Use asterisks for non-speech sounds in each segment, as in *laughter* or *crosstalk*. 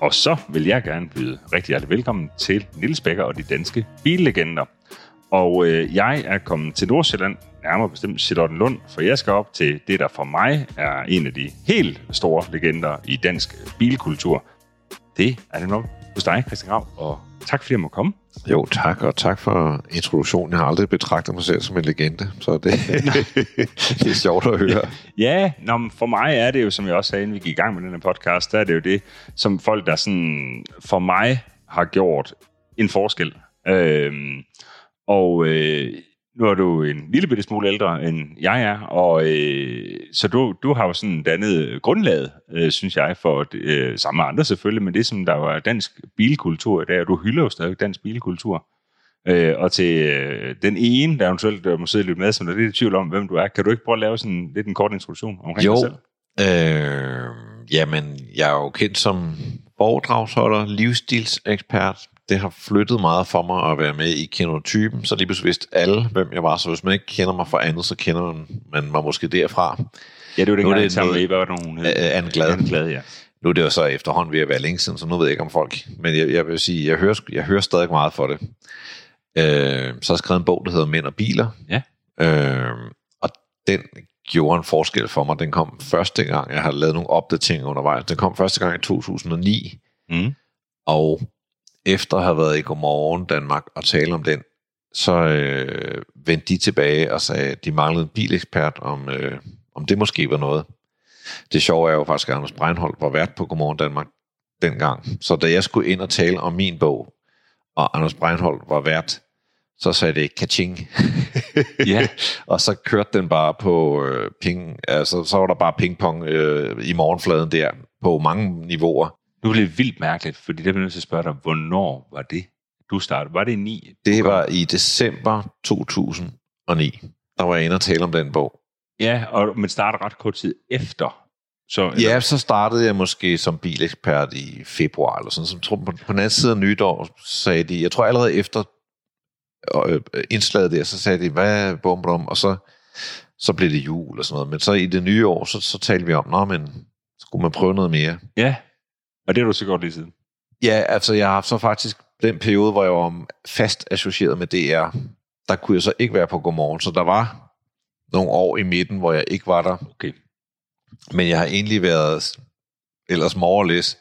Og så vil jeg gerne byde rigtig hjertelig velkommen til Nils Becker og de danske billegender. Og øh, jeg er kommet til Nordsjælland, nærmere bestemt Charlottenlund, for jeg skal op til det, der for mig er en af de helt store legender i dansk bilkultur. Det er det nok hos dig, Christian Grav, og tak fordi jeg må komme. Jo, tak, og tak for introduktionen. Jeg har aldrig betragtet mig selv som en legende, så det, *laughs* *laughs* det er sjovt at høre. Ja, nå, men for mig er det jo, som jeg også sagde, inden vi gik i gang med den her podcast, der er det jo det, som folk, der sådan for mig har gjort en forskel. Øhm, og øh, nu er du en lille bitte smule ældre, end jeg er, og øh, så du, du har jo sådan dannet grundlaget, øh, synes jeg, for øh, sammen med andre selvfølgelig, men det som der var dansk bilkultur i dag, og du hylder jo stadig dansk bilkultur. Øh, og til øh, den ene, der eventuelt der må sidde lidt med, som der er lidt i tvivl om, hvem du er, kan du ikke prøve at lave sådan lidt en kort introduktion omkring jo. dig selv? Øh, jamen, jeg er jo kendt som foredragsholder, livsstilsekspert. Det har flyttet meget for mig at være med i kenotypen, så lige pludselig vidste alle, hvem jeg var. Så hvis man ikke kender mig for andet, så kender man, man mig måske derfra. Ja, det var det, ikke det med, hvad var hun hed? Øh, Anne Glad. Anne Glad, ja. Nu er det jo så efterhånden ved at være længe siden, så nu ved jeg ikke om folk. Men jeg, jeg vil sige, jeg hører, jeg hører stadig meget for det. Øh, så har jeg skrevet en bog, der hedder Mænd og Biler. Ja. Øh, og den gjorde en forskel for mig. Den kom første gang, jeg har lavet nogle opdateringer undervejs. Den kom første gang i 2009. Mm. Og efter at have været i Godmorgen Danmark og tale om den, så øh, vendte de tilbage og sagde, at de manglede en bilekspert, om, øh, om det måske var noget. Det sjove er jo faktisk, at Anders Breinholt var vært på Godmorgen Danmark dengang. Så da jeg skulle ind og tale om min bog, og Anders Breinholt var vært, så sagde det kaching. Ja. *laughs* og så kørte den bare på øh, ping, altså så var der bare pingpong øh, i morgenfladen der, på mange niveauer. Nu bliver det vildt mærkeligt, fordi det bliver nødt til at spørge dig, hvornår var det, du startede? Var det i 9? Det var i december 2009. Der var jeg inde og tale om den bog. Ja, og, men startede ret kort tid efter. Så, Ja, så startede jeg måske som bilekspert i februar, eller sådan. Så tror, på, på den anden side af nytår sagde de, jeg tror allerede efter øh, indslaget der, så sagde de, hvad er bum, bum, og så, så blev det jul og sådan noget. Men så i det nye år, så, så talte vi om, nå, men skulle man prøve noget mere? ja. Og det har du så gjort lige siden. Ja, altså jeg har haft så faktisk den periode, hvor jeg var fast associeret med DR, der kunne jeg så ikke være på Godmorgen, så der var nogle år i midten, hvor jeg ikke var der. Okay. Men jeg har egentlig været, ellers more or less,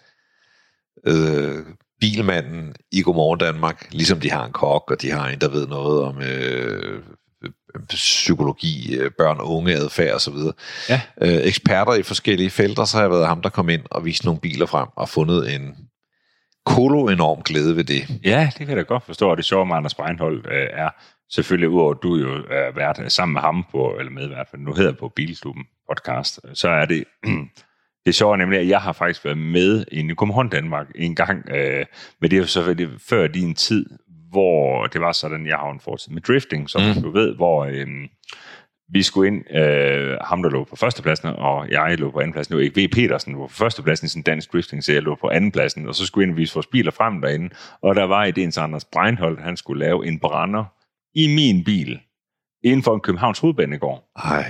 øh, bilmanden i Godmorgen Danmark, ligesom de har en kok, og de har en, der ved noget om øh, psykologi, øh, børn unge adfærd osv. Ja. Øh, eksperter i forskellige felter, så har jeg været ham, der kom ind og viste nogle biler frem og fundet en kolo enorm glæde ved det. Ja, det kan jeg da godt forstå, og det sjove med Anders Breinholt øh, er selvfølgelig, udover at du jo er vært sammen med ham på, eller medvært, for nu hedder på Bilklubben podcast, så er det, *clears throat* det er nemlig, at jeg har faktisk været med i Nykomhånd Danmark en gang, øh, men det er jo selvfølgelig før din tid, hvor det var sådan, jeg har en fortid med drifting, som Mm. du ved, hvor øh, vi skulle ind, øh, ham der lå på førstepladsen, og jeg lå på andenpladsen. Det var ikke V. Petersen, var på førstepladsen i sådan dansk drifting, så jeg lå på andenpladsen, og så skulle vi ind og vise vores biler frem derinde. Og der var ideen til Anders Breinholt, han skulle lave en brænder i min bil, inden for en Københavns hovedbanegård. Ej.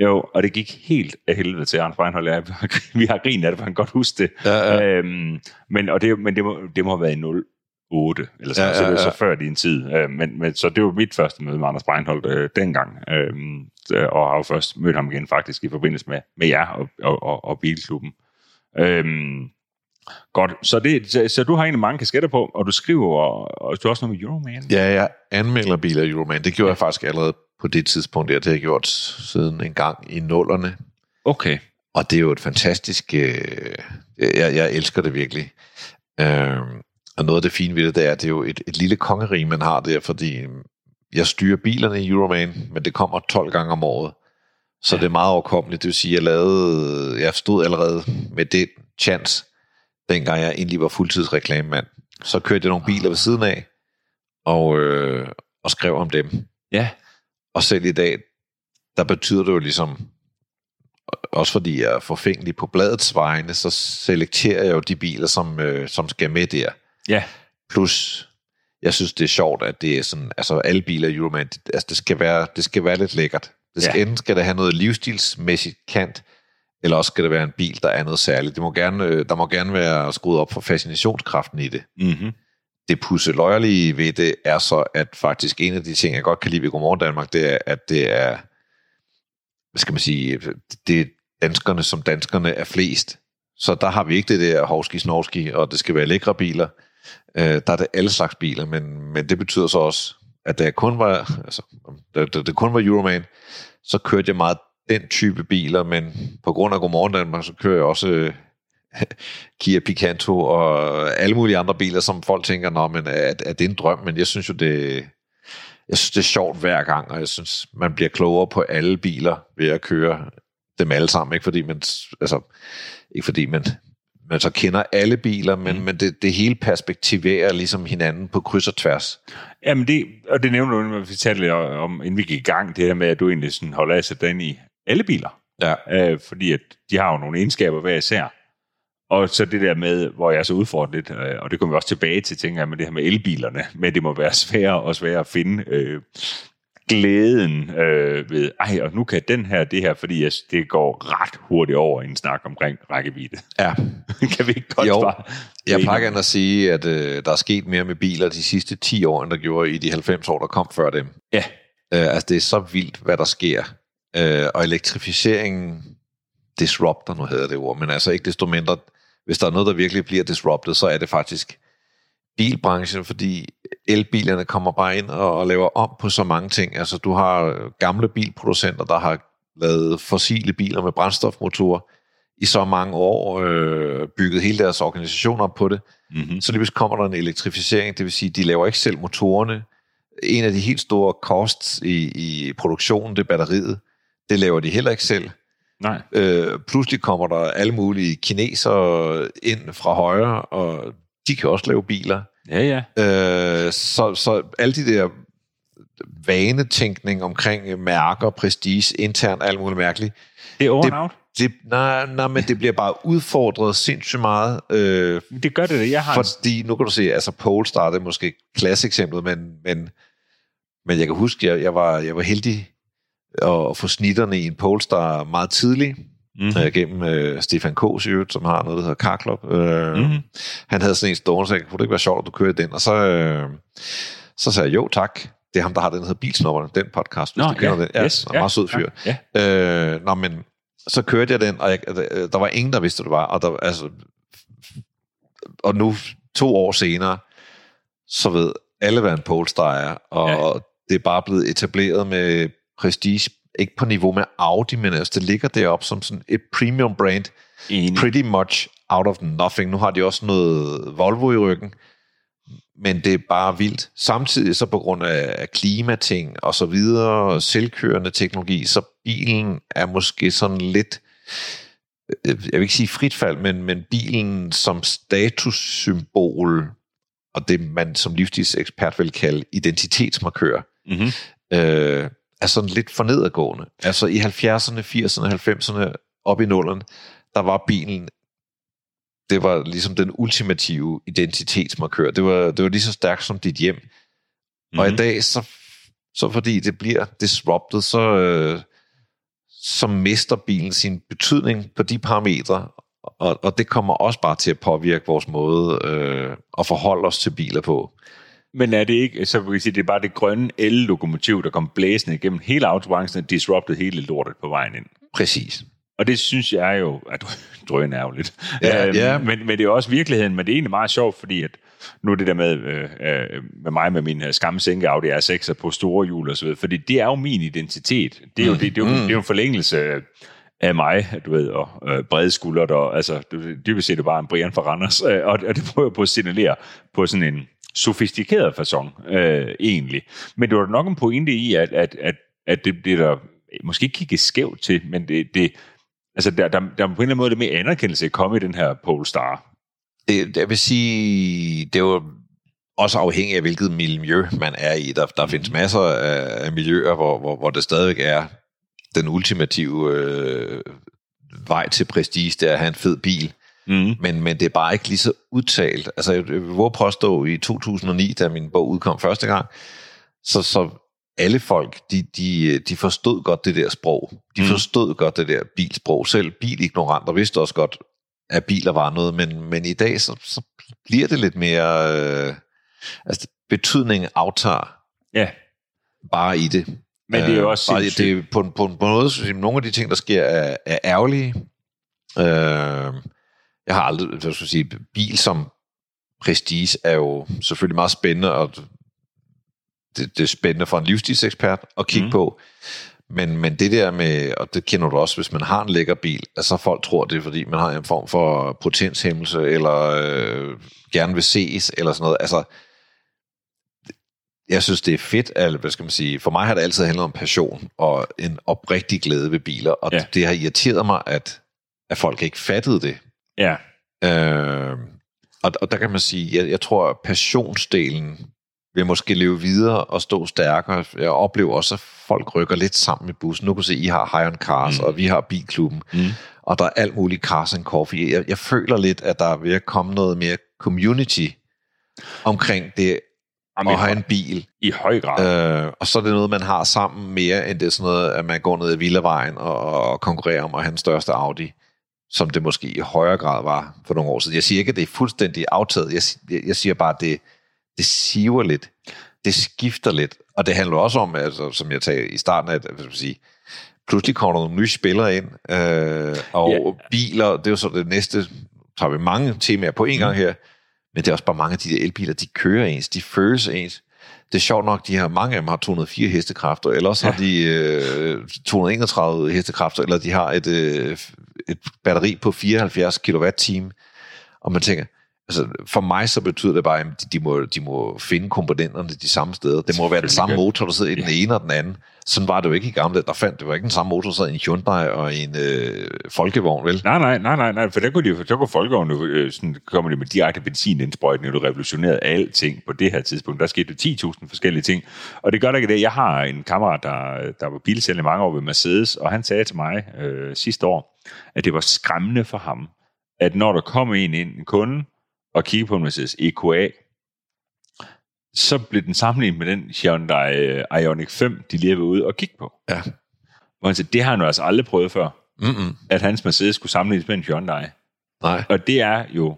Jo, og det gik helt af helvede til Anders Breinholt. Ja, *laughs* vi har grinet af det, for han godt huske det. Ja, ja. Øhm, men og det, men det, må, det må have været i 08, eller sådan, Ja, ja, så det ja, var ja. så før din tid. Øh, men, men, så det var mit første møde med Anders Breinholt øh, dengang, øh, og har jo først mødt ham igen faktisk i forbindelse med, med jer og, og, og, og Bilklubben. Øhm, godt, så, det, så, så du har egentlig mange kasketter på, og du skriver, og, og du har også noget med Euroman. Ja, jeg anmelder biler i Euroman. Det gjorde jeg faktisk allerede på det tidspunkt. der. Det har jeg gjort siden en gang i nullerne. Okay. Og det er jo et fantastisk... Øh, jeg, jeg elsker det virkelig. Øh, og noget af det fine ved det, det er, at det er jo et, et lille kongerige, man har der, fordi jeg styrer bilerne i Euroman, men det kommer 12 gange om året. Så ja. det er meget overkommeligt. Det vil sige, jeg lavede, jeg stod allerede med det chance, dengang jeg egentlig var fuldtidsreklamemand. Så kørte jeg nogle biler ved siden af, og, øh, og skrev om dem. Ja. Og selv i dag, der betyder det jo ligesom, også fordi jeg er forfængelig på bladets vegne, så selekterer jeg jo de biler, som, øh, som skal med der. Ja. Plus, jeg synes, det er sjovt, at det er sådan, altså alle biler i Euroman, det, altså det skal være, det skal være lidt lækkert. Det skal, Ja. Enten skal det have noget livsstilsmæssigt kant, eller også skal det være en bil, der er noget særligt. Det må gerne, øh, der må gerne være skruet op for fascinationskraften i det. Mm-hmm. Det pusseløjerlige ved det er så, at faktisk en af de ting, jeg godt kan lide ved Godmorgen Danmark, det er, at det er, hvad skal man sige, det er danskerne, som danskerne er flest. Så der har vi ikke det der hovski snorski, og det skal være lækre biler. Øh, der er det alle slags biler, men, men det betyder så også, at da jeg kun var, altså, da, da det kun var Euroman, så kørte jeg meget den type biler, men på grund af Godmorgen Danmark, så kører jeg også øh, *laughs* Kia Picanto og alle mulige andre biler, som folk tænker, Nå, men er, er det en drøm? Men jeg synes jo, det, jeg synes, det er sjovt hver gang, og jeg synes, man bliver klogere på alle biler ved at køre dem alle sammen. Ikke fordi man, altså, ikke fordi man, man så kender alle biler, men, mm. men det, det hele perspektiverer ligesom hinanden på kryds og tværs. Jamen det, og det nævner du, når vi talte lidt om, inden vi gik i gang, det her med, at du egentlig sådan holder af sætte ind i alle biler. Ja. Øh, fordi at de har jo nogle egenskaber hver især. Og så det der med, hvor jeg så udfordret lidt, øh, og det kommer vi også tilbage til, tænker jeg, med det her med elbilerne, men det må være sværere og sværere at finde øh, glæden øh, ved, ej, og nu kan den her, det her, fordi jeg, det går ret hurtigt over i en snak omkring rækkevidde. Ja. *laughs* kan vi ikke godt Jo. bare... Jeg plejer gerne at sige, at øh, der er sket mere med biler de sidste 10 år, end der gjorde i de 90 år, der kom før dem. Ja, Øh, altså, det er så vildt, hvad der sker. Øh, og elektrificeringen disrupter, nu hedder det ord, men altså ikke desto mindre, hvis der er noget, der virkelig bliver disrupted, så er det faktisk bilbranchen, fordi elbilerne kommer bare ind og, og laver om på så mange ting. Altså, du har gamle bilproducenter, der har lavet fossile biler med brændstofmotorer i så mange år, øh, bygget hele deres organisationer op på det. mm-hmm. Så lige pludselig kommer der en elektrificering, det vil sige, de laver ikke selv motorerne. En af de helt store costs i, i produktionen, det er batteriet. Det laver de heller ikke selv. nej. Øh, pludselig kommer der alle mulige kinesere ind fra højre, og de kan også lave biler. Ja, ja. Øh, så, så alle de der vanetænkning omkring mærker, prestige, internt, alt muligt mærkeligt, Det er over Det- out. det, nej, nej, men det bliver bare udfordret sindssygt meget, øh, Det gør det, da. jeg har fordi nu kan du se, altså Polestar, det er måske klasseksemplet, men, men, men jeg kan huske, jeg, jeg, var, jeg var heldig at få snitterne i en Polestar meget tidligt, Mhm. mm-hmm. øh, gennem øh, Stefan i øvrigt, som har noget, der hedder Club. Øh, Mhm. Han havde sådan en stående, så jeg kunne det ikke være sjovt, at du kører den. Og så, øh, så sagde jeg, jo tak. Det er ham, der har den, der hedder Bilsnopperne, den podcast, hvis Nå, du kender ja, den. Ja, yes, yes, meget sød fyr. Ja, ja. Øh, nå, men så kørte jeg den, og jeg, øh, der var ingen, der vidste, hvad det var. Og, der, altså, og nu, to år senere, så ved alle, hvad en Polestar er. Og Ja. ja. det er bare blevet etableret med prestige, ikke på niveau med Audi, men altså, det ligger deroppe som sådan et premium brand, Enig. pretty much out of nothing. Nu har de også noget Volvo i ryggen, men det er bare vildt. Samtidig så på grund af klimating og så videre, selvkørende teknologi, så bilen er måske sådan lidt, øh, jeg vil ikke sige frit fald, men, men bilen som statussymbol, og det man som livsstilsekspert vil kalde identitetsmarkør, Mm-hmm. øh, er sådan lidt for nedadgående. Altså i 70'erne, 80'erne, 90'erne, op i nullerne, der var bilen, det var ligesom den ultimative identitetsmarkør. Det var, det var lige så stærkt som dit hjem. Mm-hmm. Og i dag, så, så fordi det bliver disrupted, så, øh, så mister bilen sin betydning på de parametre, og, og det kommer også bare til at påvirke vores måde øh, at forholde os til biler på. Men er det ikke, så vil jeg sige, det er bare det grønne el-lokomotiv, der kom blæsende igennem hele autobranchen og disrupted hele lortet på vejen ind. Præcis. Og det synes jeg jo, at drøn er jo lidt. Ja, Øhm, ja. Men, men det er jo også virkeligheden, men det er egentlig meget sjovt, fordi at nu er det der med, øh, øh, med mig med min øh, skamsænke Audi R6 på store hjul og så videre, fordi det er jo min identitet. Det er jo, det, det er jo, Mm. det er jo en forlængelse af mig, du ved, og øh, brede skuldre, og altså, dybest set er det bare en Brian fra Randers, øh, og, og det prøver jeg på at signalere på sådan en sofistikeret façon, øh, egentlig. Men det var nok en pointe i, at, at, at, at det bliver der måske ikke kigge skævt til, men det, det altså der, der, der er på en eller anden måde det mere anerkendelse at komme i den her Polestar. Det, jeg vil sige, det jo også afhængigt af, hvilket miljø man er i. Der, der findes masser af, af miljøer, hvor, hvor, hvor det stadigvæk er den ultimative øh, vej til prestige, det er at have en fed bil. Mm. Men, men det er bare ikke lige så udtalt. Altså, jeg vil påstå, i 2009, da min bog udkom første gang, så, så alle folk, de, de, de forstod godt det der sprog. De Mm. forstod godt det der bilsprog. Selv bilignoranter vidste også godt, at biler var noget, men, men i dag, så, så bliver det lidt mere... Øh, altså, betydningen aftager Ja, bare i det. men det er jo også Øh, bare, det er på, på, på en måde, så nogle af de ting, der sker, er, er ærgerlige. Øh, jeg har aldrig, jeg sige, bil som prestige er jo selvfølgelig meget spændende, og det, det er spændende for en livsstilsekspert at kigge mm. på. Men, men det der med, og det kender du også, hvis man har en lækker bil, at så folk tror, det er fordi, man har en form for potenshæmmelse, eller øh, gerne vil ses, eller sådan noget. Altså, jeg synes, det er fedt, at, hvad skal man sige, for mig har det altid handlet om passion, og en oprigtig glæde ved biler, og ja. det har irriteret mig, at, at folk ikke fattede det. Ja, Øh, og, og der kan man sige, jeg, jeg tror, at passionsdelen vil måske leve videre og stå stærkere. Jeg oplever også, at folk rykker lidt sammen i bussen. Nu kan du se, I har High on Cars, Mm. og vi har Bilklubben, Mm. og der er alt muligt Cars and Coffee. Jeg, jeg føler lidt, at der er ved at komme noget mere community omkring det Jamen, at i, have en bil. i høj grad. Øh, og så er det noget, man har sammen mere, end det er sådan noget, at man går ned ad Villavejen og, og konkurrerer om at have den største Audi, som det måske i højere grad var for nogle år siden. Jeg siger ikke, at det er fuldstændig aftaget. Jeg, jeg, jeg siger bare, at det, det siver lidt. Det skifter lidt. Og det handler også om, altså, som jeg sagde i starten, at hvad skal sige, pludselig kommer der nogle nye spillere ind, øh, og Ja. biler, det er jo så det næste, tager vi mange temaer på en gang her, men det er også bare mange af de der elbiler, de kører ens, de føles ens. Det er sjovt nok, de har, mange af dem har 204 hestekræfter, eller også ja. har de øh, 231 hestekræfter, eller de har et, øh, et batteri på 74 kWh. Og man tænker, altså for mig så betyder det bare, at de, må, de må finde komponenterne de samme steder. Det må være den samme motor, der sidder i den ene og den anden. Sådan var det jo ikke i gamle. Der fandt, det var ikke den samme motor, der sad i en Hyundai og en øh, folkevogn, vel? Nej, nej, nej, nej, nej, for der kunne, de, der kunne folkevogn jo, øh, sådan, kommer de med direkte benzinindsprøjtning, og du revolutionerede alting på det her tidspunkt. Der skete jo 10.000 forskellige ting, og det gør der ikke det. Jeg har en kammerat, der, der var bilsælger mange år ved Mercedes, og han sagde til mig øh, sidste år, at det var skræmmende for ham, at når der kom en ind, en kunde, og kiggede på en Mercedes EQA, så blev den sammenlignet med den Hyundai øh, Ioniq 5, de lige var ude og kigge på. Ja. Hvor han sagde, det har han jo altså aldrig prøvet før, Mm-mm. at hans Mercedes skulle sammenlignes med en Hyundai. Nej. Og det er jo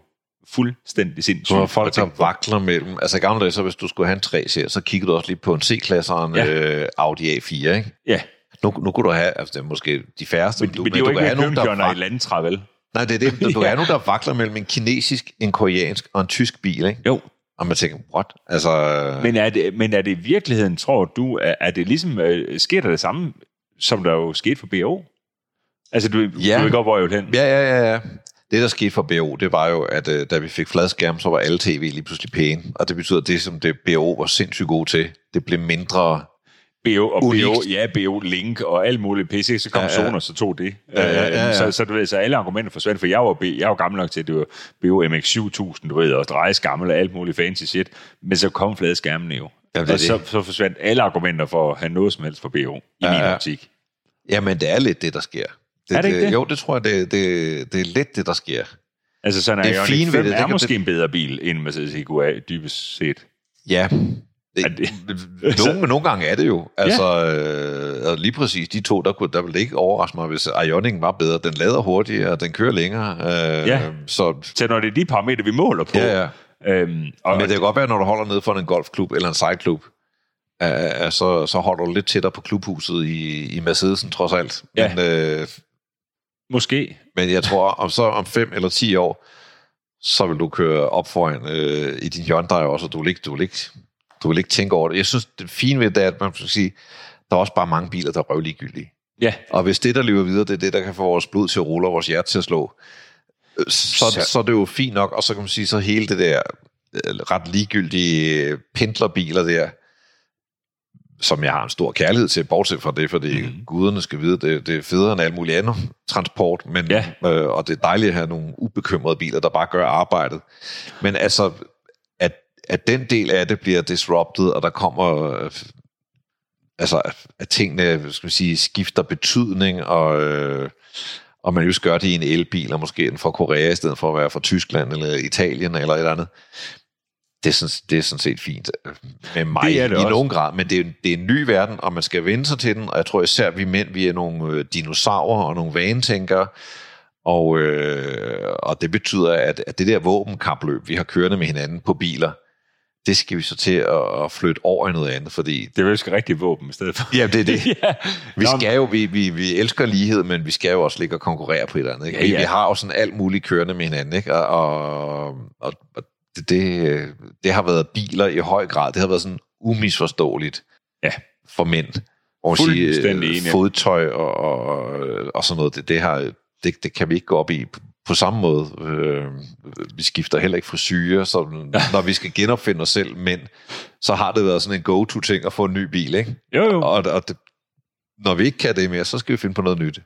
fuldstændig sindssygt. Var folk, der vakler mellem... Altså i gamle dage, så hvis du skulle have en 3 serie, så kiggede du også lige på en C-klasse og en Ja. øh, Audi A4, ikke? Ja, Nu, nu kunne du have, altså det er måske de færreste, men, men, men det er jo ikke kan have nogen, der vak- i landtræ, vel? Nej, det er det. *laughs* Du ja. er nogen, der vakler mellem en kinesisk, en koreansk og en tysk bil, ikke? Jo. Og man tænker, what? Altså, Men er, det, men er det i virkeligheden, tror du, er, er det ligesom, øh, sker der det samme, som der jo skete for BO? Altså, du, Ja. du ved godt, hvor jeg vil hen. ja, ja, ja, ja. Det, der skete for BO, det var jo, at øh, da vi fik fladskærm, så var alle tv lige pludselig pæne. Og det betyder, at det, som det BO var sindssygt god til, det blev mindre... BO og Unikt. BO, ja, BO Link og alt muligt PC, så kom ja, Ja, ja. ja. Sonos og tog det. Ja, ja, ja, ja. Øh, Så, så, du ved, så alle argumenter forsvandt, for jeg var, jeg var gammel nok til, at det var BO MX7000, du ved, og drejeskammel og alt muligt fancy shit, men så kom fladskærmene jo. Jamen, det er og så, det. så forsvandt alle argumenter for at have noget som helst for BO, i Ja, min ja. optik. Jamen, det er lidt det, der sker. Det, Er det ikke det? Jo, det tror jeg, det, det, det er lidt det, der sker. Altså sådan, Det at er Ioniq fint ved 5 det, det er måske en bedre bil end Mercedes EQA, dybest set. Ja. Det, det- *laughs* nogle, nogle gange er det jo. Altså, øh, og lige præcis de to, der, kunne, der ville det ikke overraske mig, hvis Ioniq var bedre. Den lader hurtigere, den kører længere. Øh, Ja. Så, Så når det er de parametre, vi måler på. ja, ja. Øhm, og, Men det kan godt være, når du holder nede for en golfklub eller en sejlklub, øh, øh, så, så holder du lidt tættere på klubhuset i, i Mercedesen, trods alt. Ja. Men, øh, måske. men jeg tror, om så om fem eller ti år, så vil du køre op foran øh, i din Hyundai også, og du vil, ikke, du, vil ikke, du vil ikke tænke over det. Jeg synes, det fine ved det er, at man skal sige, der er også bare mange biler, der er røvligegyldige. Ja, Og hvis det, der lever videre, det er det, der kan få vores blod til at rulle og vores hjerte til at slå, så, Så- så, så er det jo fint nok. Og så kan man sige, så hele det der øh, ret ligegyldige pendlerbiler der, som jeg har en stor kærlighed til, bortset fra det, fordi mm. guderne skal vide, det, det er federe end alt muligt andet transport, men, Ja. øh, og det er dejligt at have nogle ubekymrede biler, der bare gør arbejdet. Men altså, at, at den del af det bliver disrupted, og der kommer øh, altså, at tingene, skal man sige, skifter betydning, og, øh, og man just gør det i en elbil, og måske den fra Korea, i stedet for at være fra Tyskland, eller Italien, eller et eller andet. det er, sådan, det er sådan set fint øh, med mig Det er det i også. nogen grad, men det er, det er en ny verden, og man skal vende sig til den, og jeg tror især, vi mænd, vi er nogle dinosaurer og nogle vanetænkere, og, øh, og det betyder, at, at det der våbenkapløb, vi har kørende med hinanden på biler, det skal vi så til at, at flytte over i noget andet, fordi Det er jo rigtig våben i stedet for. Ja, det er det. *laughs* ja. vi skal jo, vi, vi, vi elsker lighed, men vi skal jo også ligge og konkurrere på et eller andet. Ikke? Ja, Vi, ja. vi har jo sådan alt muligt kørende med hinanden, ikke? Og, og, og, og det, det, det har været biler i høj grad. Det har været sådan umisforståeligt Ja. for mænd. Og sige, øh, fodtøj og, og, og sådan noget, det, det, har, det, det kan vi ikke gå op i på, samme måde. Øh, vi skifter heller ikke frisyrer, så når vi skal genopfinde os selv mænd, så har det været sådan en go-to-ting at få en ny bil, ikke? Jo, jo. Og, og det, når vi ikke kan det mere, så skal vi finde på noget nyt.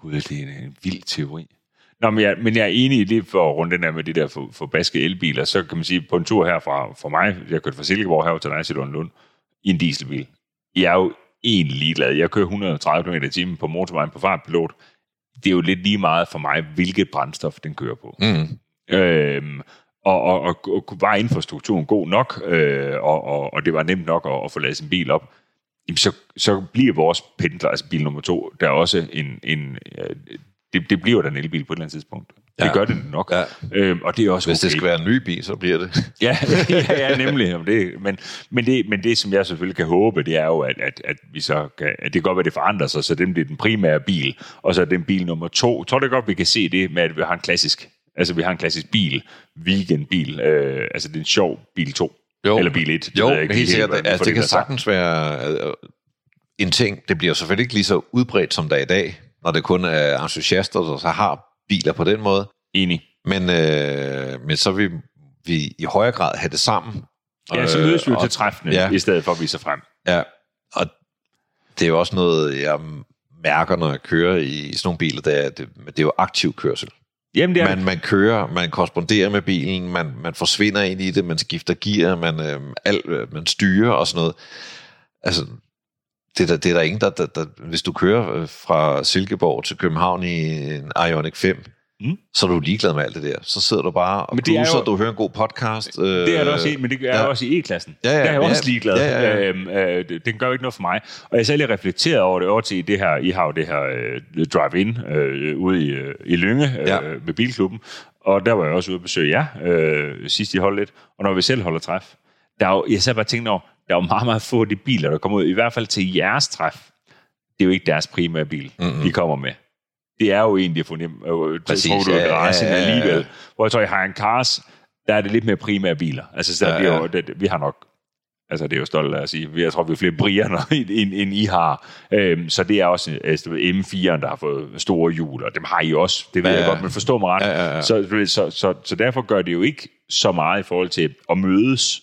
Gud, det er en, en vild teori. Nå, men jeg, men jeg er enig i lige for at runde den her med de der for, forbaskede elbiler, så kan man sige, på en tur her fra, for mig, jeg kørte fra Silkeborg her til dig, Silund Lund, i en dieselbil. Jeg er jo egentlig ligeglad. Jeg kører 130 km i timen på motorvejen på fartpilot. Det er jo lidt lige meget for mig, hvilket brændstof den kører på. Mm. Øhm, og, og, og, og var infrastrukturen god nok, øh, og, og, og det var nemt nok at, at få lavet sin bil op, jamen så, så bliver vores pendler, altså bil nummer to, der er også en, en øh, det, det bliver da en elbil på et eller andet tidspunkt. Ja. Det gør det nok. Ja. Øhm, og det er også Hvis okay. det skal være en ny bil, så bliver det. *laughs* Ja, ja, ja nemlig. Det, men, men, det, men det, som jeg selvfølgelig kan håbe, det er jo, at, at, at vi så kan, at det kan godt være, at det forandrer sig, så den bliver den primære bil, og så er den bil nummer to. Jeg tror det godt, vi kan se det med, at vi har en klassisk, altså vi har en klassisk bil, weekendbil, øh, altså det er en sjov bil 2. Jo. Eller bil 1. Jo, ikke helt sikkert. Altså, for det kan sagtens være øh, en ting. Det bliver selvfølgelig ikke lige så udbredt, som der er i dag, når det kun er entusiaster, der så har biler på den måde. Enig. Men, øh, men så vil vi i højere grad have det sammen. Ja, så mødes vi jo Øh, til træffende, ja. i stedet for at vise frem. Ja, og det er jo også noget, jeg mærker, når jeg kører i sådan nogle biler, det er, det, det er jo aktiv kørsel. Jamen, det er Man, man kører, man korresponderer med bilen, man, man forsvinder ind i det, man skifter gear, man, øh, alt, øh, man styrer og sådan noget. Altså, det er der, det er der ingen, der, der, der... Hvis du kører øh, fra Silkeborg til København i en Ioniq 5, Mm. så er du ligeglad med alt det der. Så sidder du bare og Men det er bluser, jo- du hører en god podcast. Øh, Det er det også i, men det er ja. også i E-klassen. Ja, ja, der er jeg ja, også ligeglad. ja, ja, ja. Øhm, øh, det, den gør jo ikke noget for mig. Og jeg selv lige reflekteret over det over til det her, I har jo det her øh, drive-in øh, ude i, øh, i Lynge øh, Ja. ved Bilklubben. Og der var jeg også ude at besøge jer øh, sidst I holdt lidt. Og når vi selv holder træf, der er jo, jeg så bare tænkt over, der er jo meget, meget få af de biler, der kommer ud, i hvert fald til jeres træf. Det er jo ikke deres primære bil, Mm-mm. de kommer med. Det er jo egentlig fundet øh, Præcis, til foto ja, ja, garagen ja, ja, ja. alligevel. Hvor jeg tror, i High Cars, der er det lidt mere primære biler. Altså, så Ja, ja, jo, det, vi har nok Altså, det er jo stolt af at sige. Jeg tror, vi er flere Brianer, *laughs* end, end, I har. Øhm, så det er også altså, du ved, M4'eren, der har fået store hjul, og dem har I også. Det ved Ja, jeg godt, men forstå mig ret. Ja, ja, ja. Så, du så, så, så derfor gør det jo ikke så meget i forhold til at mødes,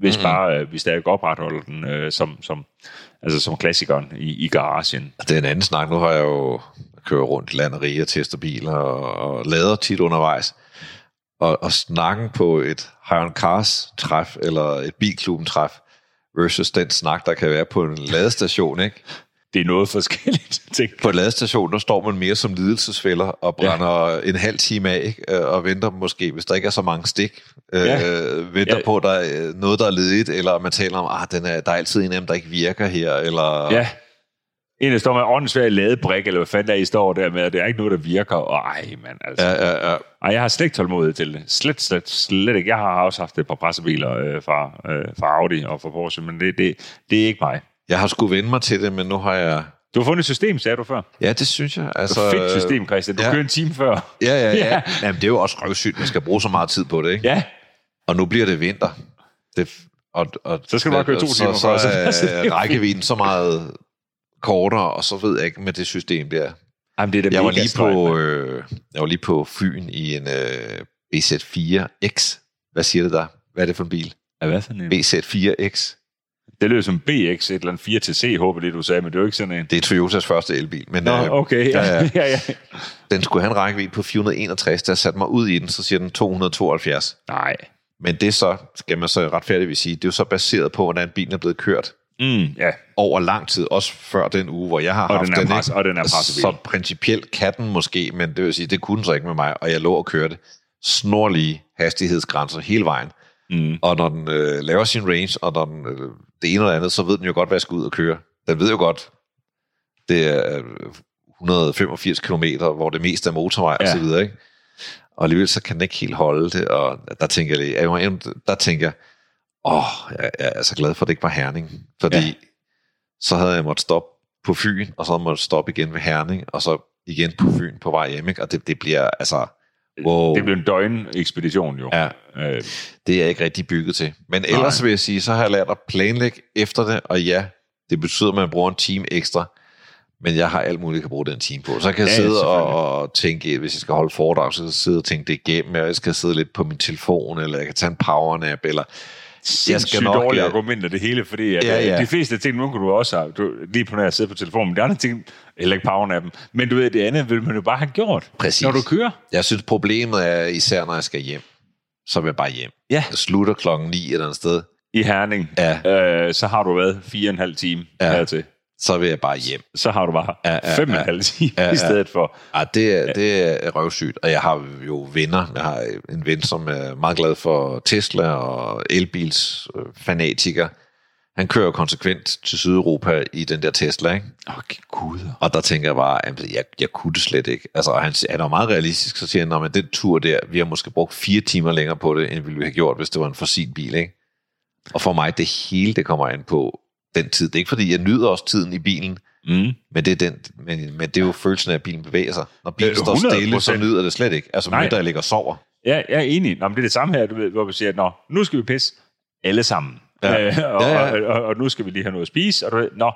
hvis mm-hmm. bare øh, vi stadig opretholder den øh, som, som, altså, som klassikeren i, i garagen. Det er en anden snak. Nu har jeg jo kørt rundt land og rige og tester biler og, og lader tit undervejs. Og, og snakken på et Hiron Cars træf eller et bilklubben træf versus den snak, der kan være på en ladestation, ikke? Det er noget forskelligt, *laughs* tænker På en ladestation, der står man mere som lidelsesfælder og brænder ja. en halv time af, ikke? Øh, og venter måske, hvis der ikke er så mange stik, øh, Ja. venter Ja. på, at der er øh, noget, der er ledigt, eller man taler om, at den er, der er altid en af dem, der ikke virker her, eller... Ja. En, der står med åndssvær ladebrik, eller hvad fanden der I står der med, og det er ikke noget, der virker. Og ej, mand, altså. Ja, ja, ja. Ej, jeg har slet ikke tålmodighed til det. Slet, slet, slet ikke. Jeg har også haft et par pressebiler øh, fra, øh, fra Audi og fra Porsche, men det, det, det er ikke mig. Jeg har sgu vende mig til det, men nu har jeg... Du har fundet et system, sagde du før. Ja, det synes jeg. Altså, Altså, fedt system, Christian. Du ja. kører en time før. Ja, ja, ja. Ja. *laughs* ja. Jamen, det er jo også røvsygt, man skal bruge så meget tid på det, ikke? Ja, Og nu bliver det vinter. Det, og, og, Så skal du bare køre to så, timer så, så så *laughs* passer det er rækkevidden så meget kortere, og så ved jeg ikke med det system der. Jamen, det er Jeg var, lige på, øh, jeg var lige på Fyn i en øh, BZ4X. Hvad siger det der? Hvad er det for en bil? Ja, hvad for en? BZ4X. Det lød som BX, et eller andet 4-C, håber det, du sagde, men det er jo ikke sådan en. Det er Toyotas første elbil. Men Nå, øh, okay. Ja, ja, ja. *laughs* ja. ja, ja. den skulle have en rækkevidde på 461. Der satte mig ud i den, så siger den 272. Nej. Men det er så, skal man så retfærdigvis sige, det er jo så baseret på, hvordan bilen er blevet kørt Mm, ja. over lang tid, også før den uge, hvor jeg har Og haft den er den. pres- ikke? og den er pressebil. Så principielt kan den måske, men det vil sige, det kunne den så ikke med mig, og jeg lå og kørte snorlige hastighedsgrænser hele vejen. Mm. Og når den øh, laver sin range, og når den, øh, det ene eller andet, så ved den jo godt, hvad jeg skal ud og køre. Den ved jo godt, det er øh, 185 km, hvor det meste er motorvej Ja. og så videre, ikke? Og alligevel så kan den ikke helt holde det, og der tænker jeg, jeg der tænker jeg, åh, jeg, jeg er så glad for, at det ikke var Herning, fordi ja. så havde jeg måttet stoppe på Fyn, og så havde jeg måttet stoppe igen ved Herning, og så igen på Fyn på vej hjem, ikke? Og det, det bliver, altså, wow. Det blev en døgn-ekspedition jo. Ja. Øh, Det er jeg ikke rigtig bygget til. Men ellers Nej. vil jeg sige, så har jeg lært at planlægge efter det, og ja, det betyder, at man bruger en time ekstra, men jeg har alt muligt, jeg kan bruge den time på. Så kan jeg Ja, sidde og, tænke, hvis jeg skal holde foredrag, så kan jeg sidde og tænke det igennem, og jeg skal sidde lidt på min telefon, eller jeg kan tage en powernap, eller jeg skal nok... dårlige øh, argumenter det hele, fordi at, Ja, ja, ja. de fleste ting, nu kan du også have, du, lige på nær at sidde på telefonen, de andre ting, heller ikke powernappen, men du ved, det andet vil man jo bare have gjort, Præcis. når du kører. Jeg synes, problemet er især, når jeg skal hjem, så vil jeg bare hjem. Ja. Jeg slutter klokken 9 et eller andet sted, I Herning, Ja. øh, så har du været fire og en halv time. Ja. hertil. Så vil jeg bare hjem. Så har du bare Ja, ja, fem og en ja. halv time Ja, i stedet for. Ja, det er, det er røvsygt, og jeg har jo venner. Jeg har en ven, som er meget glad for Tesla og elbils øh, fanatiker. Han kører jo konsekvent til Sydeuropa i den der Tesla, ikke? Åh, oh, gud. Og der tænker jeg bare, at jeg, jeg kunne det slet ikke. Altså, han, han er jo meget realistisk, så siger han, at den tur der, vi har måske brugt fire timer længere på det, end vi ville have gjort, hvis det var en fossil bil, ikke? Og for mig, det hele, det kommer an på den tid. Det er ikke, fordi jeg nyder også tiden i bilen, Mm. men det er, den, men, men det er jo følelsen af, at bilen bevæger sig. Når bilen Øh, står stille, så 100%. nyder det slet ikke. Altså, Nej. jeg ligger og sover. Ja, jeg er enig. Nå, men det er det samme her, du ved, hvor vi siger, Nå, nu skal vi pisse alle sammen. Ja. Øh, og, Ja, ja. Og, og, og, nu skal vi lige have noget at spise. Og du ved, Nå,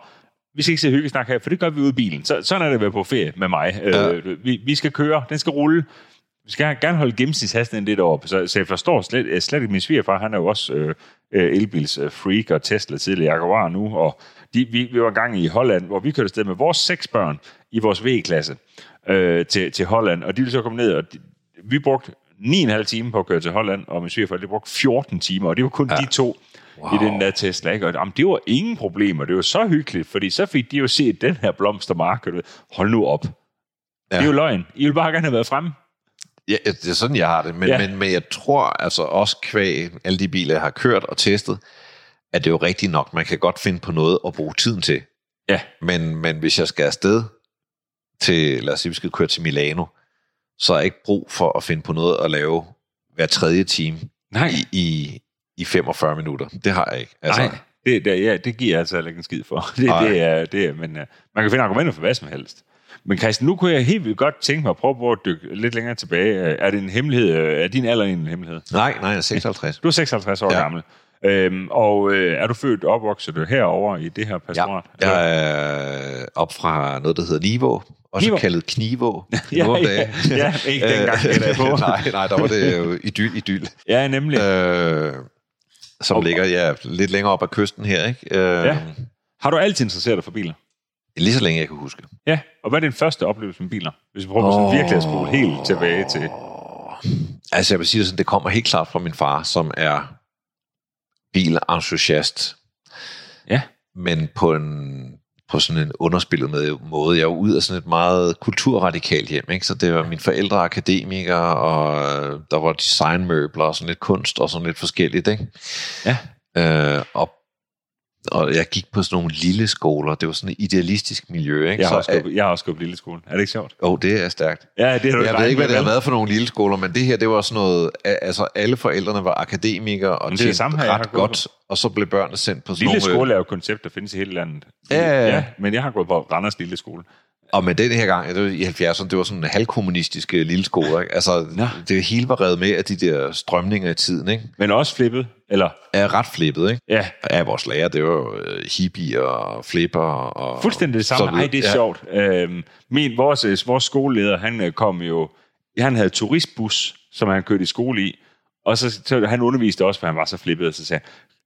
vi skal ikke se hyggesnak her, for det gør vi ude i bilen. Så, sådan er det at være på ferie med mig. Ja. Øh, vi, vi skal køre, den skal rulle. Vi skal gerne holde gennemsnitshastigheden lidt op. Så, så jeg forstår slet, øh, slet ikke min svigerfar. Han er jo også øh, øh, elbils øh, freak og Tesla tidligere Jaguar nu. Og de, vi, vi var engang i Holland, hvor vi kørte afsted med vores seks børn i vores V-klasse øh, til, til Holland. Og de ville så komme ned, og de, vi brugte 9,5 timer på at køre til Holland, og min svigerfar, de brugte 14 timer, og det var kun ja. de to wow. i den der Tesla. Ikke? Og jamen, det var ingen problemer, det var så hyggeligt, fordi så fik de jo set den her blomstermark, og du ved, hold nu op. Ja. Det er jo løgn. I vil bare gerne have været fremme. Ja, det er sådan, jeg har det. Men, Ja. men, men jeg tror altså også kvæg alle de biler, jeg har kørt og testet, at det er jo rigtigt nok. Man kan godt finde på noget at bruge tiden til. Ja. Men, men hvis jeg skal afsted til, lad os sige, vi skal køre til Milano, så er jeg ikke brug for at finde på noget at lave hver tredje time Nej. i, i, i 45 minutter. Det har jeg ikke. Altså, Nej, det, det, ja, det giver jeg altså ikke en skid for. *laughs* Det, det er, det er, men uh, man kan finde argumenter for hvad som helst. Men Christian, nu kunne jeg helt vildt godt tænke mig at prøve at dykke lidt længere tilbage. Øh, Er det en hemmelighed? øh, Er din alder en hemmelighed? Nej, nej, jeg er 56. Du er 56 år ja. Ja. gammel. Øhm, og øh, er du født og opvokset herover i det her Ja, pastorat? jeg er op fra noget, der hedder Niveau, også Nivå. kaldet Knivå. *laughs* Ja, nu om ja, ja, ikke dengang, *laughs* jeg på. nej, nej, der var det jo idyl, idyl. ja nemlig. Øh, som Og- ligger ja, lidt længere op ad kysten her, ikke? Øh, Ja. Har du altid interesseret dig for biler? Lige så længe jeg kan huske. Ja. Og hvad er din første oplevelse med biler? Hvis vi prøver på sådan en virkelig at spole helt tilbage til... Altså jeg vil sige det sådan, det kommer helt klart fra min far, som er bilentusiast. Ja. Men på en på sådan en underspillet med måde. Jeg jo ud af sådan et meget kulturradikalt hjem, ikke? så det var mine forældre er akademikere, og øh, der var designmøbler og sådan lidt kunst og sådan lidt forskelligt. Ikke? Ja. Øh, og, og jeg gik på sådan nogle lille skoler. Det var sådan et idealistisk miljø. Ikke? Jeg har, også så, gået, jeg har også gået på lille skole. Er det ikke sjovt? oh, det er stærkt. Ja, det har du Jeg ved ikke, hvad det har været. for nogle lille skoler, men det her, det var sådan noget, altså alle forældrene var akademikere og Men det er det samme her, ret godt, og så blev børnene sendt på sådan Lille nogle... skole er jo et koncept, der findes i hele landet. Ja, ja. Men jeg har gået på Randers Lille Skole. Og med den her gang, det var i 70'erne, det var sådan en halvkommunistiske lille skole, ikke? Altså, Nå. det hele var revet med af de der strømninger i tiden, ikke? Men også flippet, eller... Er ret flippet, ikke? Ja, Ja, vores lærer, det var jo øh, hippie og flipper og... fuldstændig det samme. så videre. Ej, det er ja. sjovt. Øhm, min, vores, øh, vores skoleleder, han øh, kom jo... Han havde turistbus, som han kørte i skole i. Og så, så han underviste også, for han var så flippet, og så sagde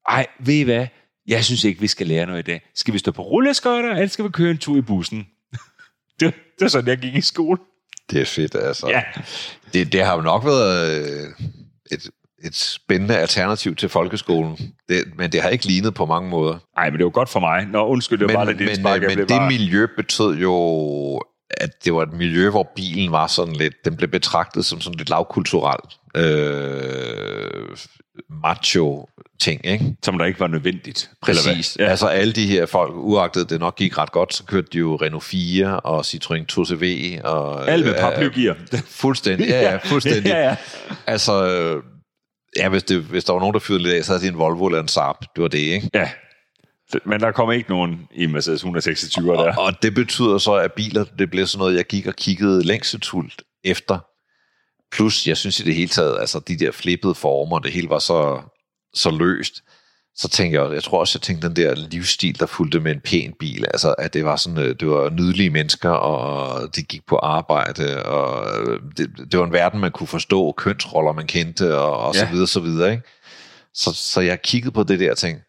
ej, ved I hvad? Jeg synes ikke, vi skal lære noget i dag. Skal vi stå på rulleskøjter, eller skal vi køre en tur i bussen? *laughs* det, det var sådan, jeg gik i skole. Det er fedt, altså. Ja. Det, det har jo nok været et, et spændende alternativ til folkeskolen, det, men det har ikke lignet på mange måder. Nej, men det var godt for mig. Nå, undskyld, det var men, bare lidt men, indspark. men, blev det bare... miljø betød jo at det var et miljø, hvor bilen var sådan lidt, den blev betragtet som sådan lidt lavkulturel øh, macho ting, ikke? Som der ikke var nødvendigt. Præcis. Ja. Altså alle de her folk, uagtet det nok gik ret godt, så kørte de jo Renault 4 og Citroën 2CV. Og, Alle med paraplygear. Fuldstændig, ja, ja, fuldstændig. *laughs* ja, ja. Altså, øh, ja, hvis, det, hvis der var nogen, der fyrede lidt af, så havde de en Volvo eller en Saab. Det var det, ikke? ja. Men der kommer ikke nogen i Mercedes 126 der. Og, og det betyder så, at biler, det blev sådan noget, jeg gik og kiggede længsetult efter. Plus, jeg synes i det hele taget, altså de der flippede former, det hele var så, så løst. Så tænkte jeg, jeg tror også, jeg tænkte den der livsstil, der fulgte med en pæn bil. Altså, at det var sådan, øh, det var nydelige mennesker, og de gik på arbejde, og øh, det, det var en verden, man kunne forstå, kønsroller, man kendte, og, og ja. så videre, så videre, ikke? Så, så jeg kiggede på det der og tænkte,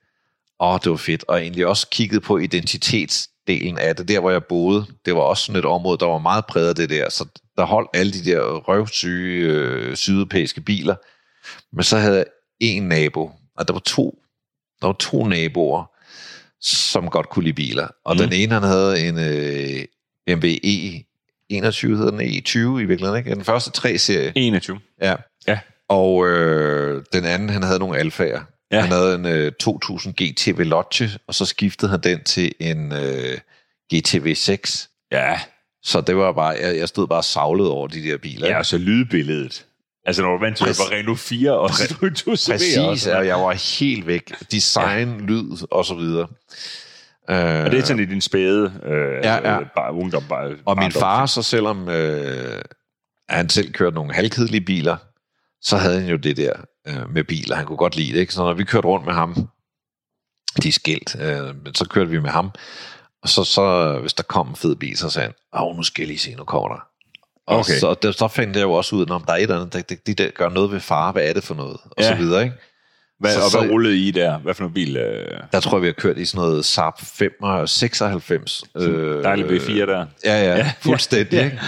åh, det var fedt, og egentlig også kiggede på identitetsdelen af det, der hvor jeg boede, det var også sådan et område, der var meget præget af det der, så der holdt alle de der røvsyge øh, sydeuropæiske biler, men så havde jeg en nabo, og der var to, der var to naboer, som godt kunne lide biler, og mm. Den ene, han havde en øh, BMW E21, hedder den E20 i virkeligheden, ikke? Den første 3-serie. 21. Ja. Ja. Og øh, den anden, han havde nogle alfager. Ja. Han havde en øh, 2000 GT Veloce, og så skiftede han den til en øh, GTV 6. Ja. Så det var bare, jeg, jeg stod bare og savlede over de der biler. ja, og så lydbilledet. Altså, når du vant til at på Renault 4 og så du du Præcis, og jeg var helt væk. Design, ja. lyd og så videre. Øh, Og det er sådan i din spæde øh, Ja, ja. bare ungdom. Bare, Og min far, så selvom øh, han selv kørte nogle halvkedelige biler, så havde han jo det der øh, med biler. Han kunne godt lide det. Ikke? Så når vi kørte rundt med ham, de er skilt, øh, men så kørte vi med ham. Og så, så hvis der kom en fed bil, så sagde han, åh, nu skal jeg lige se, nu kommer der. Og Okay. så, der, så fandt jeg jo også ud, om der er et eller andet, der, der, de der gør noget ved far, hvad er det for noget? Og Ja. så videre, ikke? Hvad, så- og hvad så- rullede I der? Hvad for en bil? Øh, Der tror jeg, vi har kørt i sådan noget Saab 5 og 96. Øh, dejlig B4 der. Ja, ja, Ja, fuldstændig. *laughs* ja. Ikke?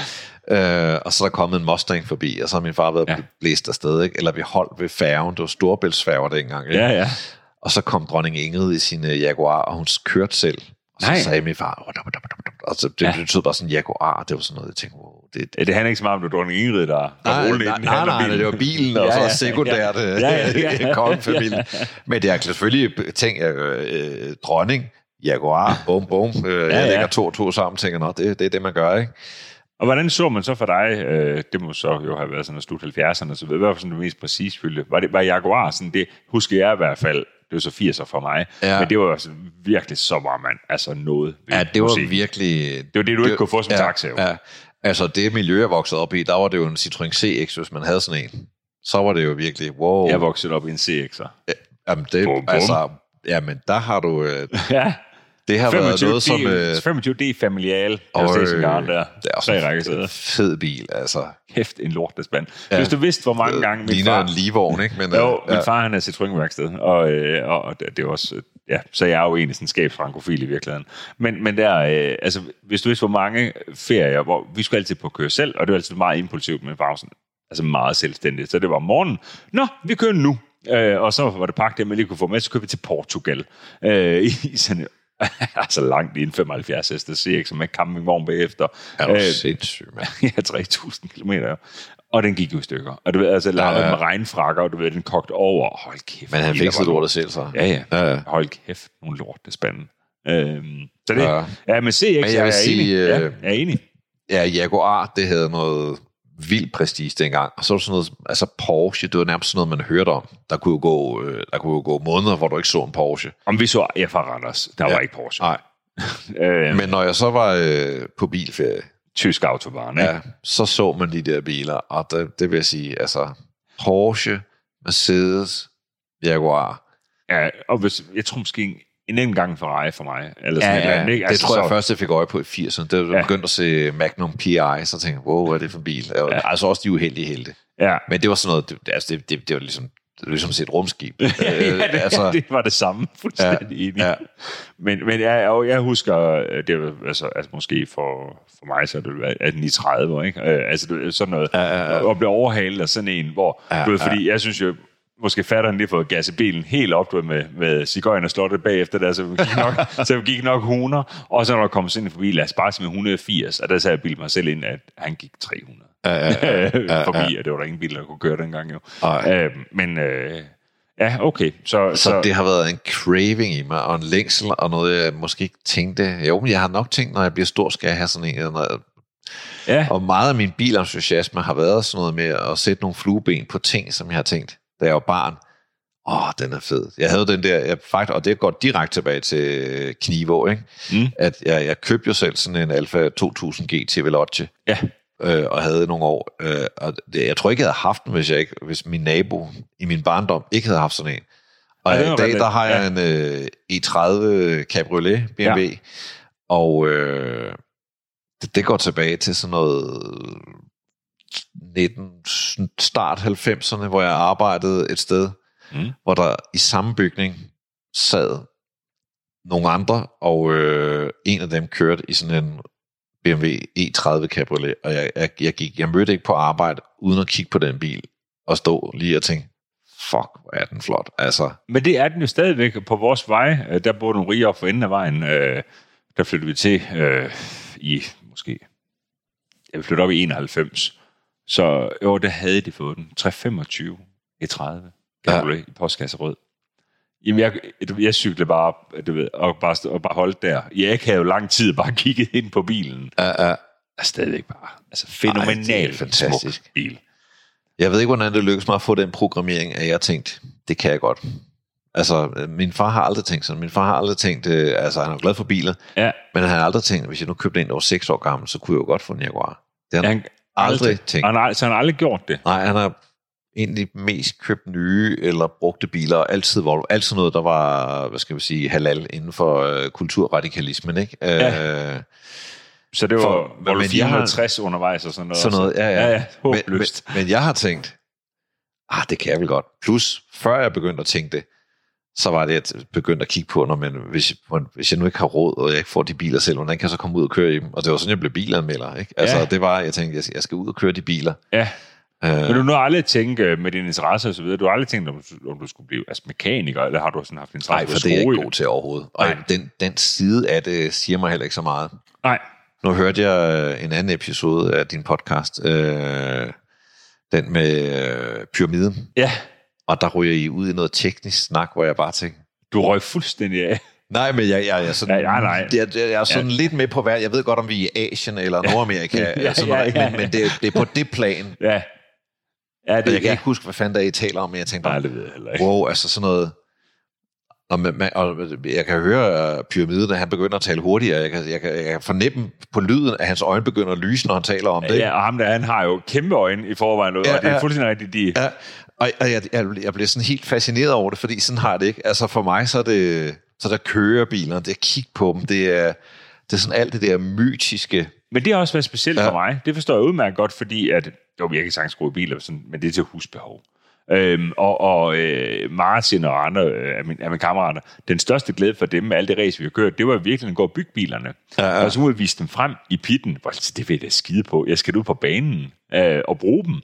Øh, og så er der kommet en Mustang forbi, og så har min far været Ja. blæst afsted, ikke? eller vi holdt ved færgen, det var storebæltsfærger dengang. Ikke? Ja, ja. Og så kom dronning Ingrid i sin uh, Jaguar, og hun kørte selv. Og så Nej. sagde min far, og det Ja. ja. betød bare sådan en Jaguar, det var sådan noget, jeg tænkte, wow, det, Ja, det handler ikke så meget om, at er dronning Ingrid, der, der Nej, nej, nej, nej, bilen. det var bilen, og Ja, så ja, sekundært ja. ja. Ja, ja, *laughs* ja. kongefamilien. Men det er selvfølgelig ting, øh, dronning, Jaguar, bum, bum. Øh, Ja, jeg lægger to og to sammen tænker, nå, det, det er det, man gør, ikke? Og hvordan så man så for dig, øh, det må så jo have været sådan noget slut 70'erne, så hvad var sådan det mest præcis følge? Var, det, var Jaguar sådan, det husker jeg i hvert fald, det var så 80'er for mig, Ja. men det var altså virkelig så var man altså noget Ja, det var musikken. virkelig... Det var det, du ikke kunne få som ja, taxa. Ja. Altså, det miljø, jeg voksede op i, der var det jo en Citroën CX, hvis man havde sådan en. Så var det jo virkelig, wow. Jeg voksede op i en CX'er. Jamen, det, Bum, bum. altså, jamen, der har du... Øh, *laughs* Ja, det har været noget som... Øh, 25D Familial, og, var stationaren der. det er også Tre en fed bil, altså. Kæft, en lortespand. Ja. Hvis du vidste, hvor mange gange min Ligner far... en ligevogn, ikke? Men, Jo, øh, min ja. far han er Citroën-værksted, og, øh, og det, er også, ja, så jeg er jo egentlig sådan skabsfrankofil i virkeligheden. Men, men der, øh, altså, hvis du vidste, hvor mange ferier, hvor vi skulle altid på køre selv, og det var altid meget impulsivt med pausen, altså meget selvstændigt. Så det var om morgenen, nå, vi kører nu. Øh, og så var det pakket, man lige kunne få med, så kørte vi til Portugal. Øh, *laughs* I sådan *laughs* altså langt i en 75 heste CX, som med campingvogn bagefter. Er du Øh, sindssyg, mand. *laughs* ja, 3.000 kilometer. Og den gik jo i stykker. Og du ved, altså, lavede Ja, ja. med regnfrakker, og du ved, den kogte over. Hold kæft. Men han fik så lortet selv, så. Ja, ja. ja, ja. Hold kæft, nogle lort, det spændende. Øhm, så det, Ja. ja. ja, men CX, jeg jeg, jeg er sige, enig. øh, Ja, jeg er enig. Ja, Jaguar, det havde noget vild prestige dengang. Og så var det sådan noget, altså Porsche, det var nærmest sådan noget, man hørte om. Der kunne jo gå, øh, der kunne jo gå måneder, hvor du ikke så en Porsche. Om vi så ja, fra Randers, der Ja. var ikke Porsche. Nej. *laughs* Øh, Men når jeg så var øh, på bilferie, tysk autobahn, ikke? ja, så så man de der biler, og det, det vil jeg sige, altså Porsche, Mercedes, Jaguar. Ja, og hvis, jeg tror måske en, en enkelt gang Ferrari for mig. Eller Ja, sådan eller ja, andet, ikke? det tror jeg så, først, jeg fik øje på i 80'erne. Det var, Ja. jeg begyndte at se Magnum PI, så tænkte jeg, wow, hvad er det for en bil? Ja. Altså også de uheldige helte. Ja, Men det var sådan noget, det, altså det, det, det var ligesom, det var ligesom at et rumskib. *laughs* ja, Øh, det, altså, det var det samme. Fuldstændig ja, enig. ja. Men, men jeg, og jeg husker, øh, det var altså, altså måske for, for mig, så er det været 1830, ikke? Øh, altså det, sådan noget, Ja, ja, ja. og blive overhalet af sådan en, hvor, Ja, ja, du ved, ja. fordi jeg synes jo, måske fatteren lige fået gasset bilen helt op med, med cigøjen og slottet bagefter der, så vi gik nok, *laughs* så vi gik nok 100, og så når der kom ind forbi, lad os bare med 180, og der sagde jeg mig selv ind, at han gik 300 Ja, ja, ja, *laughs* forbi, og det var der ingen bil, der kunne køre dengang jo. Ej. Øh, men øh, ja, okay. Så, Så, så det har været en craving i mig, og en længsel, og noget, jeg måske ikke tænkte. Jo, men jeg har nok tænkt, når jeg bliver stor, skal jeg have sådan en. eller noget. ja, Og meget af min bilentusiasme har været sådan noget med at sætte nogle flueben på ting, som jeg har tænkt, da jeg var barn. Åh, oh, den er fed. Jeg havde den der, jeg, faktisk, og det går direkte tilbage til Knivo, ikke? Mm. at jeg, jeg købte jo selv sådan en Alfa 2000 GT Veloce, ja, øh, og havde nogle år. Øh, og det, jeg tror ikke, jeg havde haft den, hvis, jeg ikke, hvis min nabo i min barndom ikke havde haft sådan en. Og Ja, i dag, der har jeg Ja. en øh, E30 Cabriolet BMW, ja. og øh, det, det går tilbage til sådan noget 19, start 90'erne, hvor jeg arbejdede et sted, Mm. hvor der i samme bygning sad nogle andre, og øh, en af dem kørte i sådan en BMW E30 Cabriolet, og jeg, jeg, jeg, gik, jeg mødte ikke på arbejde, uden at kigge på den bil, og stå lige og tænke, fuck, hvor er den flot. Altså, Men det er den jo stadigvæk på vores vej. Øh, Der bor nogle rige op for enden af vejen. Øh, der flyttede vi til øh, i måske... Jeg flyttede op i 91. Så jo, der havde de fået den. 325 E30. Cabriolet ja. i postkasse rød. Jamen, jeg, jeg cyklede bare du ved, og bare, og bare holdt der. Jeg havde jo lang tid bare *laughs* kigget ind på bilen. uh, uh, er stadigvæk bare altså er fantastisk. smuk bil. jeg ved ikke, hvordan det lykkedes mig at få den programmering, at jeg tænkte, det kan jeg godt. Altså, min far har aldrig tænkt sådan. Min far har aldrig tænkt, øh, altså han er glad for biler, Ja, men han har aldrig tænkt, hvis jeg nu købte en, der var 6 år gammel, så kunne jeg jo godt få en Jaguar. Det har han, han, aldrig tænkt. Han har, så han har aldrig gjort det. Nej, han har egentlig mest købt nye eller brugte biler, altid, Volvo. altid noget, der var, hvad skal vi sige, halal inden for øh, kulturradikalismen, ikke? Ja. Øh, Så det var, For- men jeg har- 460 undervejs og sådan noget. sådan noget, ja, ja. Ja, ja, men, håbløst. men, men jeg har tænkt, ah, det kan jeg vel godt. Plus, før jeg begyndte at tænke det, så var det, at jeg begyndte at kigge på, når man, hvis, hvis jeg nu ikke har råd, og jeg ikke får de biler selv, hvordan kan jeg så komme ud og køre i dem? Og det var sådan, jeg blev bilanmelder. Ikke? Altså, Ja. det var, jeg tænkte, jeg skal, jeg skal ud og køre de biler. Ja. Øh, Men du har aldrig tænkt øh, med din interesse og så videre, du har aldrig tænkt, om du, om du skulle blive altså mekaniker, eller har du sådan haft interesse Nej, for det er jeg ikke god til overhovedet. Og Nej. den, den side af det siger mig heller ikke så meget. Nej, Nu hørte jeg øh, en anden episode af din podcast, øh, den med øh, pyramiden, ja, og der ryger I ud i noget teknisk snak, hvor jeg bare tænker, du røg fuldstændig af. nej, men jeg, jeg, jeg, er sådan, Ja, ja, nej. Jeg, jeg, jeg er sådan ja. lidt med på hver, jeg ved godt, om vi er i Asien eller Nordamerika, *laughs* Ja, ja, sådan ja, noget, ja, men, men det, er- det er på det plan. Ja. Ja, Og det, jeg kan ja. ikke huske, hvad fanden der er, I taler om, men jeg tænkte Nej, bare, det ved jeg heller ikke. wow, altså sådan noget... Og, man, og jeg kan høre uh, pyramiden, at han begynder at tale hurtigere. Jeg kan, jeg, kan, jeg kan fornemme på lyden, at hans øjne begynder at lyse, når han taler om det. Ja, og ham der, han har jo kæmpe øjne i forvejen, og Ja, det er ja. fuldstændig rigtigt, de... Ja, og, og jeg, jeg, jeg bliver sådan helt fascineret over det, fordi sådan har det ikke. Altså for mig, så er det, så er der kører bilerne, det er at kigge på dem, det er, det er sådan alt det der mytiske. Men det har også været specielt Ja. for mig. Det forstår jeg udmærket godt, fordi at, jo, jeg kan sagtens skrue biler, sådan, men det er til husbehov. Øhm, og og øh, Martin og andre øh, af, mine, af mine kammerater, den største glæde for dem med alle det race, vi har kørt, det var virkelig at gå og bygge bilerne. Ja, ja. Og så vi vise dem frem i pitten. Det vil jeg da skide på. Jeg skal ud på banen øh, og bruge dem.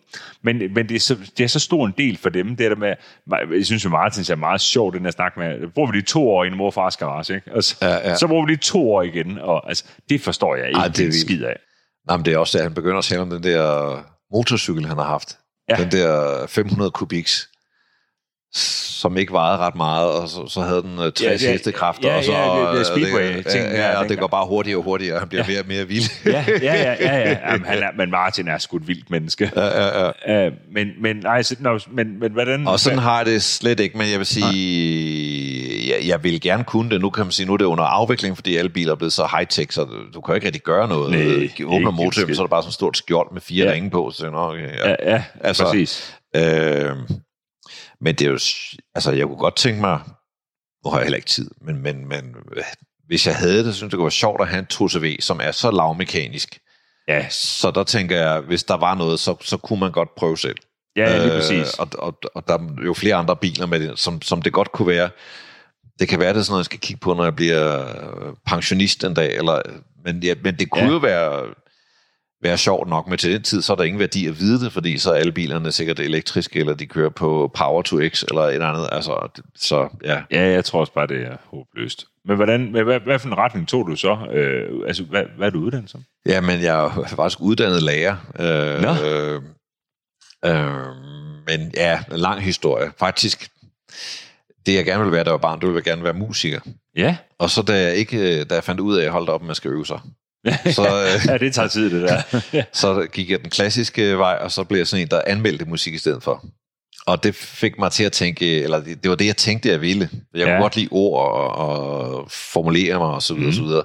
Men, men det, er så, det er så stor en del for dem, det der med, jeg synes jo Martin er meget sjovt, den der snak med, bruger vi de to år i en mor og fars garage, ikke? Og så, Ja, ja. så bruger vi de to år igen, og altså, det forstår jeg ikke Ej, det er skid af. Nej, men det er også det, han begynder at tale om den der motorcykel, han har haft. Ja. Den der 500 kubiks, som ikke vejede ret meget, og så, så havde den uh, 60 Ja, ja, ja, hestekræfter. ja, og så, ja, det- det øh, Speedway-ting, Ja, ja, ja, og det går bare hurtigere og hurtigere, og han bliver ja. mere og mere vild. Ja, ja, ja, ja, ja. *laughs* Jamen, han er, men Martin er sgu et vildt menneske. ja, ja, ja. Uh, men, men, nej, så, no, men, men hvordan... Og sådan har jeg det slet ikke, men jeg vil sige, jeg, jeg vil gerne kunne det. Nu kan man sige, nu er det under afvikling, fordi alle biler er blevet så high-tech, så du, kan jo ikke rigtig gøre noget. Nej, Åbner motoren, så er der bare sådan et stort skjold med fire Ja. ja. ringe på. Så, okay, ja. Ja, ja Altså- altså, præcis. Øh, men det er jo, altså jeg kunne godt tænke mig, nu har jeg heller ikke tid, men, men, men øh, hvis jeg havde det, så synes jeg, det kunne være sjovt at have en 2CV, som er så lavmekanisk. Ja, Så der tænker jeg, hvis der var noget, så, så kunne man godt prøve selv. ja lige præcis. og, og, og der er jo flere andre biler med det, som, som det godt kunne være. Det kan være, det er sådan noget, jeg skal kigge på, når jeg bliver øh, pensionist en dag. Eller, men, ja, men det kunne ja. jo være... være sjovt nok, men til den tid, så er der ingen værdi at vide det, fordi så er alle bilerne sikkert elektriske, eller de kører på Power to X, eller et eller andet. Altså, så ja. Ja, jeg tror også bare, det er håbløst. Men hvordan, hvad, hvad, hvad for en retning tog du så? Øh, altså, hvad, hvad er du uddannet som? Ja, men jeg er faktisk uddannet lærer. Øh, Nå. øh, øh, men ja, en lang historie. Faktisk, det jeg gerne ville være, da jeg var barn, det ville jeg gerne være musiker. Ja. Og så da jeg, ikke, da jeg fandt ud af, at jeg holdt op med at skal øve sig, *laughs* så, øh, ja, det tager tid, det der. *laughs* så gik jeg den klassiske vej, og så blev jeg sådan en, der anmeldte musik i stedet for. Og det fik mig til at tænke, eller det, det var det, jeg tænkte, jeg ville. Jeg Ja. kunne godt lide ord og, og formulere mig og så videre, mm. så videre.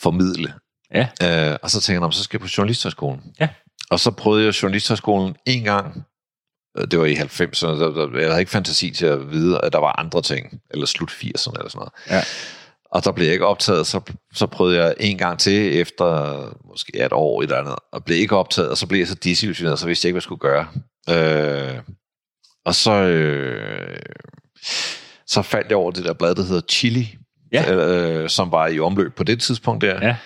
Formidle. ja. Øh, og så tænkte jeg, "Nå, men så skal jeg på journalisthøjskolen. Ja. Og så prøvede jeg journalisthøjskolen en gang. Øh, Det var i 90'erne. Der, der, jeg havde ikke fantasi til at vide, at der var andre ting. Eller slut 80'erne eller sådan noget. Ja. Og der blev jeg ikke optaget. Så, så prøvede jeg en gang til efter måske et år eller andet. Og blev ikke optaget. Og så blev jeg så desillusioneret, så vidste jeg ikke, hvad jeg skulle gøre. Øh, og så, øh, så faldt jeg over det der blad, der hedder Chili. Ja. Øh, som var i omløb på det tidspunkt der. Ja.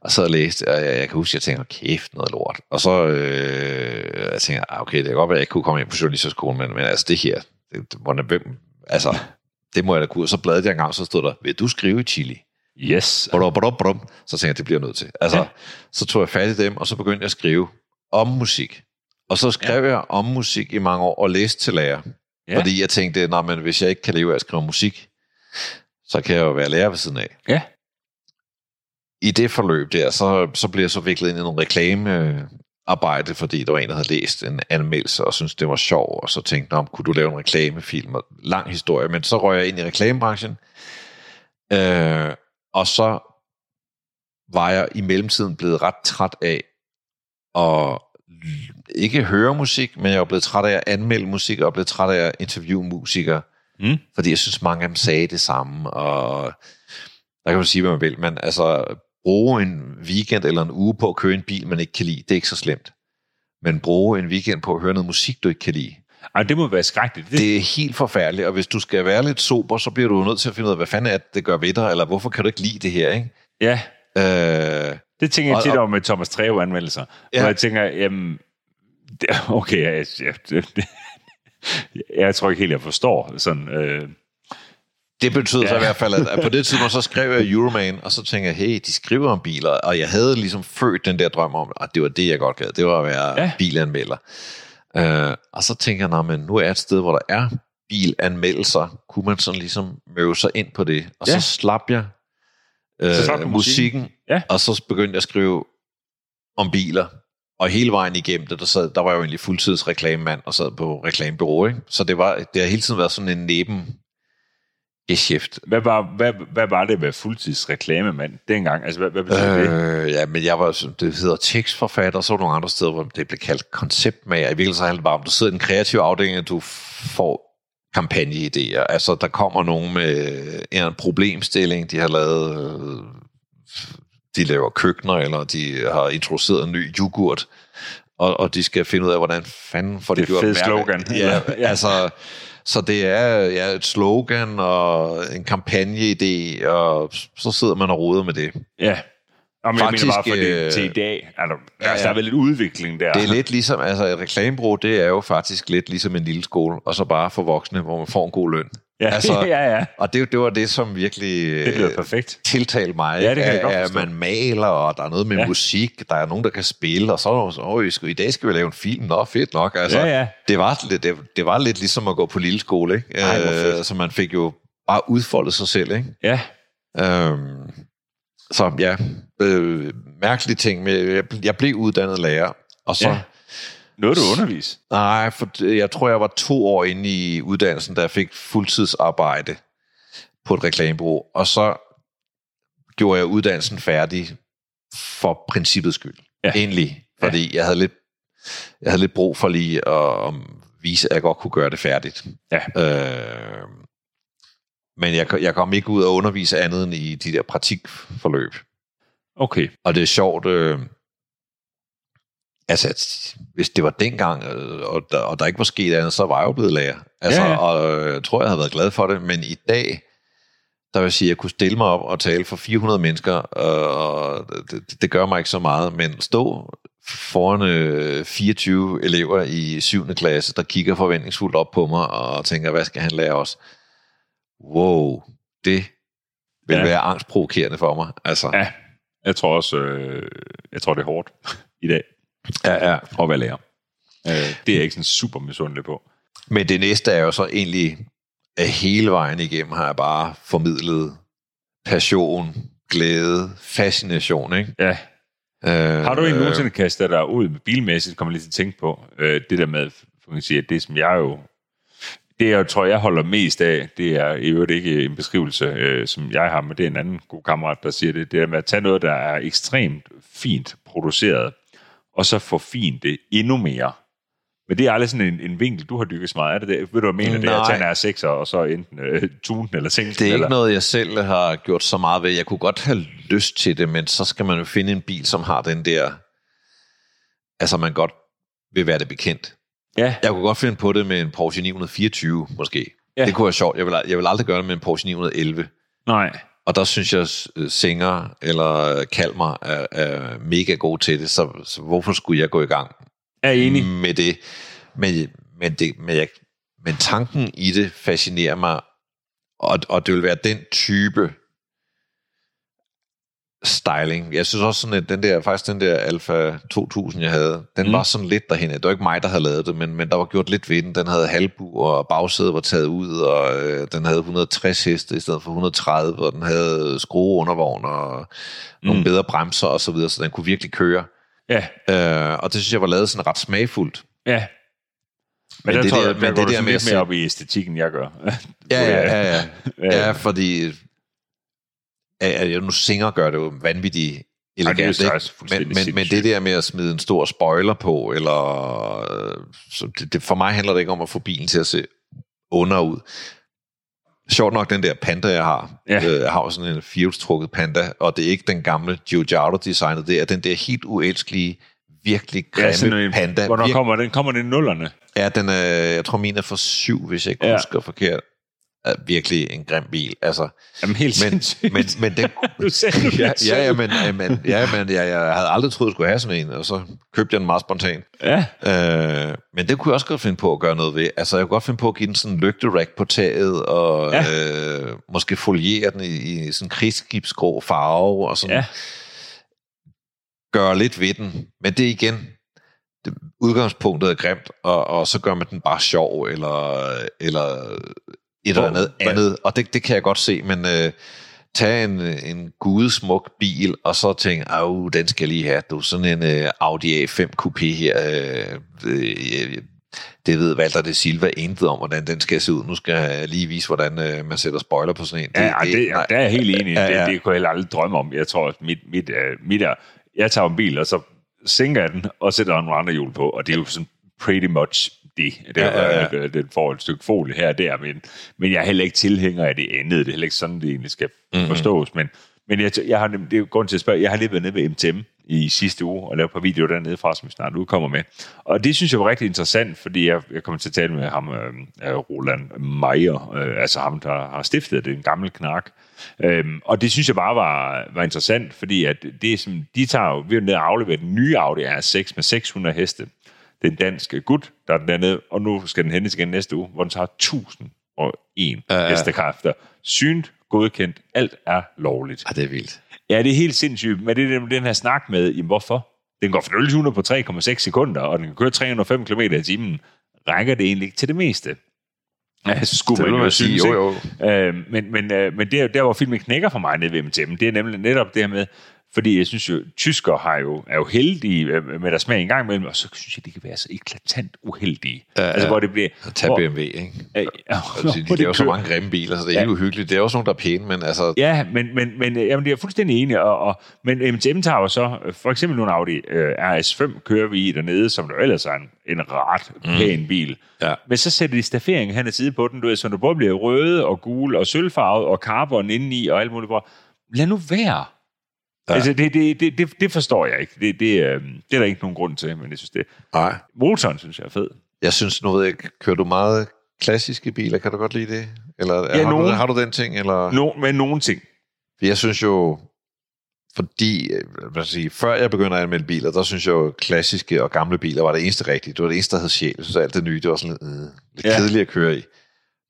Og så læste, og jeg, jeg kan huske, at jeg tænkte, kæft, noget lort. Og så øh, jeg tænkte ah, okay, det kan godt være, at jeg ikke kunne komme ind på journalisterskolen, men, men altså det her, det, det, hvordan, hvem, altså, det må jeg da kunne. Så bladede jeg en gang, så stod der, vil du skrive i Chili? Yes. Brum, brum, brum. Så tænkte jeg, det bliver nødt til. Altså, Ja. så tog jeg fat i dem, og så begyndte jeg at skrive om musik. Og så skrev ja. jeg om musik i mange år, og læste til lærer. Ja. Fordi jeg tænkte, nej, men hvis jeg ikke kan leve af at skrive musik, så kan jeg jo være lærer ved siden af Ja. i det forløb der, så, så blev jeg så viklet ind i nogle reklamearbejde, fordi der var en, der havde læst en anmeldelse og syntes, det var sjov, og så tænkte jeg, kunne du lave en reklamefilm? Og lang historie, men så røg jeg ind i reklamebranchen, øh, og så var jeg i mellemtiden blevet ret træt af at ikke høre musik, men jeg var blevet træt af at anmelde musik, og blevet træt af at interviewe musikere, Mm. fordi jeg synes, mange af dem sagde det samme, og der kan man sige, hvad man vil, men altså, bruge en weekend eller en uge på at køre en bil, man ikke kan lide, det er ikke så slemt. Men bruge en weekend på at høre noget musik, du ikke kan lide, Ej, det må være skrækkeligt. Det, det er helt forfærdeligt, og hvis du skal være lidt sober, så bliver du nødt til at finde ud af, hvad fanden er det, det gør ved dig, eller hvorfor kan du ikke lide det her, ikke? ja, Øh, det tænker jeg tit og- over med Thomas Treve anmeldelser. Ja. Hvor jeg tænker, jamen, okay, jeg, jeg, det, *laughs* jeg tror ikke helt, jeg forstår sådan... Øh, Det betød ja. så i hvert fald, at, på det tidspunkt, så skrev jeg Euroman, og så tænkte jeg, hey, de skriver om biler, og jeg havde ligesom født den der drøm om, at det var det, jeg godt gad, det var at være Ja. bilanmelder. Uh, og så tænker jeg, "Nå, men nu er jeg et sted, hvor der er bilanmeldelser, kunne man sådan ligesom møve sig ind på det, og Ja. så slap jeg uh, Så slap musikken, Ja. og så begyndte jeg at skrive om biler, og hele vejen igennem det, der, sad, der var jeg jo egentlig fuldtidsreklamemand og sad på reklamebureau, ikke? Så det, var, det har hele tiden været sådan en neben geschæft. hvad, var, hvad, hvad var det med fuldtidsreklamemand dengang? Altså, hvad, hvad betyder øh, det? Ja, men jeg var, det hedder tekstforfatter, så var nogle andre steder, hvor det blev kaldt konceptmager. I virkeligheden så handler det bare om, du sidder i den kreative afdeling, og du får kampagneidéer. Altså, der kommer nogen med en problemstilling, de har lavet, øh, de laver køkkener, eller de har introduceret en ny yoghurt, og, og de skal finde ud af, hvordan fanden får de Det er gjort fed mærke- slogan. Ja. *laughs* ja, altså, så det er ja, et slogan og en kampagneidé, og så sidder man og roder med det. Ja. Jamen, Faktisk, jeg mener bare, for det, øh, til i dag, altså, ja, altså, der er vel lidt udvikling der. Det er lidt ligesom, altså et reklamebureau, det er jo faktisk lidt ligesom en lille skole, og så bare for voksne, hvor man får en god løn. Ja, *laughs* altså- ja, ja. Og det, det var det, som virkelig Det perfekt. tiltalte mig. Ja, det kan ikke? godt At forstå. Man maler, og der er noget med Ja. musik, der er nogen, der kan spille, og så er så, "Åh, I dag skal vi lave en film. Nå, fedt nok. Altså, Ja, ja. Det, var, lidt- det, det var lidt ligesom at gå på lille skole, ikke? Ej. Øh, så man fik jo bare udfoldet sig selv, ikke? Ja, Øhm, så ja, øh, mærkelige ting. Med, jeg, jeg blev uddannet lærer, og så... Ja. Noget du undervis. Nej, for jeg tror, jeg var to år inde i uddannelsen, da jeg fik fuldtidsarbejde på et reklamebureau, og så gjorde jeg uddannelsen færdig for princippets skyld. Ja. Egentlig, fordi ja. jeg havde lidt jeg havde lidt brug for lige at, at vise, at jeg godt kunne gøre det færdigt. Ja. Øh, men jeg, jeg kom ikke ud og undervise andet end i de der praktikforløb. Okay. Og det er sjovt, øh, altså, hvis det var dengang, øh, og der, og der ikke var sket andet, så var jeg jo blevet lærer. Altså, Ja, ja. Og øh, jeg tror, jeg havde været glad for det, men i dag, der vil jeg sige, at jeg kunne stille mig op og tale for 400 mennesker, øh, og det, det gør mig ikke så meget, men stå foran øh, 24 elever i 7. klasse, der kigger forventningsfuldt op på mig og tænker, hvad skal han lære os? Wow, det vil ja. være angstprovokerende for mig. Altså, Ja, jeg tror også, øh, jeg tror, det er hårdt *laughs* i dag ja, ja. at være lærer. Øh, det er jeg ikke sådan super misundelig på. Men det næste er jo så egentlig, at hele vejen igennem har jeg bare formidlet passion, glæde, fascination. Ikke? Ja. Øh, Har du egentlig nogensinde kastet dig ud med bilmæssigt, kommer lige til at tænke på, øh, det der med, for man sige, at det som jeg jo, det jeg tror, jeg holder mest af, det er i øvrigt ikke en beskrivelse, øh, som jeg har, men det er en anden god kammerat, der siger det, det er med at tage noget, der er ekstremt fint produceret, og så forfine det endnu mere. Men det er aldrig sådan en, en vinkel, du har dykket så meget. Er det det? Ved du, hvad jeg mener? Det er at Nej. tage en R6'er, og så enten øh, tune den eller sænke Det er eller... ikke noget, jeg selv har gjort så meget ved. Jeg kunne godt have lyst til det, men så skal man jo finde en bil, som har den der... Altså, man godt vil være det bekendt. Ja, Jeg kunne godt finde på det med en Porsche 924, måske. Ja. Det kunne være sjovt. Jeg vil, jeg vil aldrig gøre det med en Porsche 911. nej. Og der synes jeg, at Singer eller Kalmar er, er mega gode til det, så, så hvorfor skulle jeg gå i gang Er enig. med det? Men, men, det, men, jeg, men tanken i det fascinerer mig, og, og det vil være den type styling. Jeg synes også sådan, at den der, faktisk den der Alfa 2000, jeg havde, den Mm. var sådan lidt derhen. Det var ikke mig, der havde lavet det, men, men der var gjort lidt ved den. Den havde halvbu, og bagsædet var taget ud, og øh, den havde 160 heste i stedet for 130, og den havde skrueundervogn og nogle Mm. bedre bremser og så videre, så den kunne virkelig køre. Ja, Øh, og det synes jeg var lavet sådan ret smagfuldt. ja. Men, Men det tror der- jeg, men det der med lidt at mere op i æstetikken, jeg gør. *laughs* Ja, ja, ja. Ja. Ja, fordi ja, ja, nu Singer gør det jo vanvittigt det elegant, også fuldstændig men, men, men det der med at smide en stor spoiler på, eller øh, så det, det, for mig handler det ikke om at få bilen til at se under ud. Sjovt nok, den der Panda, jeg har, Ja. ja. øh, jeg har jo sådan en firehjulstrukket Panda, og det er ikke den gamle Giugiaro-designet, det er den der helt uelskelige, virkelig Ja, grimme sådan en, Panda. Hvornår Virk- kommer den? Kommer den i nullerne? Ja, den er, jeg tror min er for syv, hvis jeg ikke Ja. ja. husker forkert. Virkelig en grim bil. Altså, Jamen helt men, sindssygt. men, men den, *laughs* du sagde ja, ja, ja, men, ja, men, ja, men jeg, jeg havde aldrig troet, jeg skulle have sådan en, og så købte jeg den meget spontant. Ja, Øh, men det kunne jeg også godt finde på at gøre noget ved. Altså, jeg kunne godt finde på at give den sådan en lygterack på taget, og Ja. ja. øh, måske foliere den i, i sådan en krigsskibsgrå farve, og sådan ja. gøre lidt ved den. Men det igen, det, udgangspunktet er grimt, og, og så gør man den bare sjov, eller, eller et eller Hvor- andet hvad- andet. Og det, det kan jeg godt se, men øh, tag en, en gudesmuk bil, og så tænke, au, den skal lige have. Du sådan en øh, Audi A5 Coupé her, øh, øh, det ved Walter de Silva intet om, hvordan den skal se ud. Nu skal jeg lige vise, hvordan øh, man sætter spoiler på sådan en. Ja, det, det, nej. der er jeg helt enig. Ja, Det, ja. det kunne jeg heller aldrig drømme om. Jeg tror, at mit, mit, uh, mit er, jeg tager en bil, og så sænker jeg den, og sætter nogle andre hjul på, og det er jo sådan pretty much det. Det er Ja, ja, ja, den får et stykke folie her og der, men, men jeg er heller ikke tilhænger af det andet. Det er heller ikke sådan, det egentlig skal Mhm. mm-hmm. forstås. Men, men jeg, jeg har, det er grund til at spørge, jeg har lige været nede ved MTM i sidste uge og lavet et par videoer dernede fra, som vi snart udkommer med. Og det synes jeg var rigtig interessant, fordi jeg, jeg kommer til at tale med ham, øh, øh, Roland Meyer, øh, altså ham, der har stiftet det, en gammel knak. Øhm, og det synes jeg bare var, var interessant, fordi at det som, de tager jo, vi er jo nede og aflevere den nye Audi R6 med 600 heste. Det er en dansk gut, der er dernede, og nu skal den hentes igen næste uge, hvor den tager 1001 Ja, ja. hestekræfter. Synt, godkendt, alt er lovligt. Ja, det er vildt. Ja, det er helt sindssygt, men det er den her snak med, jamen hvorfor? Den går fra 0 til 100 på 3,6 sekunder, og den kan køre 305 km i timen. Rækker det egentlig ikke til det meste? Ja, så skulle Det man jo sige, jo, jo. Øh, men men, øh, men det er, der, hvor filmen knækker for mig nede ved MTM, det er nemlig netop det her med, fordi jeg synes jo, tysker har jo, er jo heldige med deres smag en gang imellem, og så synes jeg, de kan være så eklatant uheldige. Ja, altså, ja. hvor det bliver... Tag hvor, BMW, ikke? ja, Altså, de laver så mange grimme biler, så det er Ja. uhyggeligt. Det er også nogle, der er pæne, men altså... Ja, men, men, men øh, jamen, det er fuldstændig enig. Og, og, men MTM tager jo så, øh, for eksempel nogle Audi øh, RS5 kører vi i dernede, som der ellers er en, en ret pæn bil. Ja. Men så sætter de stafferingen hen ad side på den, du ved, så der både bliver røde og gule og sølvfarvet og carbon indeni og alt muligt. Lad nu være. Ja. Altså, det, det, det, det, forstår jeg ikke. Det, det, øh, det er der ikke nogen grund til, men jeg synes det. Nej. Motoren synes jeg er fed. Jeg synes, nu ved jeg ikke, kører du meget klassiske biler? Kan du godt lide det? Eller Ja, har, nogen. du, har du den ting? Eller? No, med nogle ting. For Jeg synes jo, fordi, øh, hvad sige, før jeg begyndte at anmelde biler, der synes jeg jo, klassiske og gamle biler var det eneste rigtige. Det var det eneste, der hed sjæl. Jeg synes, alt det nye, det var sådan lidt, øh, lidt Ja. kedeligt at køre i.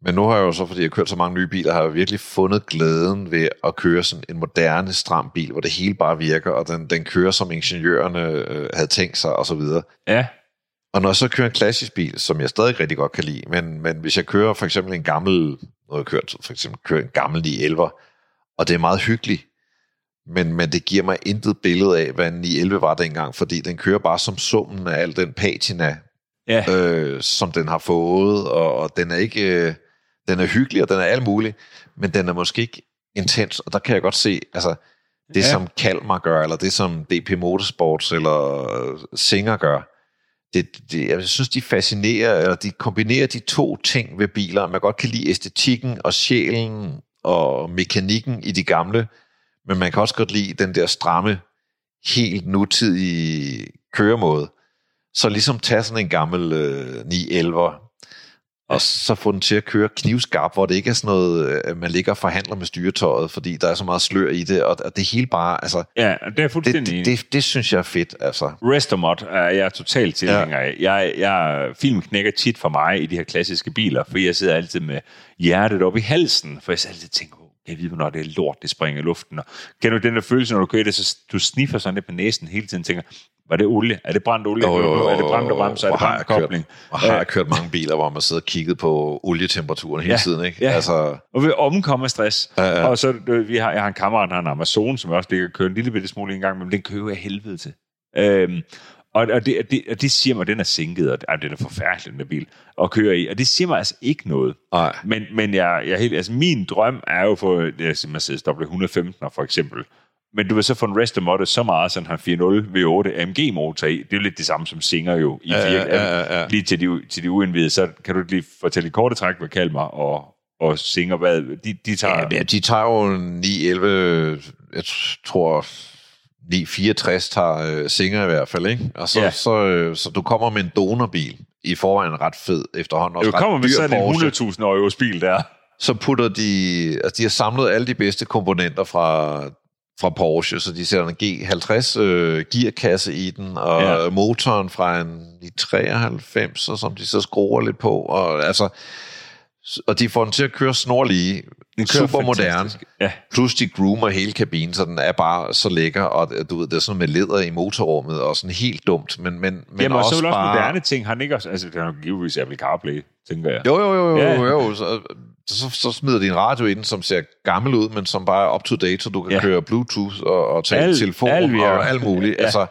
Men nu har jeg jo så, fordi jeg har kørt så mange nye biler, har jeg virkelig fundet glæden ved at køre sådan en moderne, stram bil, hvor det hele bare virker, og den, den kører, som ingeniørerne øh, havde tænkt sig, og så videre. Ja, Og når jeg så kører en klassisk bil, som jeg stadig rigtig godt kan lide, men, men hvis jeg kører for eksempel en gammel, har jeg kørt, for eksempel kører en gammel 911, og det er meget hyggeligt, men, men det giver mig intet billede af, hvad en 911 var dengang, fordi den kører bare som summen af al den patina, ja. øh, som den har fået, og, og den er ikke, øh, den er hyggelig, og den er alt muligt, men den er måske ikke intens, og der kan jeg godt se, altså, det Ja. som Kalmar gør, eller det som DP Motorsports eller Singer gør, det, det, jeg synes, de fascinerer, eller de kombinerer de to ting ved biler. Man godt kan lide æstetikken og sjælen og mekanikken i de gamle, men man kan også godt lide den der stramme, helt nutidige køremåde. Så ligesom tage sådan en gammel øh, 911 og så få den til at køre knivskarp, hvor det ikke er sådan noget, øh, man ligger og forhandler med styretøjet, fordi der er så meget slør i det, og og det hele bare, altså, ja, det er det, fuldstændig det, i. det, det synes jeg er fedt, altså. Restomod er jeg totalt tilhænger af. Jeg, jeg, film knækker tit for mig i de her klassiske biler, for jeg sidder altid med hjertet op i halsen, for jeg sidder altid tænker, "Åh, jeg ved, hvornår det er lort, det springer i luften. Og kan du den der følelse, når du kører det, så du sniffer sådan lidt på næsen hele tiden, tænker, var det olie? Er det brændt olie? er det brændt og bremser? Er det brændt kobling? og har jeg kørt mange biler, hvor man sidder og kigget på olietemperaturen hele Ja, tiden, ikke? ja. Altså, Og ved omkomme stress. Ja, ja. Og så øh, vi har, jeg har en kammerat, der har en Amazon, som jeg også ligger og kører en lille bitte smule en gang, men den kører jeg helvede til. Øhm, og, og, det, og det, og det siger mig, at den er sænket, og ah, den er forfærdelig, den bil, at køre i. Og det siger mig altså ikke noget. nej. Men, men jeg, jeg helt, altså min drøm er jo for er Mercedes W115 for eksempel. Men du vil så få en Rest Model så meget, så han har 4.0 V8 AMG motor i. Det er jo lidt det samme som Singer jo. I Ja, fire, ja, ja, ja. Lige til de, til de uindvidede, så kan du lige fortælle i korte træk, hvad Kalmar og, og Singer, hvad de, de tager... Ja, de tager jo 911, jeg tror 964 tager øh, Singer i hvert fald, ikke? Og så, Ja. så, øh, så du kommer med en donorbil i forvejen ret fed efterhånden. du Også ret kommer med sådan en Porsche. 100.000 euros bil der. så putter de, altså de har samlet alle de bedste komponenter fra, fra Porsche, så de sætter en G50 øh, gearkasse i den, og ja. motoren fra en 93, og som de så skruer lidt på, og altså, og de får den til at køre snorlige, Den kører super moderne. Ja, plus de groomer hele kabinen, så den er bare så lækker, og du ved, det er sådan med læder i motorrummet, og sådan helt dumt, men, men, men Jamen, og også så er vel også bare... moderne ting. Har den ikke også... Altså, den har jo givetvis Apple CarPlay, tænker jeg. Jo, jo, jo, jo, Ja. jo, jo. Så, så, så smider de en radio ind, som ser gammel ud, men som bare er up to date, så du kan Ja. køre Bluetooth og, og tale Al- al, telefon al og alt muligt. Ja. Altså,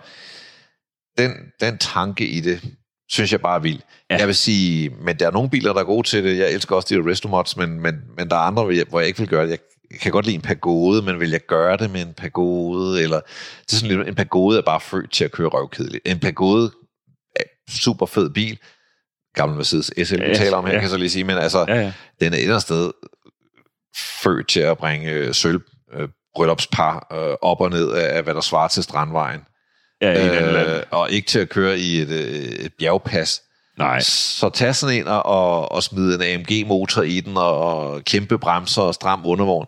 den, den tanke i det, synes jeg bare er vild. Ja. Jeg vil sige, men der er nogle biler, der er gode til det. Jeg elsker også de Restomods, men, men, men der er andre, hvor jeg, ikke vil gøre det. Jeg kan godt lide en pagode, men vil jeg gøre det med en pagode? Eller, det er sådan lidt, en pagode er bare født til at køre røvkedeligt. En pagode er super fed bil. Gammel Mercedes SL, vi Ja, taler om her, ja. kan jeg så lige sige, men altså, Ja, ja. den er et eller andet sted født til at bringe øh, sølv øh, bryllupspar øh, op og ned af, af, hvad der svarer til Strandvejen. Ja, i øh, land. Og ikke til at køre i et, øh, et bjergpas. Nej. Så tag sådan en og, og, smide en AMG-motor i den, og, og kæmpe bremser og stram undervogn.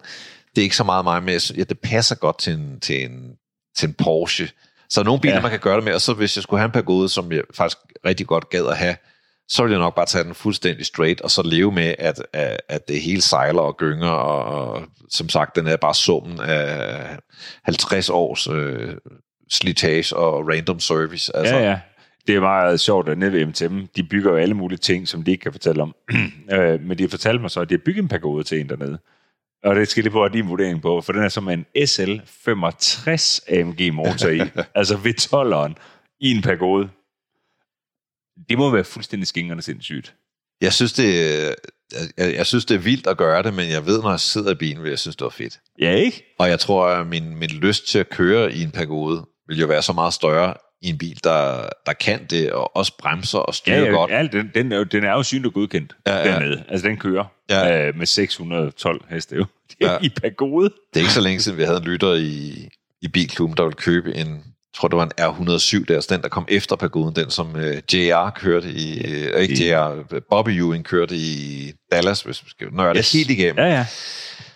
Det er ikke så meget mig. Jeg synes, Ja, det passer godt til en, til en, til en Porsche. Så er nogle biler, ja. man kan gøre det med, og så hvis jeg skulle have en Pagode, som jeg faktisk rigtig godt gad at have, så ville jeg nok bare tage den fuldstændig straight, og så leve med, at, at, at det hele sejler og gynger, og, og som sagt, den er bare summen af 50 års øh, slitage og random service. Altså, Ja, ja. Det er meget sjovt, at nede ved MTM, de bygger jo alle mulige ting, som de ikke kan fortælle om. *clears throat* Øh, Men de har fortalt mig så, at de har bygget en pagode til en dernede. Og det skal lige få din vurdering på, for den er som en SL65 AMG motor i. *laughs* altså V12'eren i en pagode. Det må være fuldstændig skingerne sindssygt. Jeg synes, det, er- jeg, jeg synes, det er vildt at gøre det, men jeg ved, når jeg sidder i bilen, vil jeg synes, det var fedt. Ja, ikke? Og jeg tror, at min, min lyst til at køre i en Pagode vil jo være så meget større i en bil, der, der kan det, og også bremser og styrer Ja, ja, godt. ja den, den, er jo, den er jo synligt godkendt Ja, ja. dernede. Altså, den kører Ja. øh, med 612 heste jo. *laughs* Det er Ja. i pagode. Det er ikke så længe siden, vi havde en lytter i, i bilklubben, der ville købe en, tror det var en R107, der, altså den, der kom efter Pagoden, den som uh, JR kørte i, uh, ikke JR, Bobby Ewing kørte i Dallas, hvis vi skal nørde Yes. yes. helt igennem. Ja, ja.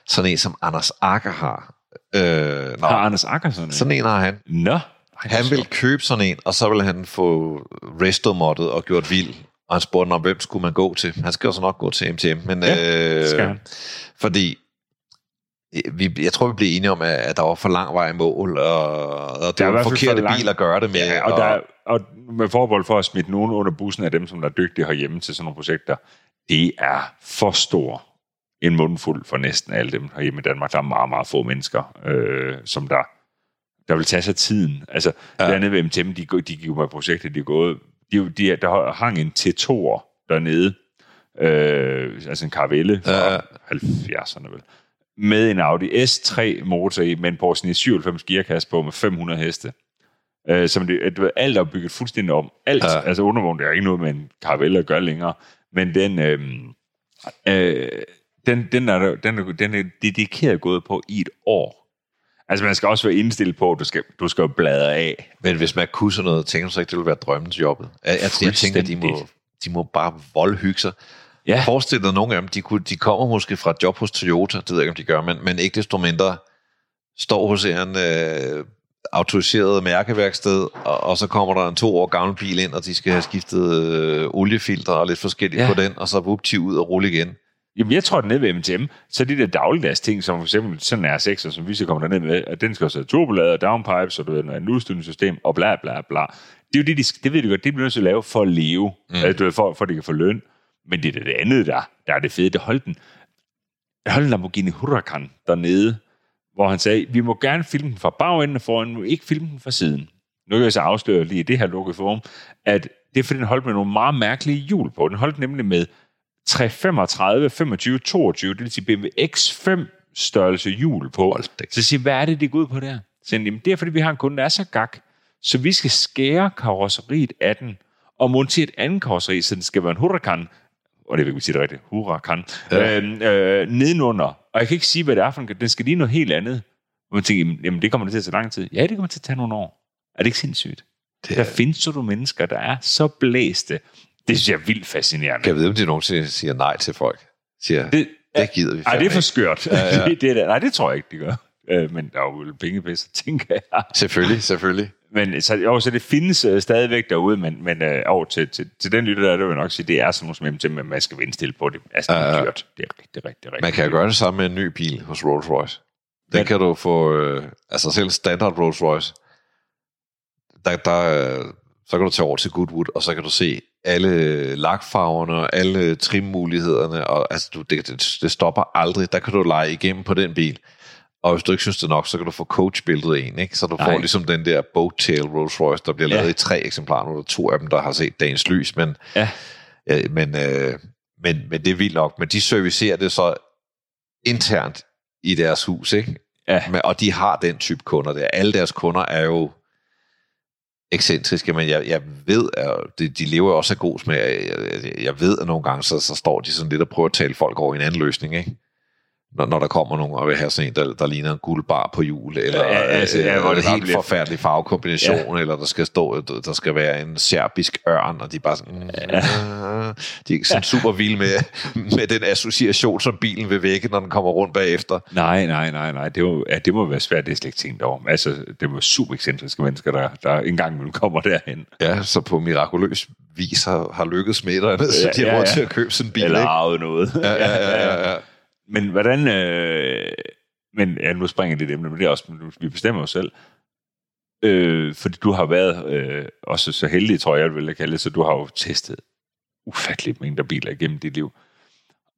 Sådan en, som Anders Akker har. Øh, nå, Har Anders Akker sådan en? sådan en har han. Nå. Han vil købe sådan en, og så vil han få resto-moddet og gjort vild. Og han spurgte om, hvem skulle man gå til? Han skal jo så nok gå til MTM. Men, Ja, øh, skal han. Fordi øh, vi, jeg tror, vi blev enige om, at, der var for lang vej i mål, og, og det er var forkerte for lang- bil at gøre det med. Ja, og, der, og med forbehold for at smitte nogen under bussen af dem, som der er dygtige herhjemme til sådan nogle projekter, det er for stor en mundfuld for næsten alle dem herhjemme i Danmark. Der er meget, meget få mennesker, øh, som der, der vil tage sig tiden. Altså, ja. Dernede ved MTM, de, de gik jo med projektet, de er gået, de, de, der hang en T2'er dernede, øh, altså en Caravelle fra Ja, ja. ja. 70'erne vel, med en Audi S3 motor i, med en Porsche 97 gearkasse på med 500 heste. Øh, som det, du ved, alt er bygget fuldstændig om. Alt, ja. Altså undervogn, det er ikke noget med en Caravelle at gøre længere, men den, øh, øh, den, den, er, den, er, den er dedikeret gået på i et år. Altså man skal også være indstillet på, at du skal, du skal jo bladre af. Men hvis man kunne sådan noget, tænker du så ikke, det ville være drømmens jobbet? Jeg, tænker, de må, de må bare voldhygge sig. Ja, Forestil dig nogle af dem, de, kunne, de kommer måske fra et job hos Toyota, det ved jeg ikke, om de gør, men, men ikke desto mindre står hos en øh, autoriseret mærkeværksted, og, og så kommer der en to år gammel bil ind, og de skal have skiftet øh, oliefilter og lidt forskelligt ja. på den, og så vupti ud og rulle igen. Jamen, jeg tror, at nede ved MTM, så er de der dagligdags ting, som for eksempel sådan en R6, som vi så kommer derned med, at den skal også have turbolader, downpipes, og du ved, en udstødningssystem, og bla bla bla. Det er jo det, de, det ved de godt, det bliver nødt til at lave for at leve, mm. altså, du ved, for, for at de kan få løn. Men det er det, det andet, der, der er det fede. Det holdt den, holdt en Lamborghini Huracan dernede, hvor han sagde, vi må gerne filme den fra bagenden og foran, men ikke filme den fra siden. Nu kan jeg så afsløre lige i det her lukkede forum, at det er fordi, den holdt med nogle meget mærkelige hjul på. Den holdt nemlig med 335, 25, 22, det vil sige BMW X5 størrelse hjul på. Hold. Så siger hvad er det, det går ud på der? Så siger jamen, det er fordi, vi har en kunde, der er så gak, så vi skal skære karosseriet af den, og montere et andet karosseri, så den skal være en Huracan, og det vil ikke sige det rigtigt, Huracan, ja. Øh, øh, nedenunder. Og jeg kan ikke sige, hvad det er for en, den skal lige noget helt andet. Og man tænker, jamen, det kommer det til at tage lang tid. Ja, det kommer til at tage nogle år. Er det ikke sindssygt? Det Der er, findes så du mennesker, der er så blæste. Det synes jeg er vildt fascinerende. kan jeg vide, om de nogensinde siger nej til folk? Siger, det, Det, gider vi ej, det er for skørt. Ja, ja. *laughs* det, det er. Nej, det tror jeg ikke, de gør. Øh, men der er jo vel pengepæsser, tænker jeg. Selvfølgelig, selvfølgelig. Men så, jo, så det findes uh, stadigvæk derude, men, men uh, over til, til, til den lytter der, det vil jeg nok sige, det er sådan nogle som til, men man skal vindstille på det. Altså, det er ja. dyrt. Det er rigtig, rigtig, rigtig Man kan jo gøre det samme med en ny bil hos Rolls Royce. Den Men- kan du få, øh, altså selv standard Rolls Royce, der, der, øh, så kan du tage over til Goodwood, og så kan du se alle lakfarverne og alle trimmulighederne, og altså, du, det, det, det stopper aldrig. Der kan du lege igennem på den bil. Og hvis du ikke synes det nok, så kan du få coachbilledet en, ikke? Så du Nej. får ligesom den der boat-tail Rolls Royce, der bliver Ja. lavet i tre eksemplarer. Nu er der to af dem, der har set dagens lys, men, Ja. ja, men, øh, men, men det er vildt nok. Men de servicerer det så internt i deres hus, ikke? Ja. Men, og de har den type kunder der. Alle deres kunder er jo ekscentriske, men jeg, jeg ved, at de, de lever også af god smag. Jeg, jeg, jeg ved, at nogle gange, så, så står de sådan lidt og prøver at tale folk over i en anden løsning, ikke? Når, når der kommer nogen og vil have sådan en, der, der ligner en guldbar på jul, eller Ja, altså, ja, ja, hvor det bare helt forfærdelig farvekombination, ja. eller der skal stå, der skal være en serbisk ørn, og de er bare sådan, ja. de er ikke sådan super vilde med, med den association, som bilen vil vække, når den kommer rundt bagefter. Nej, nej, nej, nej. Det må, ja, det må være svært, det er slet ikke tænkt over. Altså, det må super ekscentriske mennesker, der, der engang vil komme derhen. Ja, så på mirakuløs vis har, har lykkedes med dig, så de har ja, råd ja. til at købe sådan en bil, Eller arvet noget. Ja, ja, ja, ja, ja. Men hvordan... Øh, men ja, nu springer det emne, men det er også, vi bestemmer os selv. Øh, fordi du har været øh, også så heldig, tror jeg, jeg kalde det, så du har jo testet ufatteligt mængder biler igennem dit liv,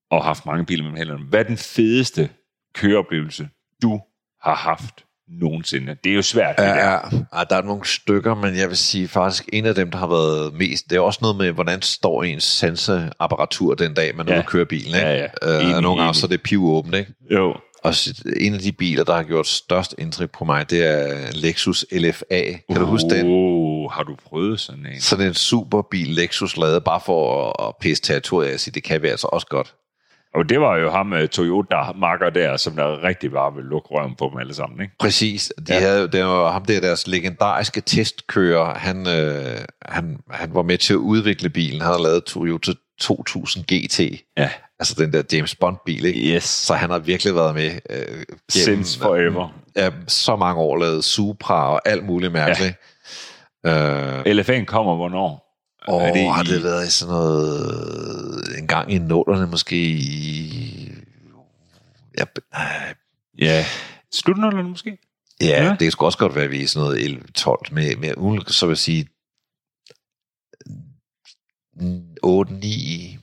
og haft mange biler med hænderne. Hvad er den fedeste køreoplevelse, du har haft nogensinde? Det er jo svært, det der. Ja, ja. ja, der er nogle stykker, men jeg vil sige faktisk, en af dem, der har været mest, det er også noget med, hvordan står ens sanseapparatur den dag, man Ja. ude at køre bilen. Ikke? Ja, ja. Øh, Enig, og nogle gange så er det pivåbent. Ikke? Jo. Og en af de biler, der har gjort størst indtryk på mig, det er Lexus LFA. Kan du huske den? Oh, har du prøvet sådan en? Sådan en superbil Lexus lavet bare for at, pisse territoriet af og sige, det kan vi altså også godt. Og det var jo ham, øh, Toyota-makker der, som der rigtig bare ville lukke røven på dem alle sammen, ikke? Præcis. De Ja. havde, det var ham der, deres legendariske testkører. Han, øh, han, han var med til at udvikle bilen. Han havde lavet Toyota 2000 GT. Ja. Altså den der James Bond-bil, ikke? Yes. Så han har virkelig været med øh, Since forever. Ja, så mange år lavet Supra og alt muligt mærkeligt. Ja. Øh, LFA'en kommer hvornår? Og Er det i- har det været i sådan noget... En gang i nullerne måske i... Ja, øh, Ja. Slutnullerne måske? ja, Ja. det skulle også godt være, at vi er sådan noget 11-12 med, med så vil jeg sige 8-9.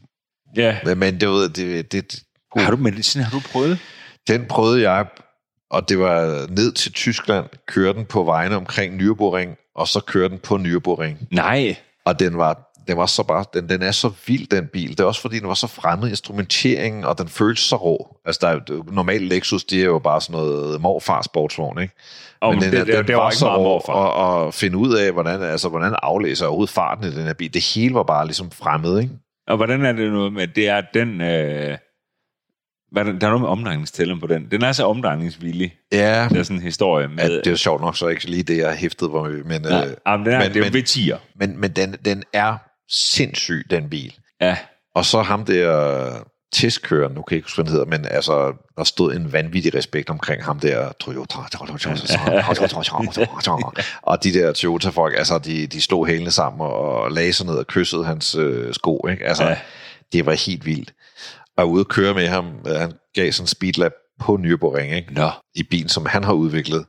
Ja. Men det, var- det, det, Har du medicin, har du prøvet? Den prøvede jeg, og det var ned til Tyskland, kørte den på vejene omkring Nürburgring, og så kørte den på Nürburgring. Nej. Og den var, den var så bare, den, den er så vild, den bil. Det er også fordi, den var så fremmed instrumenteringen, og den føltes så rå. Altså, der er, normalt Lexus, det er jo bare sådan noget morfar sportsvogn, ikke? Og Men det, den, er- det, den det, var ikke så rå, og, og finde ud af, hvordan, altså, hvordan aflæser overhovedet farten i den her bil. Det hele var bare ligesom fremmed, ikke? Og hvordan er det noget med, det er den... Øh, hvad, er der er noget med omdrejningstælleren på den. Den er så omdrejningsvillig. Ja, Det er sådan en historie med... at det er jo sjovt nok så ikke lige det, jeg hæftede på, men, ja, øh, jamen, den er, men- det er jo men- V10'er. men, men den, den er sindssyg, den bil. Ja. Og så ham der testkøren, nu kan jeg ikke huske, hvad han hedder, men altså, der stod en vanvittig respekt omkring ham der Toyota. og de der Toyota-folk, altså, de, de stod hælene sammen og lagde sig ned og kyssede hans øh, sko. Ikke? Altså, Ja. ja. det var helt vildt. Og ude at køre med ham, øh, han gav sådan en speedlap på Nürburgring, ikke? Nå. i bilen, som han har udviklet.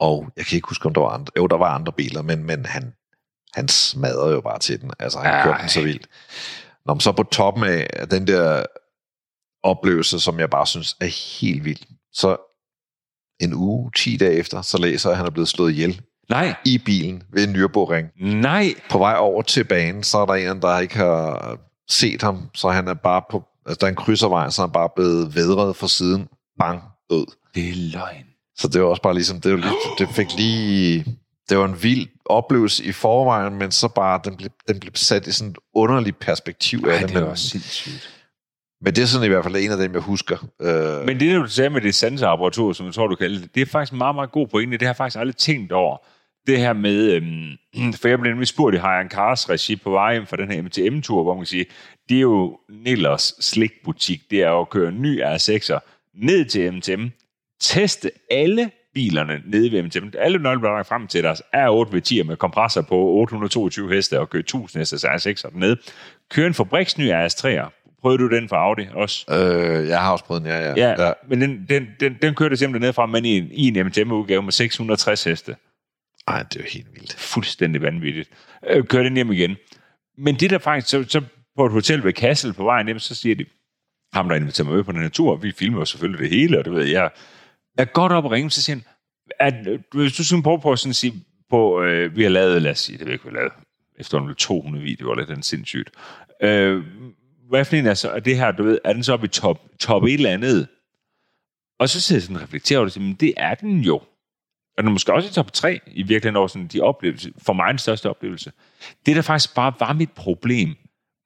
Og jeg kan ikke huske, om der var andre. Jo, der var andre biler, men, men han, han smadrede jo bare til den. Altså, han Ej. kørte den så vildt. Når man så på toppen af den der oplevelse, som jeg bare synes er helt vild, så en uge, 10 dage efter, så læser jeg, at han er blevet slået ihjel Nej. i bilen ved Nürburgring. Nej. På vej over til banen, så er der en, der ikke har set ham, så han er bare på, altså der er en krydservej, så er han bare blevet vedret fra siden. Bang, død. Det er løgn. Så det var også bare ligesom, det, var lige, det fik lige, det var en vild oplevelse i forvejen, men så bare, den blev, den blev sat i sådan et underligt perspektiv af Ej, det. det er Men, sindssygt. men det er sådan i hvert fald en af dem, jeg husker. Øh, Men det, der du sagde med det sanseapparatur, som jeg tror, du kalder det, det er faktisk en meget, meget god pointe. Det har jeg faktisk aldrig tænkt over. Det her med, øhm, *clears throat* for jeg blev nemlig spurgt i Hayan Cars regi på vej hjem fra den her MTM-tur, hvor man kan sige, det er jo Nillers slikbutik. Det er jo at køre en ny R6'er ned til MTM, teste alle bilerne nede ved MTM. Alle nøgleberegninger frem til deres R8 V10 med kompressor på 822 heste og køre 1000 hestes R6'er dernede. Køre en fabriksny RS3'er. Prøvede du den fra Audi også? øh, jeg har også prøvet den, ja, ja. Ja, ja. men den, den, den, den kørte simpelthen ned fra, men i en, i en MTM-udgave med 660 heste. Ej, det er jo helt vildt. Fuldstændig vanvittigt. Øh, kørte den hjem igen. Men det der faktisk, så, så på et hotel ved Kassel på vejen hjem, så siger de, ham der inviterer mig med på den her tur, vi filmer jo selvfølgelig det hele, og det ved jeg. Jeg er godt op og ringe, så siger han, at, hvis du sådan prøver på at sådan sige, på, øh, vi har lavet, lad os sige, det ved jeg ikke, vi har lavet efterhånden 200 videoer, eller den sindssygt. Øh, hvad for en er, så, er det her, du ved, er den så oppe i top, top et eller andet? Og så sidder jeg sådan og reflekterer over det, men det er den jo. Og den er måske også i top 3 i virkeligheden over sådan de oplevelser. For mig den største oplevelse. Det, der faktisk bare var mit problem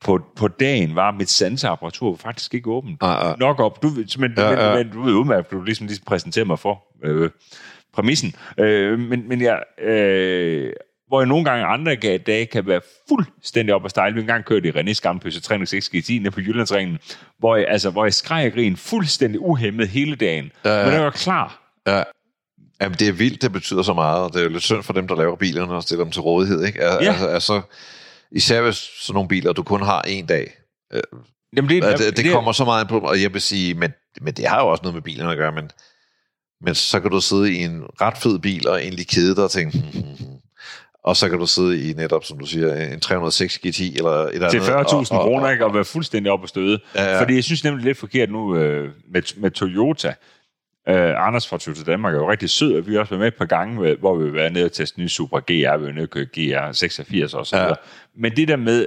på, på dagen, var, mit sanseapparatur faktisk ikke åbent. Ah, ah. Nok op. Du, men, Ja, ja, ja. men, men du ved udmærket, du ligesom, ligesom præsenterer mig for øh, præmissen. Øh, men, men jeg... Øh, hvor jeg nogle gange andre dage kan være fuldstændig op og stejle. En gang kørte i René's gamle Peugeot 306 GTI nede på Jyllandsringen, hvor jeg, altså, hvor jeg skreg og grin fuldstændig uhemmet hele dagen. Ja, ja. Men jeg var klar. Ja. Jamen, det er vildt, det betyder så meget, og det er jo lidt synd for dem, der laver bilerne og stiller dem til rådighed, ikke? Al- Ja. Altså, altså, især hvis sådan nogle biler, du kun har en dag. Jamen, det, Det, det, det kommer så meget på, og jeg vil sige, men, men det har jo også noget med bilerne at gøre, men, men så kan du sidde i en ret fed bil og egentlig kede dig og tænke, hmm, hmm, hmm. og så kan du sidde i netop, som du siger, en 306 GTI eller et eller til andet. 40.000 og- og- kroner, ikke? Og være fuldstændig op og støde. Ja, ja. Fordi jeg synes nemlig, er lidt forkert nu øh, med, med Toyota. Øh, Anders fra Toyota Danmark er jo rigtig sød, og vi har også været med et par gange, med- hvor vi har været nede og teste nye Supra GR, vi været nede og køre GR 86 og så Ja. videre. Men det der med,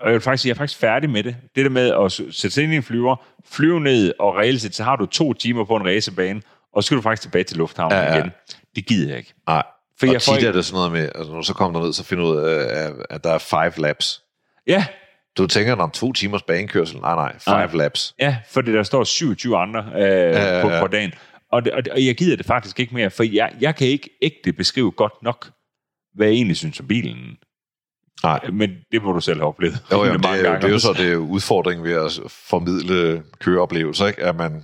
og jeg vil faktisk sige, jeg er faktisk færdig med det. Det der med at sætte sig ind i en flyver, flyve ned, og reelt set, så har du to timer på en racerbane, og så skal du faktisk tilbage til lufthavnen Ja, ja. igen. Det gider jeg ikke. Nej, For og jeg får tit ikke- er det sådan noget med, altså, når du så kommer derned, så finder du ud af, at der er five laps. Ja, Du tænker, om to timers banekørsel. Nej, nej, five Nej. laps. Ja, fordi der står 27 andre øh, ja, på, på dagen. Og, det, og, det, og jeg gider det faktisk ikke mere, for jeg, jeg kan ikke ægte beskrive godt nok, hvad jeg egentlig synes om bilen Nej. Men det må du selv have oplevet. Jo, *laughs* jo, det, er, gange. det er jo så det er udfordringen ved at formidle køreoplevelser, ikke? At man,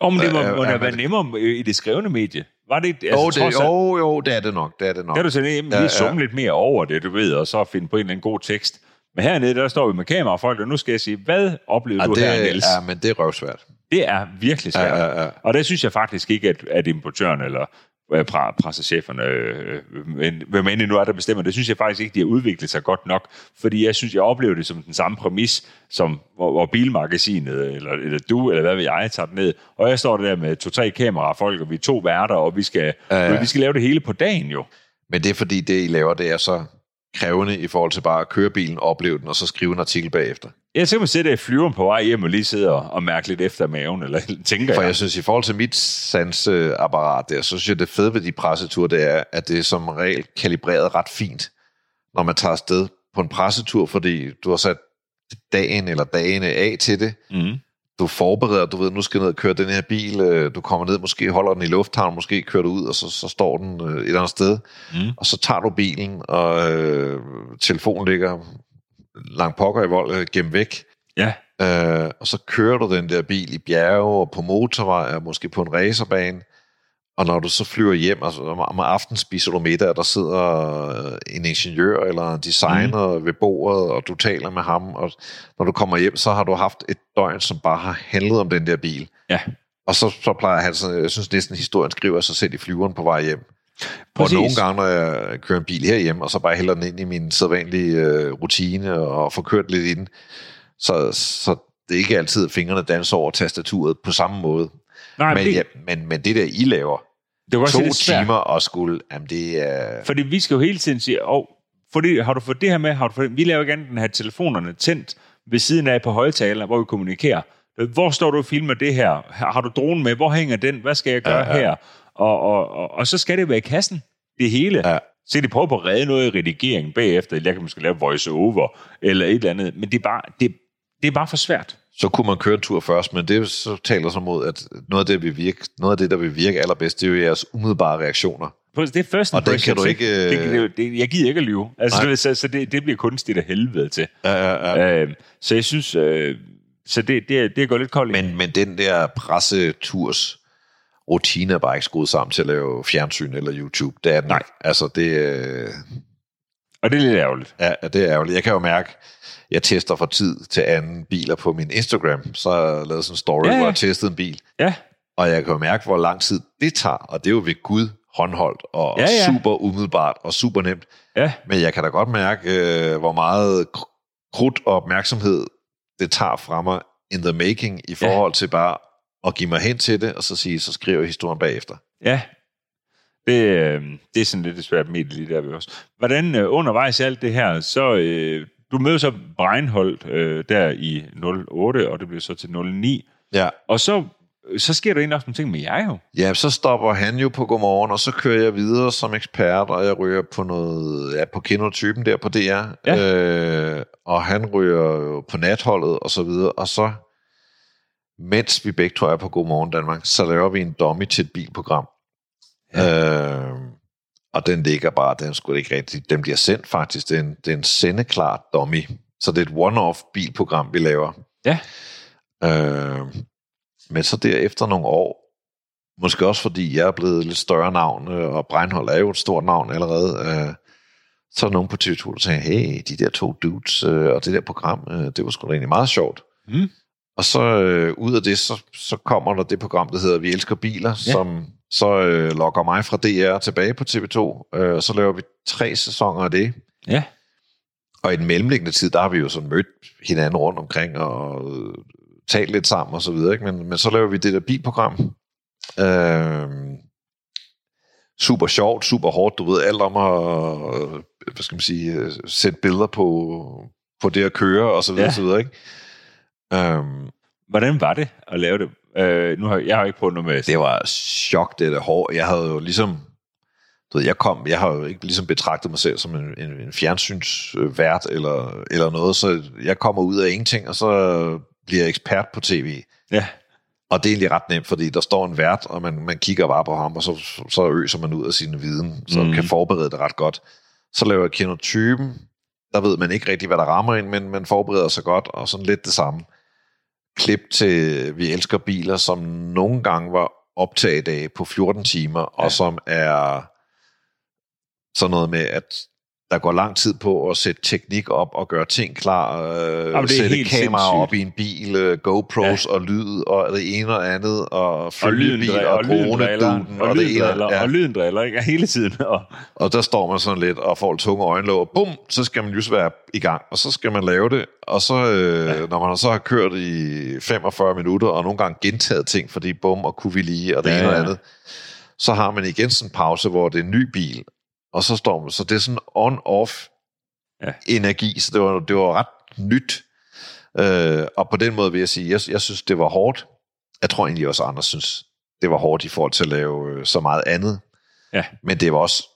Åh, men det må, Øh, må er da man- være nemmere i det skrevne medie. Var det altså, jo, det, trods jo, jo, det er det nok. Det er det nok. Er du sådan, jamen, Ja, lige ja. lidt mere over det, du ved, og så finde på en eller anden god tekst. Men hernede, der står vi med kamera og folk, og nu skal jeg sige, hvad oplevede ja, du det, her, Niels? ja, men det er røvsvært. Det er virkelig svært. Ja, ja, ja. Og det synes jeg faktisk ikke, at, at importøren eller øh, pressecheferne, øh, men, hvem end det nu er, der bestemmer, det synes jeg faktisk ikke, de har udviklet sig godt nok. Fordi jeg synes, jeg oplever det som den samme præmis, som hvor, hvor bilmagasinet, eller, eller du, eller hvad ved jeg, tager det ned. Og jeg står der med to-tre kamerafolk, og vi er to værter, og vi skal, ja. vi skal lave det hele på dagen jo. Men det er fordi, det I laver, det er så krævende i forhold til bare at køre bilen, opleve den, og så skrive en artikel bagefter. Jeg så kan man sætte i flyveren på vej hjem og lige sidde og, og mærke lidt efter maven, eller *laughs* tænker For jeg. jeg synes, i forhold til mit sanseapparat der, så synes jeg, det fede ved de presseture, det er, at det er som regel kalibreret ret fint, når man tager afsted på en pressetur, fordi du har sat dagen eller dagene af til det. Mm. Du forbereder, du ved, nu skal jeg ned og køre den her bil, øh, du kommer ned, måske holder den i lufthavn, måske kører du ud, og så, så står den øh, et eller andet sted, Mm. og så tager du bilen, og øh, telefonen ligger langt pokker i vold, øh, gemt væk, Ja, Øh, og så kører du den der bil i bjerge og på motorvej og måske på en racerbane. Og når du så flyver hjem, altså om, aftenen spiser du middag, og der sidder øh, en ingeniør eller en designer mm. ved bordet, og du taler med ham. Og når du kommer hjem, så har du haft et døgn, som bare har handlet om den der bil. ja. Og så, så plejer han, så, jeg synes næsten, historien skriver sig selv i flyveren på vej hjem. Og Præcis. nogle gange, når jeg kører en bil herhjem, og så bare hælder den ind i min sædvanlige øh, rutine og får kørt lidt i den, så, så det er ikke altid, at fingrene danser over tastaturet på samme måde. Nej, Men, det, ja, men, men det der, I laver, det var to lidt svært. timer og skulle, jamen det er... Fordi vi skal jo hele tiden sige, oh, fordi, har du fået det her med? Har du fået, vi laver ikke andet end at have telefonerne tændt ved siden af på højtaler, hvor vi kommunikerer. Hvor står du og filmer det her? Har du dronen med? Hvor hænger den? Hvad skal jeg gøre Ja, ja. her? Og, og, og, og så skal det være i kassen. Det hele. Ja. Så de prøve på at redde noget i redigeringen bagefter. Jeg kan måske lave voice-over eller et eller andet. Men det er bare, det, det er bare for svært. Så kunne man køre en tur først, men det så taler så mod, at noget af det, vi virke, noget af det, der vil virke allerbedst, det er jo jeres umiddelbare reaktioner. Det er first Og den kan du ikke, Det, øh, det, det, jeg gider ikke at lyve. Altså, Nej. så, så det, det bliver kunstigt af helvede til. Ja, ja, ja. Øh, så jeg synes, øh, så det, det, det går lidt koldt. Men, men den der presseturs rutine er bare ikke skruet sammen til at lave fjernsyn eller YouTube. Det er den Nej. Altså, det, øh, Og det er lidt ærgerligt. ja, det er ærgerligt. Jeg kan jo mærke, jeg tester fra tid til anden biler på min Instagram. Så har jeg lavet sådan en story, Ja, ja, ja. hvor jeg testede en bil. Ja, Og jeg kan jo mærke, hvor lang tid det tager. Og det er jo ved Gud håndholdt og Ja, ja. super umiddelbart og super nemt. ja. Men jeg kan da godt mærke, øh, hvor meget kr- krudt og opmærksomhed det tager fra mig in the making i forhold til bare at give mig hen til det, og så sige, så skriver jeg historien bagefter. Ja. Det, øh, det er sådan lidt et svært medie lige der ved os. Hvordan øh, undervejs i alt det her, så øh, du møder så Breinholt øh, der i 08, og det bliver så til 09. Ja. Og så, så sker der egentlig også nogle ting med jer jo. ja, så stopper han jo på godmorgen, og så kører jeg videre som ekspert, og jeg ryger på noget, ja, på kenotypen der på DR, Ja. øh, og han ryger jo på natholdet og så videre, og så, mens vi begge tror er på Godmorgen Danmark, så laver vi en dummy til et bilprogram. Ja. Øh, og den ligger bare, den skulle ikke rigtig, den bliver sendt faktisk, det er en, det er en sendeklar dummy. Så det er et one-off bilprogram, vi laver. Ja. Øh, men så derefter nogle år, måske også fordi jeg er blevet lidt større navn, øh, og Breinholt er jo et stort navn allerede, øh, så er der nogen på TV2, der sagde, hey, de der to dudes, øh, og det der program, øh, det var sgu da egentlig meget sjovt. Mm. Og så øh, ud af det, så, så kommer der det program, der hedder Vi elsker biler, ja. som så øh, lokker mig fra DR tilbage på TV2. Øh, så laver vi tre sæsoner af det. Ja. Og i den mellemliggende tid, der har vi jo sådan mødt hinanden rundt omkring og øh, talt lidt sammen og så videre. Ikke? Men, men så laver vi det der bilprogram. Øh, super sjovt, super hårdt. Du ved alt om at øh, hvad skal man sige, øh, sætte billeder på, på det at køre og så videre. Ja. Og så videre ikke? Øhm, Hvordan var det at lave det? Øh, nu har jeg har ikke prøvet noget med... det var chok, det der hår. Jeg havde jo ligesom, du ved, jeg kom, jeg har jo ikke ligesom betragtet mig selv som en, en, en fjernsynsvært eller, eller noget, så jeg kommer ud af ingenting, og så bliver jeg ekspert på tv. Ja. Og det er egentlig ret nemt, fordi der står en vært, og man, man kigger bare på ham, og så, så øser man ud af sin viden, så mm. kan forberede det ret godt. Så laver jeg kenotypen, der ved man ikke rigtig, hvad der rammer ind, men man forbereder sig godt, og sådan lidt det samme. Klip til Vi elsker biler, som nogle gange var optaget af på 14 timer, ja. og som er sådan noget med, at der går lang tid på at sætte teknik op og gøre ting klar, øh, Jamen, sætte kameraer op i en bil, uh, GoPros ja. og lyd og det ene og andet, og følgebil og, og, og coronaduden og, og, det ene. Ja. Og lyden driller, ikke? *laughs* Hele tiden. Og... og der står man sådan lidt og får tunge øjenlåg, og bum, så skal man just være i gang, og så skal man lave det, og så, øh, ja. når man så har kørt i 45 minutter, og nogle gange gentaget ting, fordi bum, og kunne vi lige, og det ja, ene og andet, så har man igen sådan en pause, hvor det er en ny bil, og så står man, så det er sådan on-off ja. energi, så det var, det var ret nyt. Øh, og på den måde vil jeg sige, jeg, jeg synes, det var hårdt. Jeg tror egentlig også, andre synes, det var hårdt i forhold til at lave øh, så meget andet. Ja. Men det var også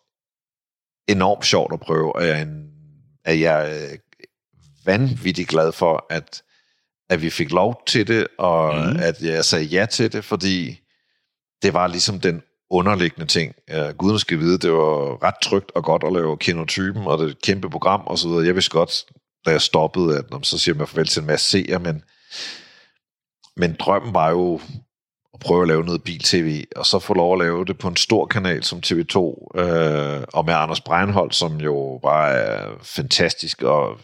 enormt sjovt at prøve, og jeg, er jeg er vanvittigt glad for, at, at vi fik lov til det, og mm. at jeg sagde ja til det, fordi det var ligesom den underliggende ting. Ja, Guden skal vide, det var ret trygt og godt at lave kinotypen, og det er et kæmpe program og så videre. Jeg vidste godt, da jeg stoppede, at så siger man farvel til en masse seere, men, men drømmen var jo at prøve at lave noget bil-tv, og så få lov at lave det på en stor kanal som TV2, øh, og med Anders Breinholt, som jo bare er fantastisk, og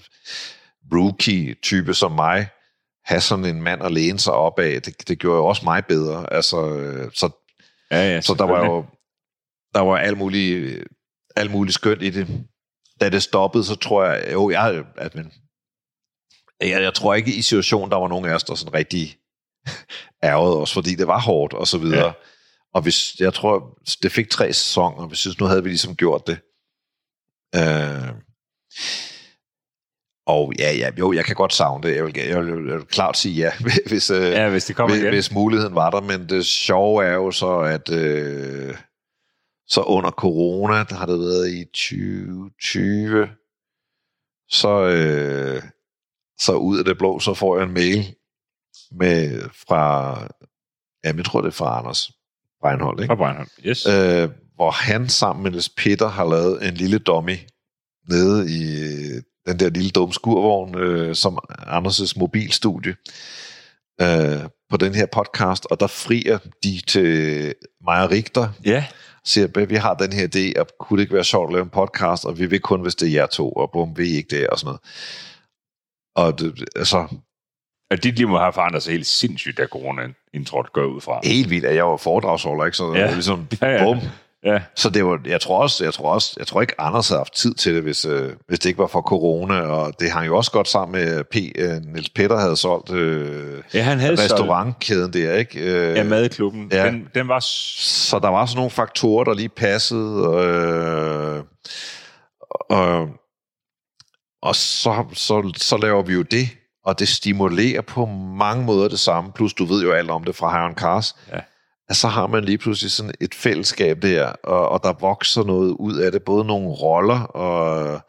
rookie-type som mig, have sådan en mand at læne sig op af, det, det gjorde jo også mig bedre. Altså, øh, så Ja, ja, så der var jo der var alt muligt, alt muligt skønt i det. Da det stoppede, så tror jeg, jo, jeg, at, men, jeg, jeg tror ikke i situationen, der var nogen af os, der sådan rigtig *laughs* ærgede os, fordi det var hårdt og så videre. Ja. Og hvis, jeg tror, det fik tre sæsoner, og vi synes, nu havde vi ligesom gjort det. Øh, og ja, ja, jo, jeg kan godt savne det. Jeg vil, jeg vil, jeg vil klart sige ja, *laughs* hvis, øh, ja, hvis, det kommer hvis, hvis muligheden var der. Men det sjove er jo så, at øh, så under corona, der har det været i 2020, så, øh, så ud af det blå, så får jeg en mail med fra, ja, jeg tror det er fra Anders Breinholt, ikke? Fra Breinholt, yes. Øh, hvor han sammen med Niels Peter har lavet en lille dummy nede i den der lille dumme skurvogn, øh, som Anders' mobilstudie øh, på den her podcast, og der frier de til mig og Richter. Ja. Siger, vi har den her idé, og kunne det ikke være sjovt at lave en podcast, og vi vil kun, hvis det er jer to, og bum, vi ikke det, og sådan noget. Og det, altså... At dit liv må have forandret sig helt sindssygt, da corona indtrådte går ud fra. Helt vildt, at jeg var foredragsholder, ikke? Så ja. ligesom, ja, ja. bum, Ja. Så det var, jeg tror også, jeg tror også, jeg tror ikke Anders havde haft tid til det, hvis, øh, hvis det ikke var for corona, og det hang jo også godt sammen med P. Øh, Niels Peter havde solgt øh, ja, han havde restaurantkæden der, ikke? Øh, ja, madklubben. Ja. Den, den var... Så der var sådan nogle faktorer, der lige passede, øh, og, og så, så, så laver vi jo det, og det stimulerer på mange måder det samme, plus du ved jo alt om det fra Hiron Cars. Ja at så har man lige pludselig sådan et fællesskab der, og, og der vokser noget ud af det, både nogle roller og,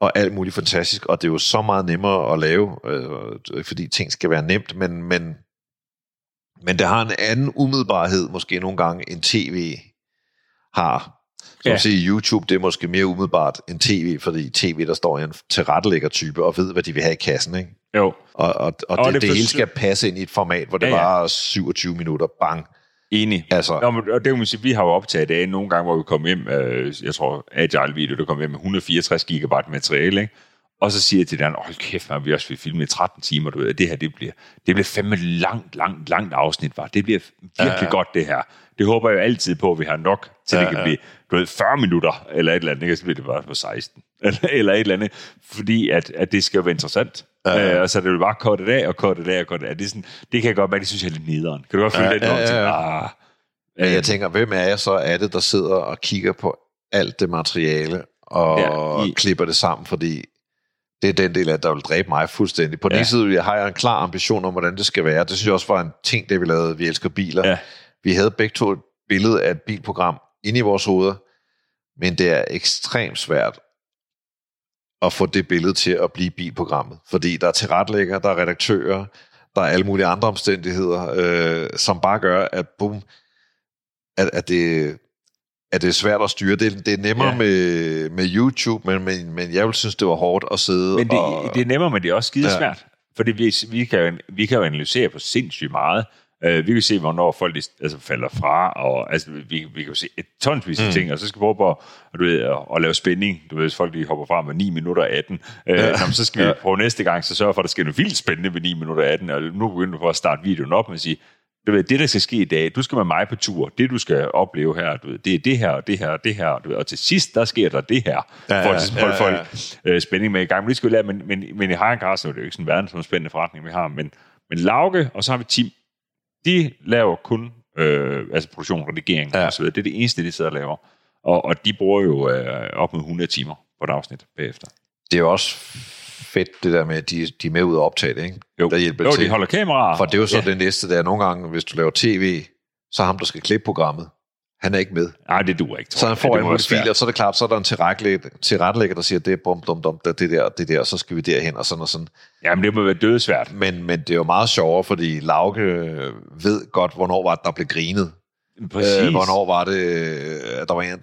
og alt muligt fantastisk, og det er jo så meget nemmere at lave, øh, fordi ting skal være nemt, men, men, men det har en anden umiddelbarhed måske nogle gange, end tv har. Så ja. sige, YouTube, det er måske mere umiddelbart end tv, fordi tv, der står en tilrettelægger-type og ved, hvad de vil have i kassen, ikke? Jo. Og, og, og, og det, det, det hele skal passe ind i et format, hvor det ja, ja. var 27 minutter, bang. Enig. Altså. Nå, men, og det vil sige, vi har jo optaget det nogle gange, hvor vi kom hjem, øh, jeg tror, Agile Video, der kom hjem med 164 gigabyte materiale, ikke? Og så siger jeg til den, hold kæft, man, vi også vil filme i 13 timer, du ved, det her, det bliver, det bliver fandme langt, langt, langt afsnit, var. Det bliver virkelig ja, ja. godt, det her. Det håber jeg jo altid på, at vi har nok, til ja, det kan ja. blive, du ved, 40 minutter, eller et eller andet, ikke? så bliver det bare på 16, eller, eller et eller andet, fordi at, at det skal jo være interessant. Ja. Øh, og så det vil bare korte det af, og korte det af, og korte det af. Det, er sådan, det kan jeg godt mærke, det synes jeg er lidt nederen. Kan du godt føle ja, det? Ja, ja, ja. Ah, øh. Jeg tænker, hvem er jeg så er det, der sidder og kigger på alt det materiale, og ja, i... klipper det sammen, fordi det er den del af der vil dræbe mig fuldstændig. På den ja. ene side har jeg en klar ambition om, hvordan det skal være. Det synes jeg også var en ting, det vi lavede, Vi elsker biler. Ja. Vi havde begge to et billede af et bilprogram inde i vores hoveder, men det er ekstremt svært at få det billede til at blive bilprogrammet. Fordi der er tilrettelægger, der er redaktører, der er alle mulige andre omstændigheder, øh, som bare gør, at, boom, at, at, det, at det er svært at styre. Det, det er nemmere Ja. med, med YouTube, men, men, men jeg vil synes, det var hårdt at sidde Men det, og... det er nemmere, men det er også skide Ja. svært. Fordi vi, vi, kan jo, vi kan jo analysere på sindssygt meget. Uh, vi kan se, hvornår folk altså, falder fra, og altså, vi, vi kan jo se et tonsvis af Mm. ting, og så skal vi prøve på at, du ved, at, at lave spænding. Du ved, hvis folk de hopper fra med 9 minutter og 18, uh, ja. jamen, så skal vi Ja. prøve næste gang, så sørge for, at der sker noget vildt spændende ved 9 minutter og 18, og nu begynder vi på at starte videoen op med at sige, du ved, det der skal ske i dag, du skal med mig på tur, det du skal opleve her, du ved, det er det her, og det her, og det her, du ved, og til sidst, der sker der det her, Ja, for ja, at holde ja, ja. folk øh, spænding med i gang. Men det skal vi lade, men, men, men i Hagen Carsten er det jo ikke sådan en verdensomspændende forretning, vi har. Men, men Lauke, og så har vi Tim, de laver kun øh, altså produktion, redigering ja. Videre. Det er det eneste, de sidder og laver. Og, og de bruger jo øh, op mod 100 timer på et afsnit bagefter. Det er jo også fedt, det der med, at de, de er med ud og optage det, ikke? Jo, Der hjælper jo til. de holder kameraer. For det er jo så ja. det næste, der er nogle gange, hvis du laver tv, så er ham, der skal klippe programmet. Han er ikke med. Nej, det duer ikke. tror Så han får være svært. filer, så er det klart, så er der en tilrettelægger, der siger, det er bum, dum, dum, det, det der, det der, så skal vi derhen og sådan og sådan. Jamen, det må være dødsvært. Men, men det er jo meget sjovere, fordi Lauke ved godt, hvornår var det, der blev grinet. Præcis. Øh, hvornår var det, øh, at der var en, der,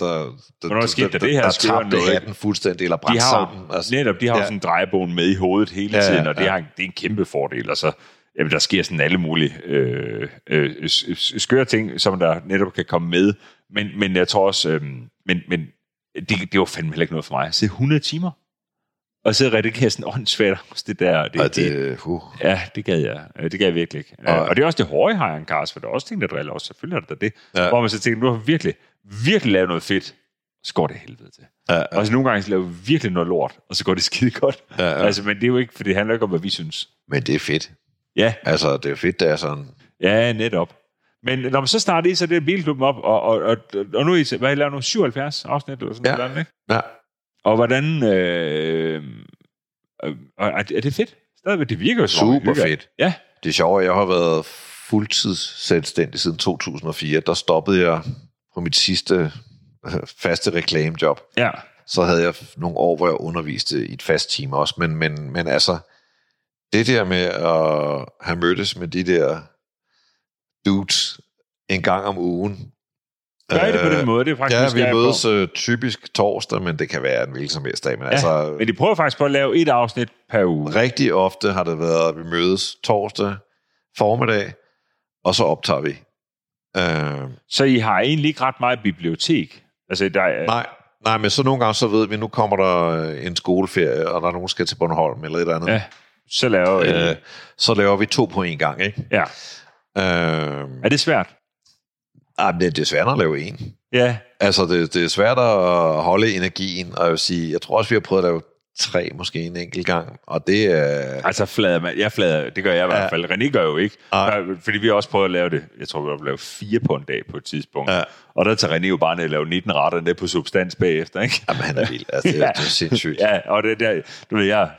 der, Hvornår skete der der, det her? der tabte noget? hatten fuldstændig, eller brændte sammen. jo, netop, de har ja. ja. sådan en drejebogen med i hovedet hele Ja, tiden, og det, ja. har, det er en kæmpe fordel. Og så, jamen, der sker sådan alle mulige øh, øh, skøre ting, som der netop kan komme med. Men, men jeg tror også, øh, men, men det, det var fandme heller ikke noget for mig. Så 100 timer, og så redigere sådan åndssvært også det der. Det, Og det, det, uh, ja, det gad jeg. Øh, Det gad jeg virkelig ikke. Og, Og- det er også det hårde i Hajan Cars, for der er også ting, der driller også. Selvfølgelig er der det. Ja. Hvor man så tænker, nu har vi virkelig, virkelig lavet noget fedt. Så går det helvede til. ja, ja, Og så nogle gange så laver vi virkelig noget lort, og så går det skide godt. ja, ja. Altså, men det er jo ikke, for det handler ikke om, hvad vi synes. Men det er fedt. Ja, Altså, det er fedt, det er sådan... ja, netop. Men når man så starter i, så er det bilklubben op, og, og, og, og nu er I, hvad I lavet nu? 77 afsnit eller sådan Ja. noget, ikke? Ja, Og hvordan, øh, øh, er, det- er det fedt? Stadigvæk, det virker jo super fedt. Ja, Det er sjovt, at jeg har været fuldtids selvstændig siden 2004. Der stoppede jeg på mit sidste øh, faste reklamejob. ja. Så havde jeg nogle år, hvor jeg underviste i et fast team også. Men, men, men altså, det der med at have mødtes med de der dudes en gang om ugen. Gør I det på øh, den måde? Det er faktisk Ja, vi nysgerrig på. mødes øh, typisk torsdag, men det kan være en hvilken som helst dag. Men ja, altså, Men de prøver faktisk på at lave et afsnit per uge. rigtig ofte har det været, at vi mødes torsdag formiddag, og så optager vi. Øh, Så I har egentlig ikke ret meget bibliotek? Altså, der er, nej, nej, men så nogle gange så ved vi, nu kommer der øh, en skoleferie, og der er nogen, der skal til Bornholm eller et eller andet. ja, så laver I... Øh, så laver vi to på en gang, ikke? ja. Øh, Er det svært? ej, men det det er svært at lave en. Ja, Altså, det, det er svært at holde energien, og jeg vil sige, jeg tror også, vi har prøvet at lave tre, måske en enkelt gang, og det er... Altså flader man, jeg flader, det gør jeg i hvert Ja. fald. René gør jo ikke, Nej. Der- fordi vi har også prøvet at lave det, jeg tror vi har lavet fire på en dag på et tidspunkt. Ja. Og der tager René jo bare ned og laver 19 retter ned på substans bagefter, ikke? Jamen, han er vild. Altså, det, er, *laughs* det er sindssygt. Ja, og det der, du ved, jeg,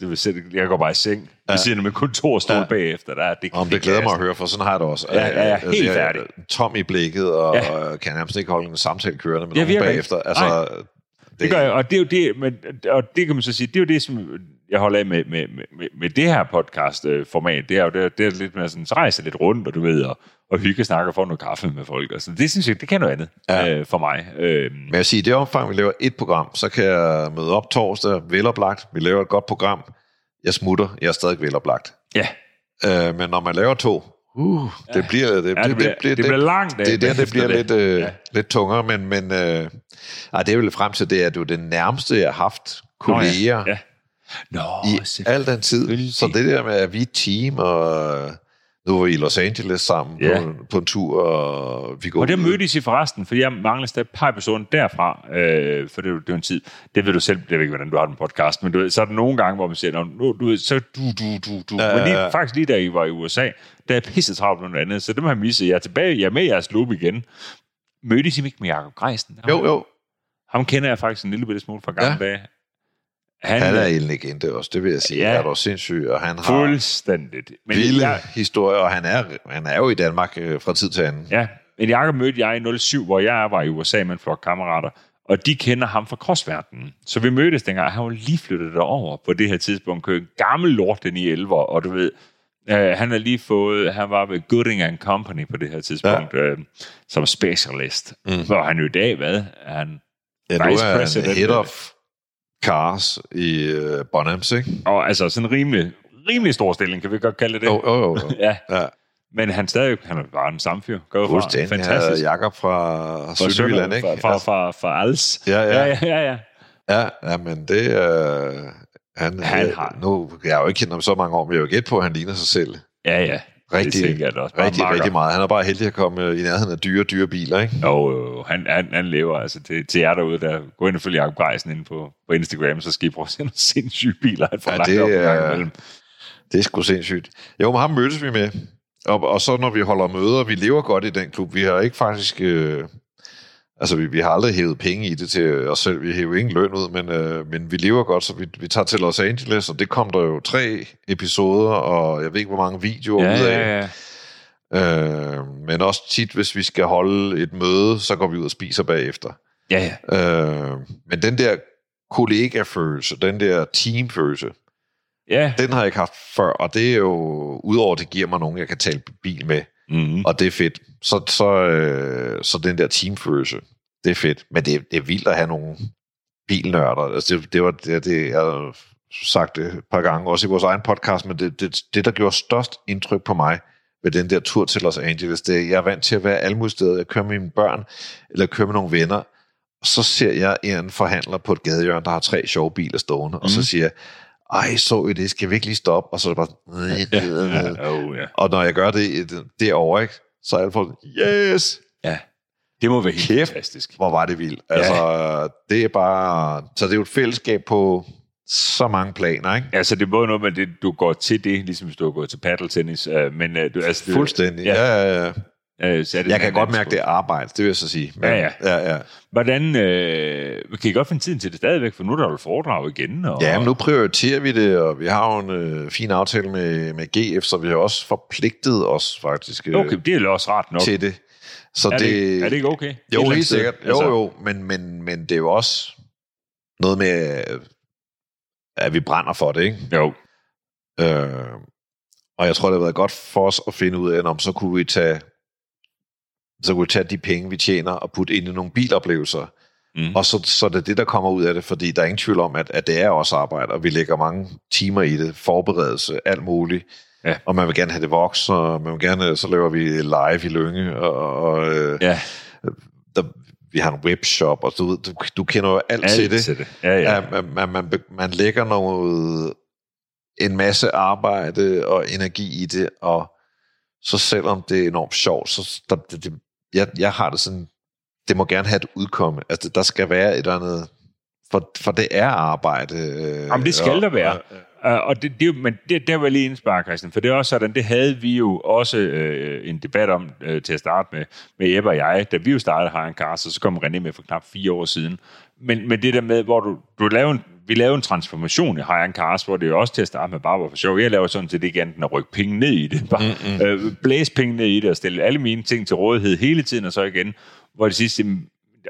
du ved, selv, jeg går bare i seng, ja. ved siden af min kontorstol ja. Ja. bagefter. Der, er det, Om det glæder mig at høre, for sådan har jeg det også. Ja, ja, ja, helt jeg er færdig. Tom i blikket, og Ja. ja. kan nærmest ikke holde en samtale kørende med Jeg nogen bagefter. Altså, Det, det gør jeg, og det er jo det, men, og det kan man så sige, det er jo det, som jeg holder af med, med, med, med det her podcast-format. Det er jo det, det er lidt mere sådan, så rejser lidt rundt, og du ved, og, og hygge snakker og få noget kaffe med folk. Og sådan. Det synes jeg, det kan noget andet. Ja. øh, for mig. Øh, Men jeg siger, i det omfang, vi laver et program, så kan jeg møde op torsdag, veloplagt. Vi laver et godt program. Jeg smutter, jeg er stadig veloplagt. ja, Øh, men når man laver to, uh, det bliver... Det, ja, det, bliver, det, det bliver langt. det er der, det bliver lidt, øh, Ja. lidt tungere, men, men øh, ej, det er vel frem til, det er, at det er jo det nærmeste, jeg har haft kolleger Nå, ja. ja. Nå, i al den tid. Så det der med, at vi er team, og nu var vi i Los Angeles sammen Ja. på, på en tur, og vi går Og der mødtes I forresten, fordi jeg mangler stadig par episoder derfra, øh, for det, er jo- det er en tid. Det ved du selv, jeg ved ikke, hvordan du har den podcast, men du ved, så er der nogle gange, hvor man siger, "Nå, nu, du så du, du, du, du. Ja, men lige, ja, ja. faktisk lige da I var i USA, der er pisse travlt med noget andet, så det må jeg misse. Jeg er tilbage, jeg er med i jeres loop igen. Mødtes I ikke med Jacob Greisen? Jo, jo. Ham kender jeg faktisk en lille bitte smule fra gamle ja. dage. Han, Han er en legende også, det vil jeg sige. Ja. Er du sindssyg, og han har fuldstændigt. Men vilde jeg, historier, og han er, han er jo i Danmark øh, fra tid til anden. Ja, men Jacob mødte jeg i 07, hvor jeg var i USA med en flok kammerater, og de kender ham fra crossverdenen. Så vi mødtes dengang, han var lige flyttet derover på det her tidspunkt, købte en gammel lort, den i 11, og du ved, Uh, han har lige fået, han var ved Gooding and Company på det her tidspunkt, ja. uh, som specialist. Mm. Hvor han jo i dag, hvad? Han Ja, Vice er president. head of cars i uh, Bonhams, ikke? Og altså sådan en rimelig, rimelig stor stilling, kan vi godt kalde det. Jo, jo, jo. *laughs* Ja, Ja, men han stadig, han er bare en samme fyr. Går fra. Fantastisk. Jakob fra Sønderjylland, ikke? Fra, fra, fra, fra Als. Ja, ja. ja, ja, ja. Ja, ja, men det er... Øh, han, Han øh, har- Nu, jeg har jo ikke kendt ham så mange år, men jeg vil gætte på, at han ligner sig selv. Ja, ja. Rigtig, det da også. Rigtig, makker. rigtig meget. Han er bare heldig at komme øh, i nærheden af dyre, dyre biler, ikke? Jo, jo, han, han, han lever altså til, til jer derude, der gå ind og følge Jacob Greisen ind på, på Instagram, så skal I prøve at se nogle sindssyge biler, han får Ja, det op er-. Det er sgu sindssygt. Jo, men ham mødtes vi med. Og, og så når vi holder møder, vi lever godt i den klub. Vi har ikke faktisk... Øh, altså, vi, vi har aldrig hævet penge i det til os selv. Vi hæver ingen løn ud, men, øh, men vi lever godt, så vi, vi tager til Los Angeles, og det kom der jo tre episoder, og jeg ved ikke, hvor mange videoer Ja, ud af. ja, ja. Øh, men også tit, hvis vi skal holde et møde, så går vi ud og spiser bagefter. ja, ja. Øh, men den der kollegafølelse, den der teamfølelse, ja. den har jeg ikke haft før, og det er jo, udover det giver mig nogen, jeg kan tale bil med, Mm-hmm. og det er fedt, så, så, øh, så den der teamfølelse, det er fedt. Men det, det er vildt at have nogle bilnørder. Altså det, det var det, det, jeg har sagt det et par gange, også i vores egen podcast, men det, det, det der gjorde størst indtryk på mig ved den der tur til Los Angeles, det er, jeg er vant til at være steder. Jeg kører med mine børn, eller kører med nogle venner, og så ser jeg en forhandler på et gadehjørne, der har tre sjove biler stående, mm. og så Mhm. siger jeg, ej, så I det, skal vi ikke lige stoppe? Og så er det bare, Ja, ja, oh, ja. og når jeg gør det i- derovre, ikke, så er alle folk, yes, ja. Det må være helt Kæft. fantastisk. hvor var det vildt. Altså, det er bare, så det er jo et fællesskab på så mange planer, ikke? Altså, det både noget med, det, du går til det, ligesom hvis du har gået til paddeltennis, øh, men øh, du, altså, det, Fuldstændig. Ja. Ja, ja, ja. Øh, så er det Jeg kan godt mærke, det sport. er arbejde, det vil jeg så sige. Men, Ja, ja. ja, ja. Hvordan, øh, kan I godt finde tiden til det stadigvæk, for nu er der jo foredrag igen. Og, Ja, men nu prioriterer vi det, og vi har jo en øh, fin aftale med, med GF, så vi har også forpligtet os faktisk øh, Okay, det er også rart nok. til det. Så er, det, det, er det ikke okay? Jo, helt sikkert. Jo, Altså, jo, men, men, men det er jo også noget med, at vi brænder for det, ikke? Jo, Øh, og jeg tror, det har været godt for os at finde ud af, om så kunne vi tage så kunne vi tage de penge, vi tjener, og putte ind i nogle biloplevelser. Mm. Og så, så er det det, der kommer ud af det, fordi der er ingen tvivl om, at, at det er også arbejde, og vi lægger mange timer i det, forberedelse, alt muligt. Ja. Og man vil gerne have det vokset, og man vil gerne, så laver vi live i Lønge, og, og øh, ja, der, vi har en webshop, og du, du, du kender jo alt, til det. til det. Ja, ja. Ja, man, man, man, lægger noget, en masse arbejde og energi i det, og så selvom det er enormt sjovt, så der, det, det, jeg, jeg har det sådan, det må gerne have et udkomme. Altså, der skal være et eller andet, for, for det er arbejde. Øh, Jamen, det skal og, der være. og- Uh, og det, det, men det, der var lige indspare, Christian, for det er også sådan, det havde vi jo også øh, en debat om øh, til at starte med, med Ebbe og jeg, da vi jo startede High Cars, og så kom René med for knap fire år siden. Men, men det der med, hvor du, du lavede en, vi lavede en transformation i High Cars, hvor det jo også til at starte med bare var for sjov. Jeg laver sådan set ikke andet at rykke penge ned i det. Bare mm-hmm. øh, blæse penge ned i det og stille alle mine ting til rådighed hele tiden, og så igen, hvor det sidste,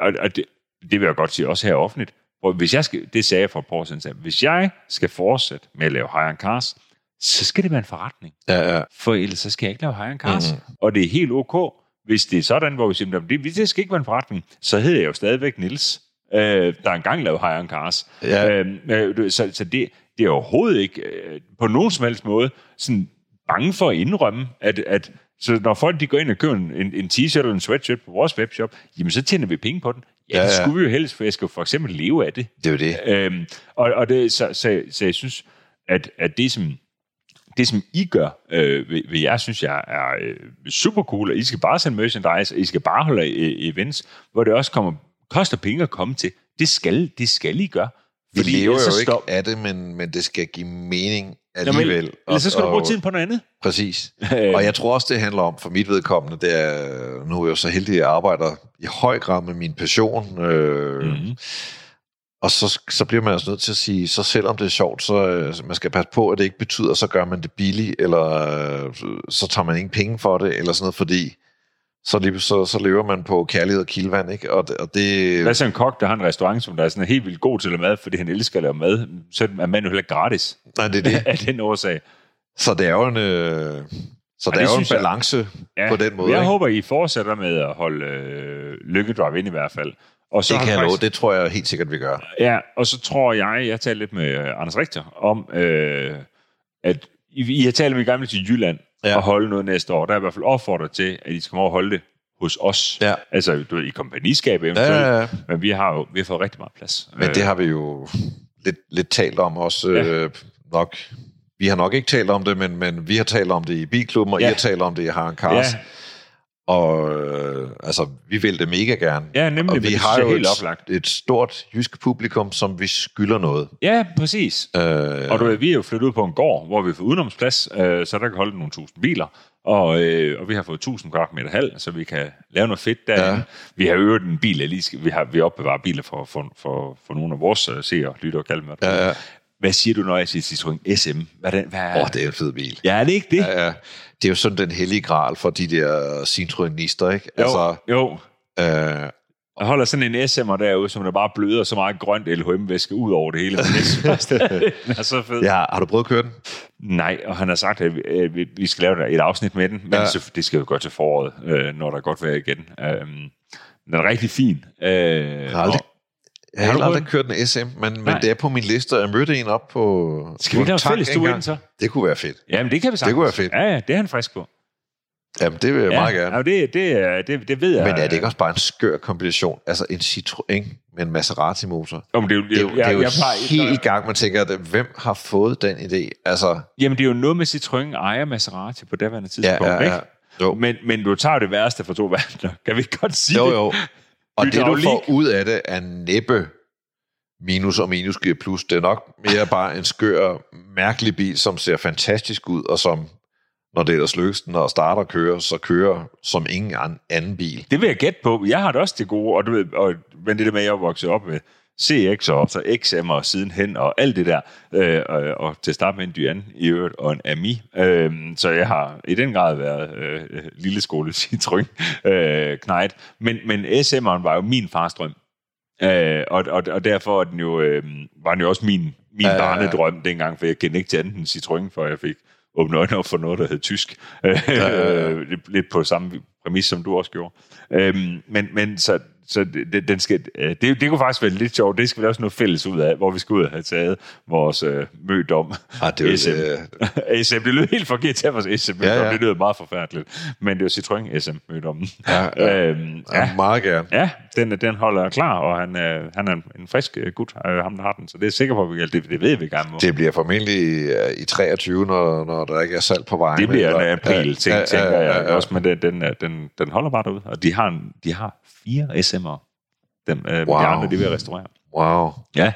og, og det, det vil jeg godt sige også her offentligt, hvor hvis jeg skal, det sagde jeg for et par år siden, hvis jeg skal fortsætte med at lave high cars, så skal det være en forretning. Ja, ja. For ellers så skal jeg ikke lave high cars. Mm. Og det er helt ok, hvis det er sådan, hvor vi siger, "Jamen, det, det skal ikke være en forretning, så hedder jeg jo stadigvæk Nils, øh, der engang lavede high cars. Ja. Øh, øh, du- så så det, det er overhovedet ikke øh, på nogen som helst måde sådan bange for at indrømme, at, at så når folk de går ind og køber en, en, en t-shirt eller en sweatshirt på vores webshop, jamen så tjener vi penge på den. Ja, Ja, det ja. skulle vi jo helst, for jeg skal jo for eksempel leve af det. Det er det. Øhm, og, og det, så, så, så jeg synes, at, at det, som, det, som I gør, øh, vil, vil jeg synes, jeg er øh, super cool, og I skal bare sende merchandise, og I skal bare holde øh, events, hvor det også kommer, koster penge at komme til. Det skal, det skal I gøre. Vi lever jo så ikke stop- af det, men, men det skal give mening alligevel. Ellers så skal du bruge Og- tiden på noget andet. Præcis. Og jeg tror også, det handler om, for mit vedkommende, det er, nu er jeg jo så heldig, at jeg arbejder i høj grad med min passion, øh, mm. Mm-hmm. og så, så bliver man altså nødt til at sige, så selvom det er sjovt, så øh, man skal passe på, at det ikke betyder, så gør man det billigt, eller øh, så tager man ingen penge for det, eller sådan noget, fordi så, så, så lever man på kærlighed og kildvand, ikke? Og, og det... Hvad så en kok, der har en restaurant, som der er sådan helt vildt god til at lave mad, fordi han elsker at lave mad, så er man jo heller ikke gratis Nej, det er det. *laughs* af den årsag. Så det er jo en, øh, så der er jo en synes jeg. balance Ja, på den måde. Jeg ikke? håber, I fortsætter med at holde øh, Lykkedrive ind i hvert fald. Og så det kan jeg faktisk- love, det tror jeg helt sikkert, vi gør. Ja, og så tror jeg, jeg talte lidt med Anders Richter om, øh, at I, I har talt gerne vil til Jylland Ja. ja. og holde noget næste år. Der er i hvert fald opfordret til, at I skal komme over og holde det hos os. Ja. Altså, du ved, i kompagniskab eventuelt. Ja, ja, ja. Men vi har jo vi har fået rigtig meget plads. Men det har vi jo lidt, lidt talt om også Ja. øh, nok. Vi har nok ikke talt om det, men, men vi har talt om det i Bilklubben, og Ja. I har talt om det i Harren ja, Cars. Og øh, altså, vi vil det mega gerne. ja, nemlig. og vi det har jo helt et, oplagt. et stort jysk publikum, som vi skylder noget. Ja, præcis. Øh, Og du vi er jo flyttet ud på en gård, hvor vi får udenomsplads, øh, så der kan holde nogle tusind biler. Og, øh, og vi har fået 1000 kvadratmeter halv, så vi kan lave noget fedt derinde. Ja. Vi har øvet en bil, lige vi har vi opbevarer biler for, for, for, for nogle af vores uh, seere, lytter og kalder Ja, ja. Hvad siger du, når jeg siger Citroën SM? Hvad er den, hvad er, Åh, det er en fed bil. Ja, er det ikke det? Ja, ja. Det er jo sådan den hellige gral for de der Citroenister, ikke? jo, Altså, jo. øh, Jeg holder sådan en SM'er derude, som der bare bløder så meget grønt LHM-væske ud over det hele. *laughs* Det er så fedt. ja, har du prøvet at køre den? Nej, og han har sagt, at vi, skal lave et afsnit med den, men Ja. ja. det skal jo gå til foråret, øh, når der er godt vejr igen. Øhm, den er rigtig fin. Øh, Jeg har aldrig, jeg har, du aldrig kørt en SM, men, men det er på min liste, og jeg mødte en op på Skal vi ikke lave fælles engang. ind så? Det kunne være fedt. Jamen, det kan vi sagtens. kunne være fedt. Ja, ja, det er han frisk på. Jamen, det vil jeg ja, meget gerne. Ja, det, det, det, det ved jeg. Men er det ikke også bare en skør kombination? Altså en Citroën med en Maserati-motor? Om det, er jo- Det er jo, jeg- det er jo jeg plejer- helt i gang, man tænker, at hvem har fået den idé? Altså, Jamen, det er jo noget med Citroën ejer Maserati på det ja, tidspunkt, ja, ja. ikke? Jo, Men, men du tager det værste fra to verdener. Kan vi ikke godt sige jo, det? jo. Og det, du får ud af det, er næppe minus og minus giver plus. Det er nok mere bare en skør, mærkelig bil, som ser fantastisk ud, og som, når det ellers lykkes den starter og kører, så kører som ingen an- anden bil. Det vil jeg gætte på. Jeg har det også til gode, og du ved, og, men det der med, at jeg er vokset op med CX og så XM og sidenhen og alt det der, øh, og, og til at starte med en Dyan i øvrigt og en Ami. Øh, så jeg har i den grad været øh, øh, lille skole *laughs* Citroën øh, knejt. Men, men SM'eren var jo min fars drøm. Øh, og, og, og derfor er den jo, øh, var den jo også min, min Ja, ja, ja, ja. barnedrøm dengang, for jeg kendte ikke til andet end Citroën, før jeg fik åbnet øjnene op for noget, der hed tysk. Øh, ja, ja. *laughs* lidt- lidt på samme præmis, som du også gjorde. Øhm, men, men så, så det, det- den skal, øh, det, det kunne faktisk være lidt sjovt. Det skal vi også noget fælles ud af, hvor vi skal ud og have taget vores øh, mødom. Ah, det er SM. øh, *laughs* SM, det lød helt forkert til vores SM Ja, ja. Det lød meget forfærdeligt. Men det er jo Citroën SM mødommen. Ja, ja. *laughs* Øhm, ja. ja, meget gerne. ja den, den holder klar, og han, øh, han er en, frisk øh, gut, øh, ham der har den. Så det er jeg sikker på, at vi, det, det ved vi gerne må. Det bliver formentlig øh, i 23, når, når der ikke er salg på vejen. Det bliver en april ting, ja, ja, tænker ja, jeg ja, ja. også, men den, den, er- den, den holder bare derude. Og de har, en, de har fire SM'er. Dem, øh, wow. De andre, de vil restaurere. Wow. Ja.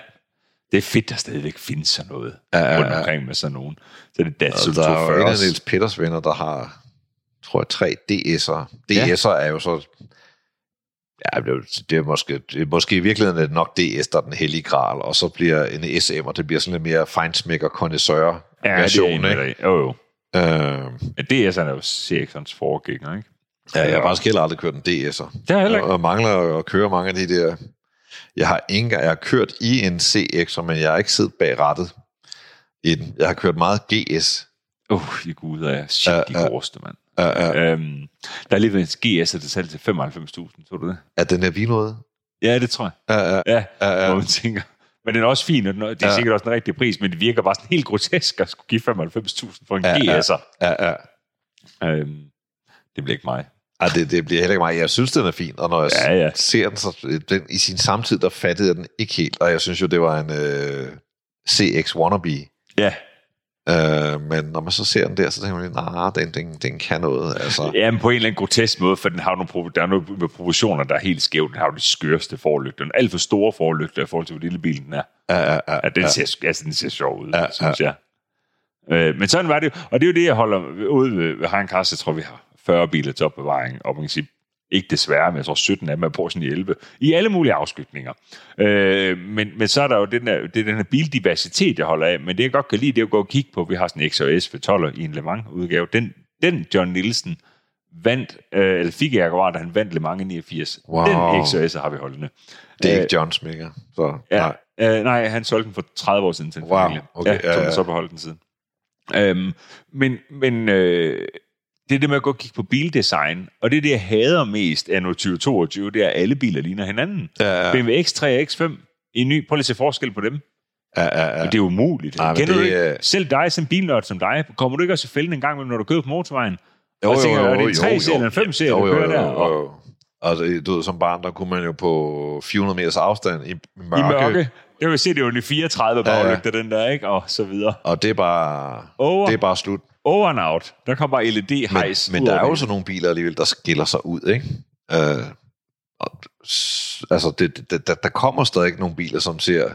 Det er fedt, der stadigvæk findes sådan noget Ja, ja, rundt ja. omkring med sådan nogen. Så det er Datsun Altså, der er jo en af 240. Niels Petters venner, der har, tror jeg, tre DS'er. Ja. DS'er er jo så... Ja, det er, måske, det er måske i virkeligheden er det nok DS, der er den hellige gral, og så bliver en SM, og det bliver sådan lidt mere feinsmækker connoisseur ja, version, det er ikke? en de- Jo, jo. Øh, Men DS'erne er jo CX'ernes forgænger, ikke? Ja, jeg har faktisk heller aldrig kørt en DS'er. Det har jeg heller ikke. Og mangler at køre mange af de der... Jeg har ikke jeg har kørt i en CX'er, men jeg har ikke siddet bag rattet i den. Jeg har kørt meget GS. Åh, uh, i gud, er shit, Ja, de ja. gråeste, mand. Er, er, Øhm, der er lige en GS, der salg til 95.000, så du det? er den der vinode? Ja, det tror jeg. Er, er, Ja, ja. er, hvor man tænker. Men den er også fin, og den det er Ja. ja. sikkert også en rigtig pris, men det virker bare sådan helt grotesk at skulle give 95.000 for en Ja, ja, ja. GS'er. er, er. Øhm, det bliver ikke mig. Ej, det, det bliver heller ikke mig. Jeg synes, den er fin, og når jeg Ja, ja. ser den, så den, i sin samtid, der fattede jeg den ikke helt, og jeg synes jo, det var en øh, CX wannabe. Ja, Øh, men når man så ser den der, så tænker man, nej, den, den, den kan noget. Altså, ja men på en eller anden grotesk måde, for den har nogle, der er nogle med proportioner, der er helt skævt. Den har jo de skørste forlygter. Den er alt for store forlygter i forhold til, hvor lille bilen er. ja, ja, ja, Ja, den, ja. ser, altså, den ser sjov ud, Ja, ja, synes jeg. Øh, men sådan var det. Og det er jo det, jeg holder ude ved, ved Hein Kars. Jeg tror, vi har 40 biler til opbevaring. Og man kan sige, ikke desværre, men jeg tror 17 af dem er på sådan i 11. I alle mulige afskygninger. Øh, men, men så er der jo den der, det er den her bildiversitet, jeg holder af. Men det, jeg godt kan lide, det er at gå og kigge på. Vi har sådan en XOS V12 i en Le Mans-udgave. Den, den John Nielsen vandt, øh, eller fik Jaguar, da han vandt Le Mans i 89. Wow. Den XOS har vi holdende. Det er Øh, ikke Johns Mega. Så, Ja, nej. Øh, nej, han solgte den for 30 år siden til en Wow, familie. okay, ja, så ja. ja. så beholdt den siden. Øhm, men men øh, det er det med at gå og kigge på bildesign, og det er det, jeg hader mest af 2022, det er, at alle biler ligner hinanden. Ja, ja. BMW X3 og X5, en ny, prøv lige at se forskel på dem. Ja, ja, ja. Men det er umuligt. Men Kender det du ikke? er- Selv dig som bilnørd som dig, kommer du ikke også i fælden en gang når du kører på motorvejen? Jo, og tænker, jo, er jo, det en 3 jo, serie eller en 5 serie, der kører der? Og, jo. Og det, du ved, som barn, der kunne man jo på 400 meters afstand i, i mørke. I mørke. Det vil sige, det er jo en 34 Ja, ja. baglygter, den der, ikke? Og så videre. Og det er bare, Over. det er bare slut. Over and out. Der kommer bare LED-hejs. Men, men der er jo sådan nogle biler alligevel, der skiller sig ud, ikke? Øh, og, altså, det, det, der, der kommer stadig nogle biler, som ser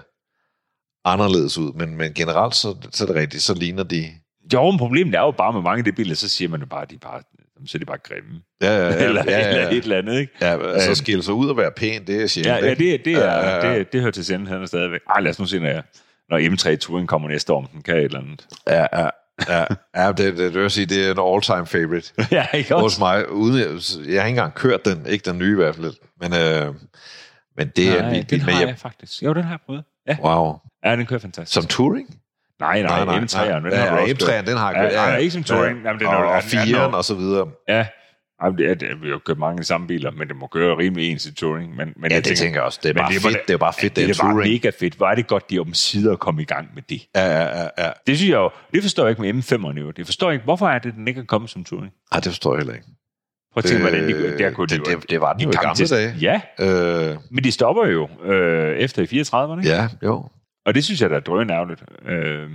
anderledes ud, men, men generelt så, så er det rigtigt, så ligner de... Jo, men problemet er jo bare med mange af de biler, så siger man jo bare, at de er bare, så er de bare grimme. Ja, ja, ja. *laughs* eller, ja, ja, eller ja. et eller andet, ikke? ja altså Øhm. skille sig ud og være pæn, det er sjældent, Ja, ja det, det, er, Ja, ja, ja. det, det hører til sandheden stadigvæk. Ej, lad os nu se, når, jeg, når M3 Touring kommer næste år, om den kan et eller andet. Ja, ja, ja. ja det, det, det, vil sige, det er en all-time favorite *laughs* ja, ikke hos også? mig. Uden, jeg, jeg har ikke engang kørt den, ikke den nye i hvert fald, men, øh, men det er en Nej, vild den bil. Men har jeg, jeg faktisk. Jo, den har jeg prøvet. Ja, wow. ja den kører fantastisk. Som touring? nej, nej, nej, M3'eren, den ja, har. M3'eren, den har Ja, jeg kørt. nej, ikke som touring. Jamen, den er og, og den er- den er 4'eren jo- og så videre. Ja, Jamen, det er, det, vi har jo kørt mange samme biler, men det må køre rimelig ens i touring. Men, men Ja, jeg det tænker jeg også. Det er bare var fedt. da- Det er bare fedt, det det er bare mega fedt. Hvor er det godt, de om sider komme i gang med det. Ja, ja, ja, ja. Det synes jeg jo, det forstår jeg ikke med M5'erne jo. Det forstår jeg ikke, hvorfor er det, den ikke er kommet som touring? Ej, det forstår jeg heller ikke. Prøv at tænke, hvordan de, Øh, der kunne de det, jo- det, det var den jo i gamle til- dage. Ja, Øh, men de stopper jo øh, efter i 34'erne, ikke? ja, jo. Og det synes jeg, der er drønærveligt. Øh,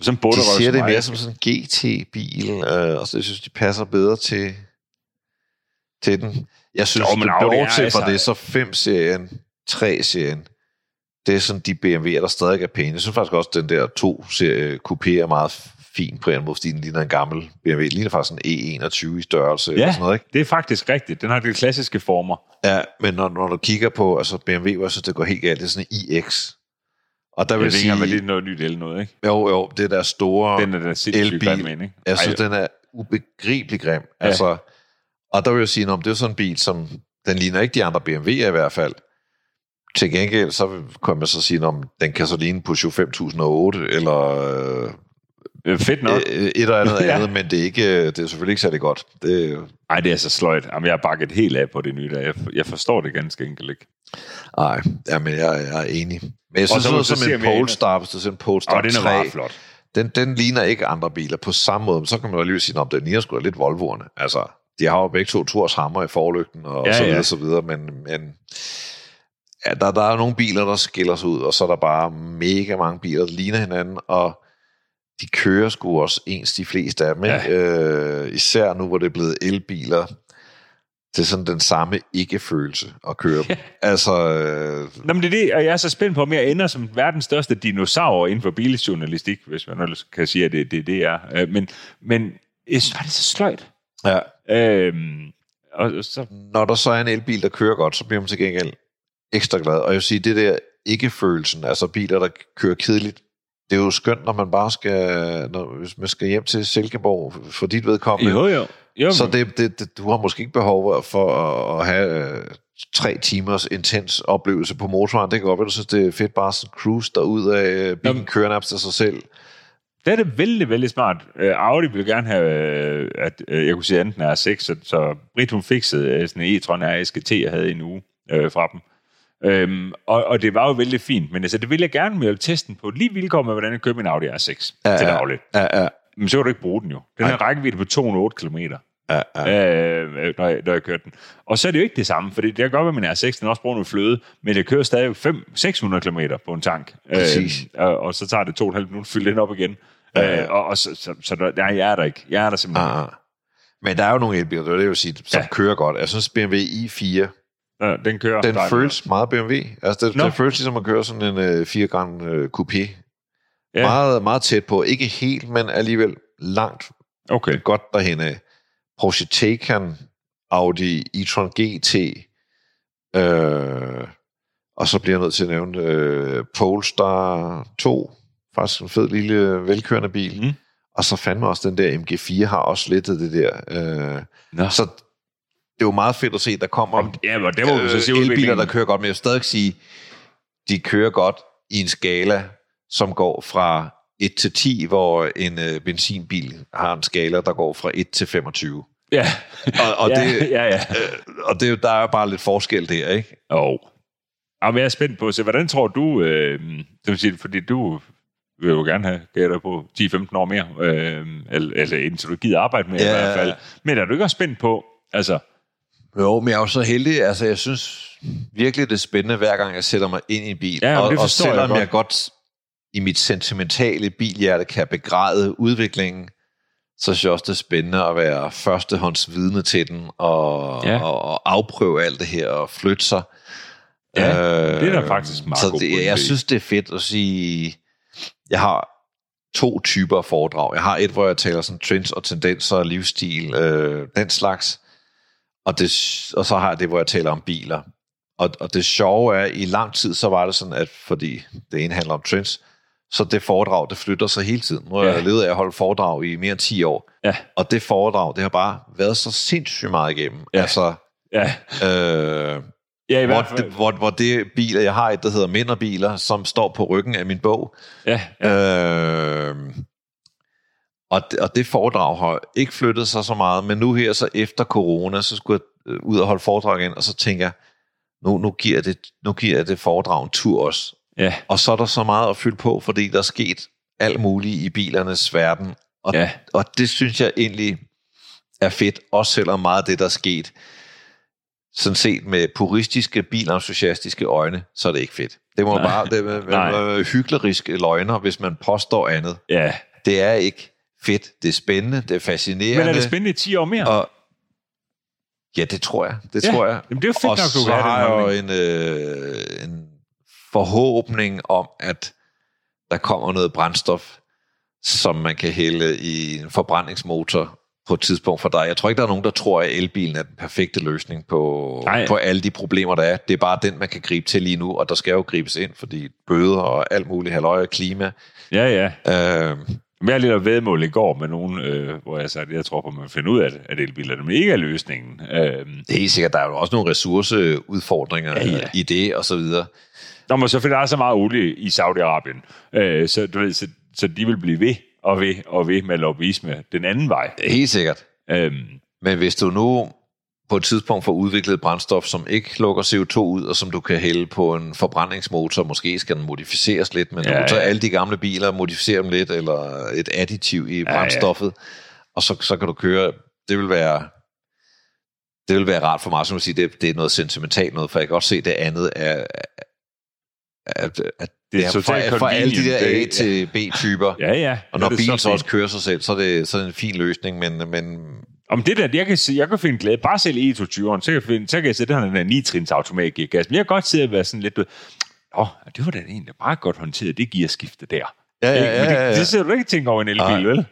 sådan De siger det mere som sådan en GT-bil, øh, og så synes de passer bedre til, til den. Jeg synes, Jo, men det bortset fra altså- det, så 5-serien, 3-serien, det er sådan de BMW'er, der stadig er pæne. Jeg synes faktisk også, at den der 2-serie coupé er meget fin på en måde, fordi den ligner en gammel BMW. Den ligner faktisk en E21 i størrelse. eller Ja, sådan noget, ikke? det er faktisk rigtigt. Den har de klassiske former. Ja, men når, når du kigger på altså BMW, hvor jeg synes, det går helt galt, det er sådan en iX. Og der Jeg vil ved ikke sige, engang, hvad det er noget nyt eller noget, ikke? jo, jo, det der store... Den er der elbil. grim ikke? Jeg synes, den er ubegribelig grim. Ja. Altså, og der vil jeg sige, at det er sådan en bil, som den ligner ikke de andre BMW'er i hvert fald. Til gengæld, så kunne man så sige, at den kan så ligne Peugeot 5008, eller øh, øh, fedt nok. øh, et eller andet *laughs* Ja. andet, men det er, ikke, det er selvfølgelig ikke særlig godt. Det, Ej, det er så sløjt. Jamen, jeg har bakket helt af på det nye der. Jeg, jeg forstår det ganske enkelt ikke. nej, jamen, jeg, jeg er enig. Men jeg synes, så så som en om Polestar, hvis det er en Polestar Og den er 3, meget flot. den, den ligner ikke andre biler på samme måde, men så kan man jo alligevel sige, at den ligner sgu lidt Volvoerne. Altså, de har jo begge to Tors hammer i forlygten, og Ja, så videre, ja. så videre, men, men ja, der, der er nogle biler, der skiller sig ud, og så er der bare mega mange biler, der ligner hinanden, og de kører sgu også ens, de fleste af dem. Ja. Øh, især nu, hvor det er blevet elbiler, det er sådan den samme ikke-følelse at køre. Ja. Altså, øh, Nå, men det er det, og jeg er så spændt på, om jeg ender som verdens største dinosaur inden for biljournalistik, hvis man ellers kan sige, at det det, det er. Øh, Men, men jeg synes bare, det er så sløjt. ja. Øhm, og så, når der så er en elbil, der kører godt, så bliver man til gengæld ekstra glad. Og jeg vil sige, det der ikke-følelsen, altså biler, der kører kedeligt, det er jo skønt, når man bare skal, når, hvis man skal hjem til Silkeborg for dit vedkommende. jo, jo. jo Så det, det, det, du har måske ikke behov for at, at have øh, tre timers intens oplevelse på motorvejen. Det kan godt være, du synes, det er fedt bare sådan cruise derud af øh, bilen Jamen. kører nærmest af sig selv. Det er det vældig, vældig smart. Øh, Audi ville gerne have, øh, at øh, jeg kunne sige enten R6, så, så Britt hun fikset øh, sådan en e-tron RSGT, jeg havde i en uge øh, fra dem. Øhm, og, og det var jo vældig fint, men altså, det ville jeg gerne, men jeg ville teste den på lige vilkår med, hvordan jeg køber min Audi R6 ja, til daglig. Ja, ja, Men så kan du ikke bruge den jo. Den har rækkevidde på 208 km, ja, ja. øh, når, jeg, når jeg kørte den. Og så er det jo ikke det samme, for det kan godt være, at min R6 den også bruger noget fløde, men det kører stadig 5 600 km på en tank. Præcis. Øh, og, og så tager det to og et halvt minut at fylde den op igen. Ja. Øh, og, og så, så, så der, nej, jeg er der ikke. Jeg er der simpelthen. Ah, ah. Men der er jo nogle elbiler, det vil jeg jo sige, som Ja. kører godt. Jeg synes, BMW i4, Ja, den kører. den føles meget BMW. Altså, det, Nå. det føles ligesom at køre sådan en øh, 4 gang øh, coupé. Ja. Meget, meget tæt på. Ikke helt, men alligevel langt Okay. godt derhen af. Porsche Taycan, Audi e-tron GT, øh, og så bliver jeg nødt til at nævne øh, Polestar 2, faktisk en fed lille velkørende bil. Mm. Og så fandme også den der MG4 har også lidt af det der. Øh, Nå. så det er jo meget fedt at se, der kommer Om, ja, men det må vi så se øh, elbiler, der kører godt, men jeg vil stadig sige, de kører godt i en skala, som går fra 1 til 10, hvor en øh, benzinbil har en skala, der går fra 1 til 25. Ja. Og, og, ja, det, *laughs* ja, ja. øh, og det, er der er jo bare lidt forskel der, ikke? Jo. Jamen, jeg er spændt på, så hvordan tror du, øh, det vil sige, fordi du vil jo gerne have gætter på 10-15 år mere, øh, eller, eller indtil du gider arbejde med ja. i hvert fald. Men er du ikke også spændt på, altså, Jo, men jeg er jo så heldig, altså jeg synes virkelig, det er spændende, hver gang jeg sætter mig ind i en bil. Ja, og, det og forstår jeg selvom godt. jeg godt i mit sentimentale bilhjerte kan begræde udviklingen, så synes jeg også, det er spændende at være førstehånds vidne til den, og, Ja. og, og afprøve alt det her, og flytte sig. Ja, det er da faktisk meget Så det, jeg synes, det er fedt at sige, jeg har to typer af foredrag. Jeg har et, hvor jeg taler sådan trends og tendenser, livsstil, øh, den slags. Og, det, og så har jeg det, hvor jeg taler om biler. Og, og det sjove er, at i lang tid, så var det sådan, at fordi det ene handler om trends, så det foredrag, det flytter sig hele tiden. Nu har Ja. jeg levet af at holde foredrag i mere end 10 år. Ja. Og det foredrag, det har bare været så sindssygt meget igennem. Ja. Altså, ja, øh, ja i hvor, hvert fald. det, hvor, hvor det biler, jeg har et, der hedder Mænd og biler, som står på ryggen af min bog. Ja, ja. Øh, og, det, og det foredrag har ikke flyttet sig så meget, men nu her så efter corona, så skulle jeg øh, ud og holde foredrag igen, og så tænker jeg, nu, nu, giver det, nu giver jeg det foredrag en tur også. Ja. Og så er der så meget at fylde på, fordi der er sket alt muligt i bilernes verden. Og, Ja. og det synes jeg egentlig er fedt, også selvom meget af det, der er sket, sådan set med puristiske, bilentusiastiske øjne, så er det ikke fedt. Det må Nej. bare det er, Nej. er hykleriske løgner, hvis man påstår andet. ja. Det er ikke fedt. Det er spændende, det er fascinerende. Men er det spændende i 10 år mere? Og, ja, det tror jeg. Det Ja. tror jeg. Jamen, det er jo fedt og nok, du så har jeg jo en, øh, en forhåbning om, at der kommer noget brændstof, som man kan hælde i en forbrændingsmotor på et tidspunkt for dig. Jeg tror ikke, der er nogen, der tror, at elbilen er den perfekte løsning på, Nej. på alle de problemer, der er. Det er bare den, man kan gribe til lige nu, og der skal jo gribes ind, fordi bøder og alt muligt, halvøje og klima. Ja, ja. Øh, jeg lidt vedmål i går med nogen, øh, hvor jeg sagde, at jeg tror på, at man finder ud af, at elbiler nemlig ikke er løsningen. Øh, det er sikkert, der er jo også nogle ressourceudfordringer ja. ja. i det, og så videre. Nå, men selvfølgelig er der så meget olie i Saudi-Arabien, øh, så, du ved, så, så de vil blive ved og ved og ved med lobbyisme den anden vej. Helt sikkert. Øh, Men hvis du nu på et tidspunkt får udviklet et brændstof, som ikke lukker CO2 ud, og som du kan hælde på en forbrændingsmotor, måske skal den modificeres lidt, men Ja, ja, du tager ja. alle de gamle biler, modificerer dem lidt, eller et additiv i ja. brændstoffet, og så, så kan du køre, det vil være det vil være rart for mig, som at sige, det, det er noget sentimentalt noget, for jeg kan godt se, det andet er, at, at Det er for, totalt for alle de der A til B-typer, ja, ja. og når Det bilen så fint. også kører sig selv, så er det, så er det en fin løsning, men, men Om det der, jeg kan, se, jeg kan finde glæde. Bare selv e 22 så kan jeg, finde, så kan jeg sætte den der 9-trins automat geargas. Men jeg kan godt sidde og være sådan lidt, åh, det var da egentlig meget godt håndteret, det gearskifte der. Ja, Ikke? Men det, det ser du ikke tænke over en elbil, vel?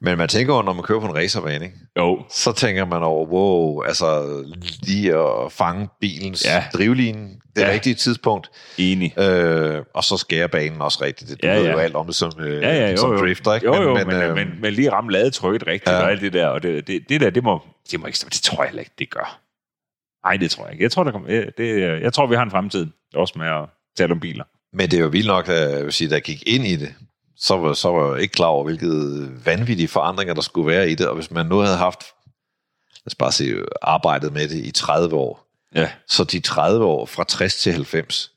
Men man tænker over, når man kører på en racerbane, ikke? Jo, så tænker man over, wow, altså lige at fange bilens Ja. drivline, det Ja. rigtige tidspunkt, enig. øh, og så skærer banen også rigtigt. Du Ja, ved ja. jo alt om det som, øh, Ja, ja, jo, som jo. drifter, ikke? Jo, jo, men, men, øh, øh, men, men lige ramme ladetrykket rigtigt ja. Og alt det der, og det, det, det der, det må, det må ikke det tror jeg ikke, det gør. Nej, det tror jeg ikke. Jeg tror, der kommer, det, det, jeg tror, vi har en fremtid, også med at tale om biler. men det er jo vildt nok, at jeg vil sige, jeg gik ind i det, så var, så var jeg ikke klar over, hvilke vanvittige forandringer, der skulle være i det, og hvis man nu havde haft, lad os bare se, arbejdet med det i 30 år, Ja. Så de 30 år fra 60 til 90,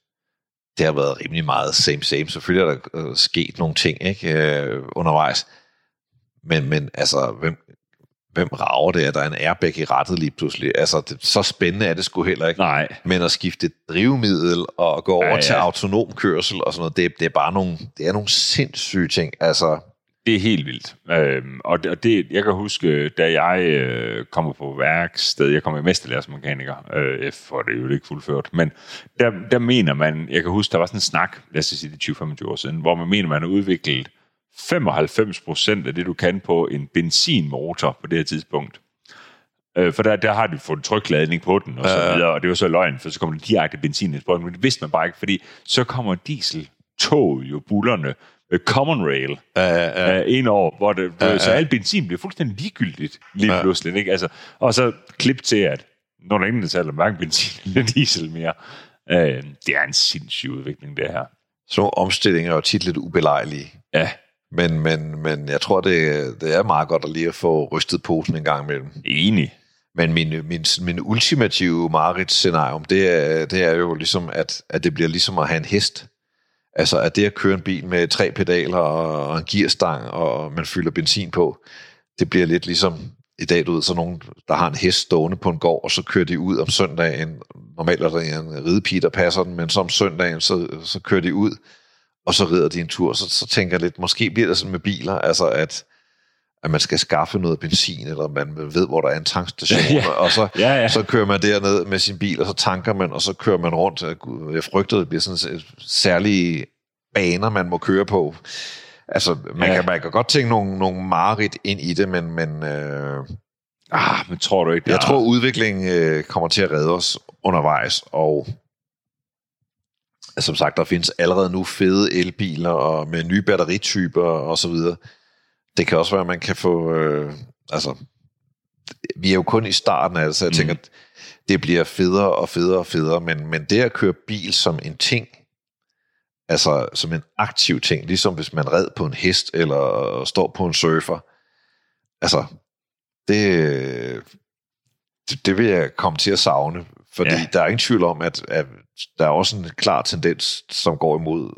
det har været rimelig meget same same. Selvfølgelig er der øh, sket nogle ting ikke, øh, undervejs. Men, men altså, hvem, hvem rager det, at der er en airbag i rettet lige pludselig? Altså, det, så spændende er det sgu heller ikke. Nej, Men at skifte drivmiddel og gå over Ja, ja, til autonom kørsel og sådan noget, det, det er bare nogle, det er nogle sindssyge ting. Altså, Det er helt vildt. Øhm, og det, og det, jeg kan huske, da jeg øh, kommer på værksted, jeg kommer i mesterlærersmekaniker, øh, for det er jo ikke fuldført, men der, der mener man, jeg kan huske, der var sådan en snak, lad os sige det er 20-25 år siden, hvor man mener, man har udviklet 95 procent af det, du kan på en benzinmotor på det her tidspunkt. Øh, for der, der har de fået trykladning på den, og så Ja. videre, og det var så løgn, for så kommer der direkte benzin den, men det vidste man bare ikke, fordi så kommer diesel tog jo bullerne Common Rail øh, øh, øh, en år, hvor det, Ja, ja, så ja. al benzin bliver fuldstændig ligegyldigt lige Ja. pludselig. Ikke? Altså, og så klip til, at når der ingen der taler om hverken benzin *laughs* eller diesel mere. Øh, det er en sindssyg udvikling, det her. så omstillinger er jo tit lidt ubelejlige. Ja, Men, men, men jeg tror, det, det er meget godt at lige at få rystet posen en gang imellem. Enig. Men min, min, min ultimative Marit-scenarium, det er, det er jo ligesom, at, at det bliver ligesom at have en hest. Altså, at det at køre en bil med tre pedaler og, og en gearstang, og man fylder benzin på, det bliver lidt ligesom i dag, du ved, så nogen, der har en hest stående på en gård, og så kører de ud om søndagen. Normalt er der en ridepige, der passer den, men som søndagen, så, så kører de ud, og så rider de en tur. Så, så tænker jeg lidt, måske bliver det sådan med biler, altså at, at man skal skaffe noget benzin, eller man ved, hvor der er en tankstation, *laughs* Ja. og så, Ja, ja. så kører man derned med sin bil, og så tanker man, og så kører man rundt. Jeg frygter, det bliver sådan særlige baner, man må køre på. Altså, man, Ja. ja. kan, man kan godt tænke nogle, nogle mareridt ind i det, men, men øh, Ah, men tror du ikke, det jeg er- tror, udviklingen øh, kommer til at redde os undervejs, og som sagt, der findes allerede nu fede elbiler og med nye batterityper og så videre. Det kan også være, at man kan få... Øh, altså, vi er jo kun i starten af det, så jeg Mm. tænker, at det bliver federe og federe og federe, men, men det at køre bil som en ting, altså som en aktiv ting, ligesom hvis man red på en hest eller står på en surfer, altså, det, det, det vil jeg komme til at savne, fordi ja. der er ingen tvivl om, at, at der er også en klar tendens, som går imod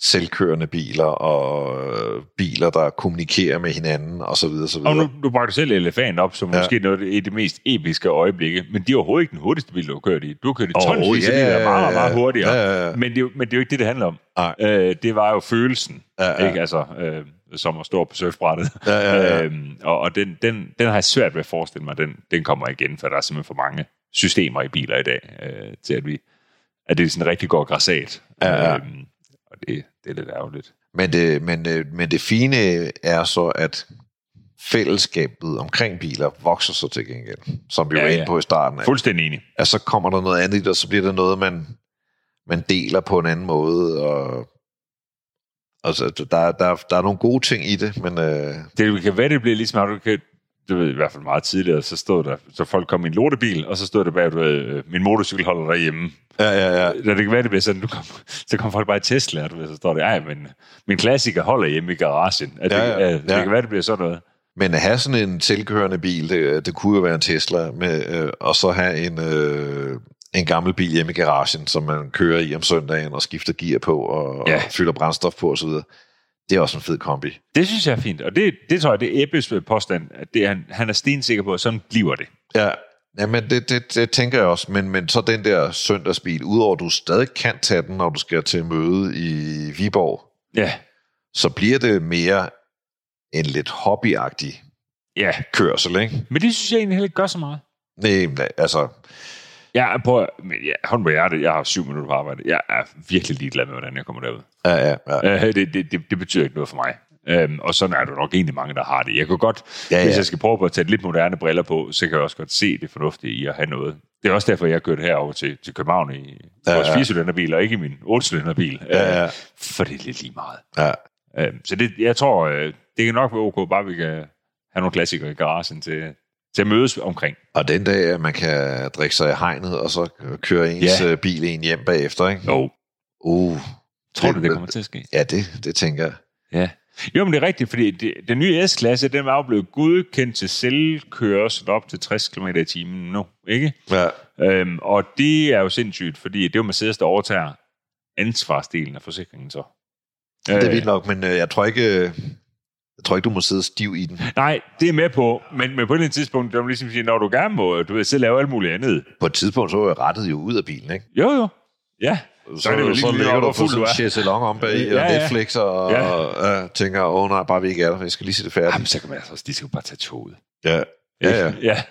selvkørende biler og øh, biler, der kommunikerer med hinanden og så videre, så videre. Og nu, du bragte selv elefant op, som ja. Måske noget af det mest episke øjeblikke, men de er overhovedet ikke den hurtigste bil, du har kørt i. Du har kørt i tonsvis af ja, biler, der er meget, ja, meget hurtigere. ja, ja. Men, det er men det er jo ikke det, det handler om. Nej. Øh, det var jo følelsen, Ja, ja. ikke? Altså, øh, som at stå på surfbrættet. Ja, ja, ja. *laughs* Øhm, og og den, den, den har jeg svært ved at forestille mig, den, den kommer igen, for der er simpelthen for mange systemer i biler i dag, øh, til at vi at det sådan rigtig går græsat. Ja, ja. Øhm, og det, det er lidt ærgerligt. Men det, men, øh, men det fine er så, at fællesskabet omkring biler vokser så til gengæld, som vi Ja, var ja. inde på i starten. Af. Fuldstændig enig. At så kommer der noget andet og så bliver det noget, man, man deler på en anden måde. Og, altså, der, der, der er nogle gode ting i det, men øh, Det kan være, det bliver ligesom, at du kan, du ved, i hvert fald meget tidligere, så stod der, så folk kom i en lortebil, og så stod der bag, du ved, min motorcykel holder derhjemme. ja, ja, ja. Da det kan være, det bliver sådan, du kom, så kom folk bare i Tesla, og du ved, så står det, ej, men min klassiker holder hjemme i garagen. At det, Ja, ja, det ja. kan være, det bliver sådan noget. Men at have sådan en selvkørende bil, det, det kunne jo være en Tesla, med, øh, og så have en, øh, en gammel bil hjemme i garagen, som man kører i om søndagen og skifter gear på og, ja. og fylder brændstof på osv. Det er også en fed kombi. Det synes jeg er fint, og det, det tror jeg, det er Ebbes påstand, at det, han, han er stensikker på, at sådan bliver det. Ja, ja men det, det, det tænker jeg også. Men, men så den der søndagsbil, udover at du stadig kan tage den, når du skal til møde i Viborg, Ja, så bliver det mere en lidt hobbyagtig ja. kørsel, ikke? Men det synes jeg egentlig heller ikke gør så meget. Nej, altså, Jeg er på, men ja, hånd på hjertet, jeg har syv minutter på arbejde. Jeg er virkelig ligeglad med, hvordan jeg kommer derud. ja, ja, ja. Øh, det, det, det, det betyder ikke noget for mig. Øhm, og sådan er der nok egentlig mange, der har det. Jeg kan godt, ja, Ja, hvis jeg skal prøve på at tage lidt moderne briller på, så kan jeg også godt se det fornuftige i at have noget. Det er også derfor, jeg kørte herover til, til København i Ja, vores ja. 4-cylinderbil, og ikke i min 8-cylinderbil. Ja, ja. Øh, for det er lidt lige meget. ja. Øhm, så det, jeg tror, øh, det kan nok være ok, bare vi kan have nogle klassikere i garagen til, til at mødes omkring. Og den dag, at man kan drikke sig i hegnet, og så køre ens Ja. ja. bil en hjem bagefter, ikke? Jo. Uh, Tror du, det kommer til at ske? Ja, det, det tænker jeg. Ja. Jo, men det er rigtigt, fordi det, den nye S-klasse, den er jo blevet godkendt til selvkørsel op til 60 km i timen nu, ikke? Ja, Øhm, og det er jo sindssygt, fordi det er jo Mercedes, der overtager ansvarsdelen af forsikringen så. det er Øh, vildt nok, men øh, jeg tror ikke, øh, jeg tror ikke, du må sidde stiv i den. Nej, det er med på, men, men på et eller andet tidspunkt, der må ligesom sige, når du gerne må, du ved, selv lave alt muligt andet. På et tidspunkt, så jeg rettet jo ud af bilen, ikke? Jo, jo. Ja. Så, er det jo så ligger du på sådan du en er. chaiselong om bag, Ja, og ja. Netflix, og, Ja. og øh, tænker, åh nej, bare vi ikke er der, jeg skal lige se det færdigt. Jamen, så kan man altså, de skal jo bare tage toget. Ja, ja, ja. ja.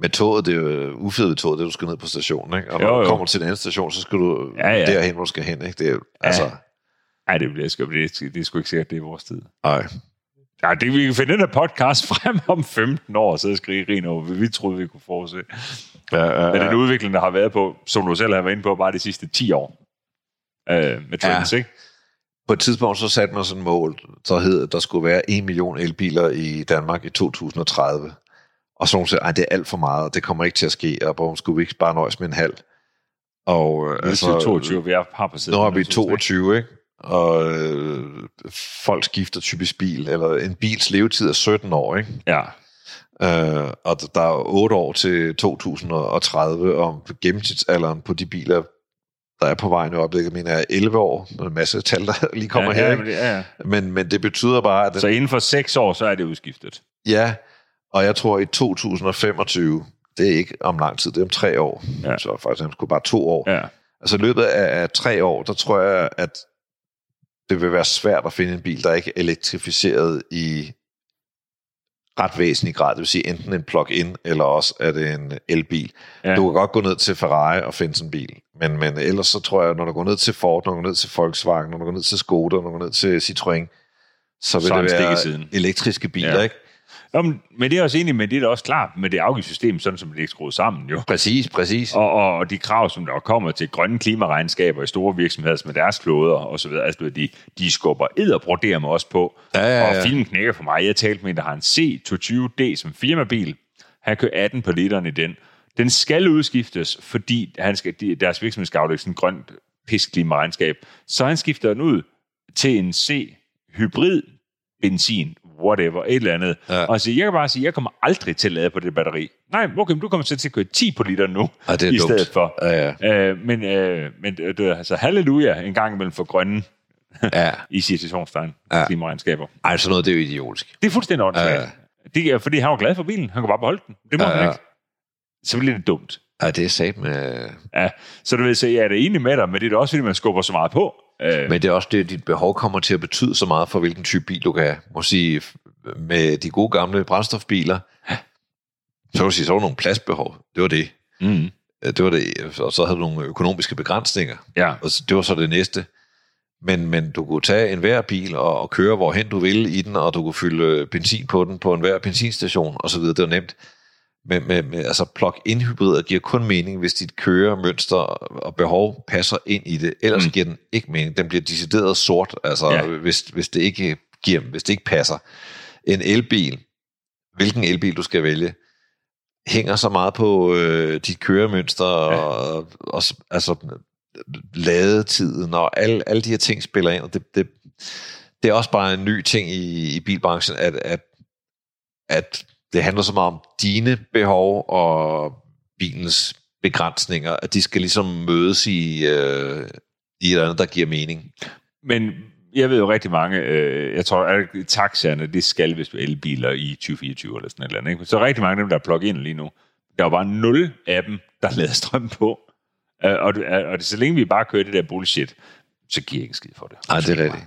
Men toget, det er jo ufedet ved toget, det er, du skal ned på stationen, ikke? Og når Jo, du jo. kommer til den anden station, så skal du Ja, ja. derhen, hvor du skal hen, ikke? Det er jo, altså, Ej, det bliver sgu, det, er- det er sgu ikke sikkert, det er vores tid. nej. Ja, det, vi kan finde den her podcast *laughs* frem om 15 år, og så skrige grin over, hvad vi troede, vi kunne forudse. Ja, ja, Men ja. den udvikling, der har været på, som du selv har været inde på, bare de sidste 10 år. Øh, med trends, ja. ikke? På et tidspunkt så satte man sådan et mål, der hed, at der skulle være 1 million elbiler i Danmark i 2030. Og så nogen sagde, at det er alt for meget, det kommer ikke til at ske, og hvor skulle vi ikke bare nøjes med en halv? Og øh, Altså, 22, vi er- har passeret. nu har vi 100.000, ikke? 22, ikke? Og øh, folk skifter typisk bil, eller en bils levetid er 17 år, ikke? Ja. Øh, og der er 8 år til 2030, og gennemsnitsalderen på de biler, der er på vejen i øjeblikket, mener jeg, er 11 år. En masse tal, der *laughs* lige kommer ja, her. Ikke? ja, ja. Men, men det betyder bare, at... Så inden for seks år, så er det udskiftet. Ja, og jeg tror i 2025, det er ikke om lang tid, det er om tre år. Ja. Så faktisk sgu bare to år. Ja. Altså i løbet af, af tre år, der tror jeg, at det vil være svært at finde en bil, der ikke er elektrificeret i ret væsentlig grad. Det vil sige enten en plug-in, eller også er det en elbil. Ja. Du kan godt gå ned til Ferrari og finde sådan en bil. Men, men ellers så tror jeg, når du går ned til Ford, når du går ned til Volkswagen, når du går ned til Skoda, når du går ned til Citroën, så vil Så det være siden. elektriske biler, Ja. ikke? Nå, men, men det er også enig med, det er da også klart med det afgiftssystem, sådan som det er skruet sammen jo. Præcis, præcis. Og, og, og de krav, som der kommer til grønne klimaregnskaber i store virksomheder med deres flåder og så videre, altså de, de skubber edderbroderer mig også på. Ja, ja, ja. Og filmen knækker for mig. Jeg talte med en, der har en C220D som firmabil. Han kører 18 på literen i den. Den skal udskiftes, fordi han skal, de, deres virksomhed skal aflægge sådan en grønt pisk klimaregnskab. Så han skifter den ud til en C-hybrid benzin, whatever, et eller andet. Ja. Og så jeg kan bare sige, jeg kommer aldrig til at lade på det batteri. Nej, okay, men du kommer til at køre 10 på liter nu, Ja, det er i dumt. stedet for. Ja, ja. Øh, men øh, men øh, du, altså, halleluja en gang imellem for grønne ja. *laughs* i citationstegn Ja. klimaregnskaber. Ej, sådan noget, det er jo idiotisk. Det er fuldstændig ordentligt. Ja. Det er, fordi han var glad for bilen. Han kunne bare beholde den. Det må Ja, han ikke. Så bliver det dumt. Ja, det er sat med... Ja. Så du ved, så jeg er da enig med dig, men det er da også, fordi man skubber så meget på. Øh, Men det er også det, at dit behov kommer til at betyde så meget for, hvilken type bil du kan have. Må sige, med de gode gamle brændstofbiler, så kan du sige, så var der nogle pladsbehov. Det var det. mm, Det var det. Og så havde du nogle økonomiske begrænsninger. ja. Og det var så det næste. Men, men du kunne tage en hver bil og, og køre hvorhen du ville i den, og du kunne fylde benzin på den på en hver benzinstation osv. Det var nemt. Men med, med, altså plug-in hybrider giver kun mening, hvis dit køremønster og behov passer ind i det. Ellers Mm. giver den ikke mening. Den bliver decideret sort, altså Ja. ja. hvis, hvis, det ikke giver, hvis det ikke passer. En elbil, hvilken elbil du skal vælge, hænger så meget på øh, dit køremønster og, og, og altså ladetiden og alle, alle de her ting spiller ind, og det, det, det er også bare en ny ting i, i bilbranchen, at, at, at det handler så meget om dine behov og bilens begrænsninger, at de skal ligesom mødes i, øh, i et eller andet, der giver mening. Men jeg ved jo rigtig mange, øh, jeg tror, at taxaerne, det skal hvis du er elbiler i 2024 eller sådan et eller andet. Ikke? Så rigtig mange af dem, der er plug-in lige nu, der er jo bare nul af dem, der lader strøm på. Øh, og, det- og det, så længe vi bare kører det der bullshit, så giver jeg ikke skid for det. Nej, det er rigtigt.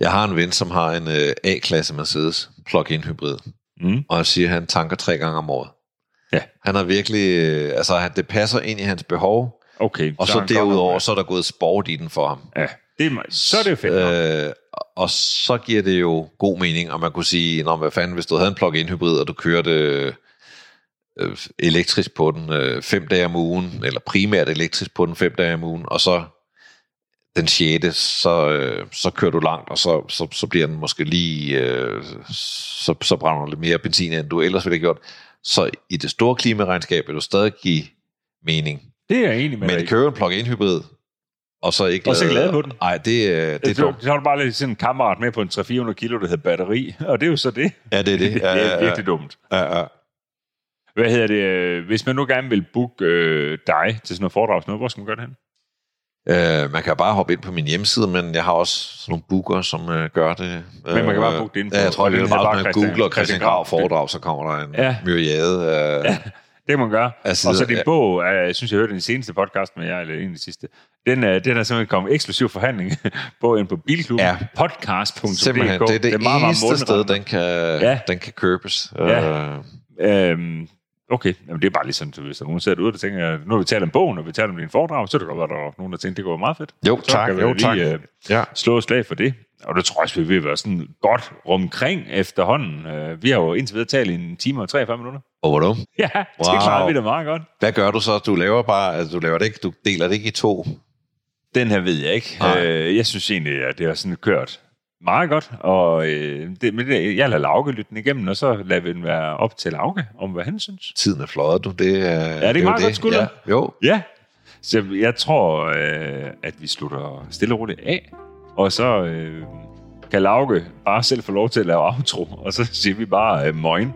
Jeg har en ven, som har en øh, A-klasse Mercedes plug-in hybrid, Mm. og han siger, at han tanker tre gange om året. Ja. Han har virkelig, øh, altså han- det passer ind i hans behov, Okay. og så han derudover, så er der gået sport i den for ham. Ja, det er, så er det jo fedt. nok. Øh, og så giver det jo god mening, og man kunne sige, Nå, hvad fanden, hvis du havde en plug-in hybrid, og du kørte øh, elektrisk på den øh, fem dage om ugen, eller primært elektrisk på den fem dage om ugen, og så den sjette, så, øh, så kører du langt, og så, så, så bliver den måske lige, øh, så, så brænder du lidt mere benzin, end du ellers ville have gjort. Så i det store klimaregnskab vil du stadig give mening. Det er jeg enig med Men i. kører en plug-in hybrid, og så ikke Og så lade på den. Nej, det, øh, det er Det dumt. så har du bare lidt sådan en kammerat med på en 300-400 kilo, der hedder batteri, og det er jo så det. Ja, det er det. *laughs* Det Ja, er ja, ja. virkelig dumt. Ja, ja. Hvad hedder det? Hvis man nu gerne vil booke øh, dig til sådan noget foredrag, noget, hvor skal man gøre det hen? Øh, man kan bare hoppe ind på min hjemmeside, men jeg har også sådan nogle booker, som øh, gør det. Men man kan bare booke det ind på- Ja, jeg tror, det er bare, at man googler Christian Grav. Foredrag, så kommer der en Ja. myriade af... Ja. Det kan man gøre. Altså, og så din ja. bog, øh, jeg synes, jeg hørte den seneste podcast med jer, eller en af de sidste, den er, den er simpelthen kommet eksklusiv forhandling *laughs* på ind på bilklubben. Ja. Podcast.dk. Simpelthen, det er det, det meget, meget eneste sted, mundret. den kan, Ja. den kan købes. Ja. Øh, Øhm, okay, Jamen, det er bare ligesom, hvis der er nogen, der sidder derude, der tænker, nu har vi talt om bogen, og vi taler om din foredrag, så er det godt være, der er nogen, der tænker, det går meget fedt. Jo, så tak. Kan Jo, lige, tak. Øh, ja. slå et slag for det. Og det tror jeg også, vi vil være sådan godt omkring efterhånden. Øh, vi har jo indtil videre talt i en time og 43 minutter. Og hvor du? Ja, det Wow. klarer vi da meget godt. Hvad gør du så? Du laver bare, altså, du laver det ikke, du deler det ikke i to. Den her ved jeg ikke. Nej. Øh, jeg synes egentlig, at det har sådan kørt meget godt. Og øh, det, men det, jeg lader Lauke lytte den igennem, og så lader vi den være op til Lauke, om hvad han synes. Tiden er fløjet, du. Det, er, ja, det ikke meget godt skulder? Ja, jo. Ja, så jeg tror, øh, at vi slutter stille og roligt af. og så øh, kan Lauke bare selv få lov til at lave outro, og så siger vi bare øh, moin.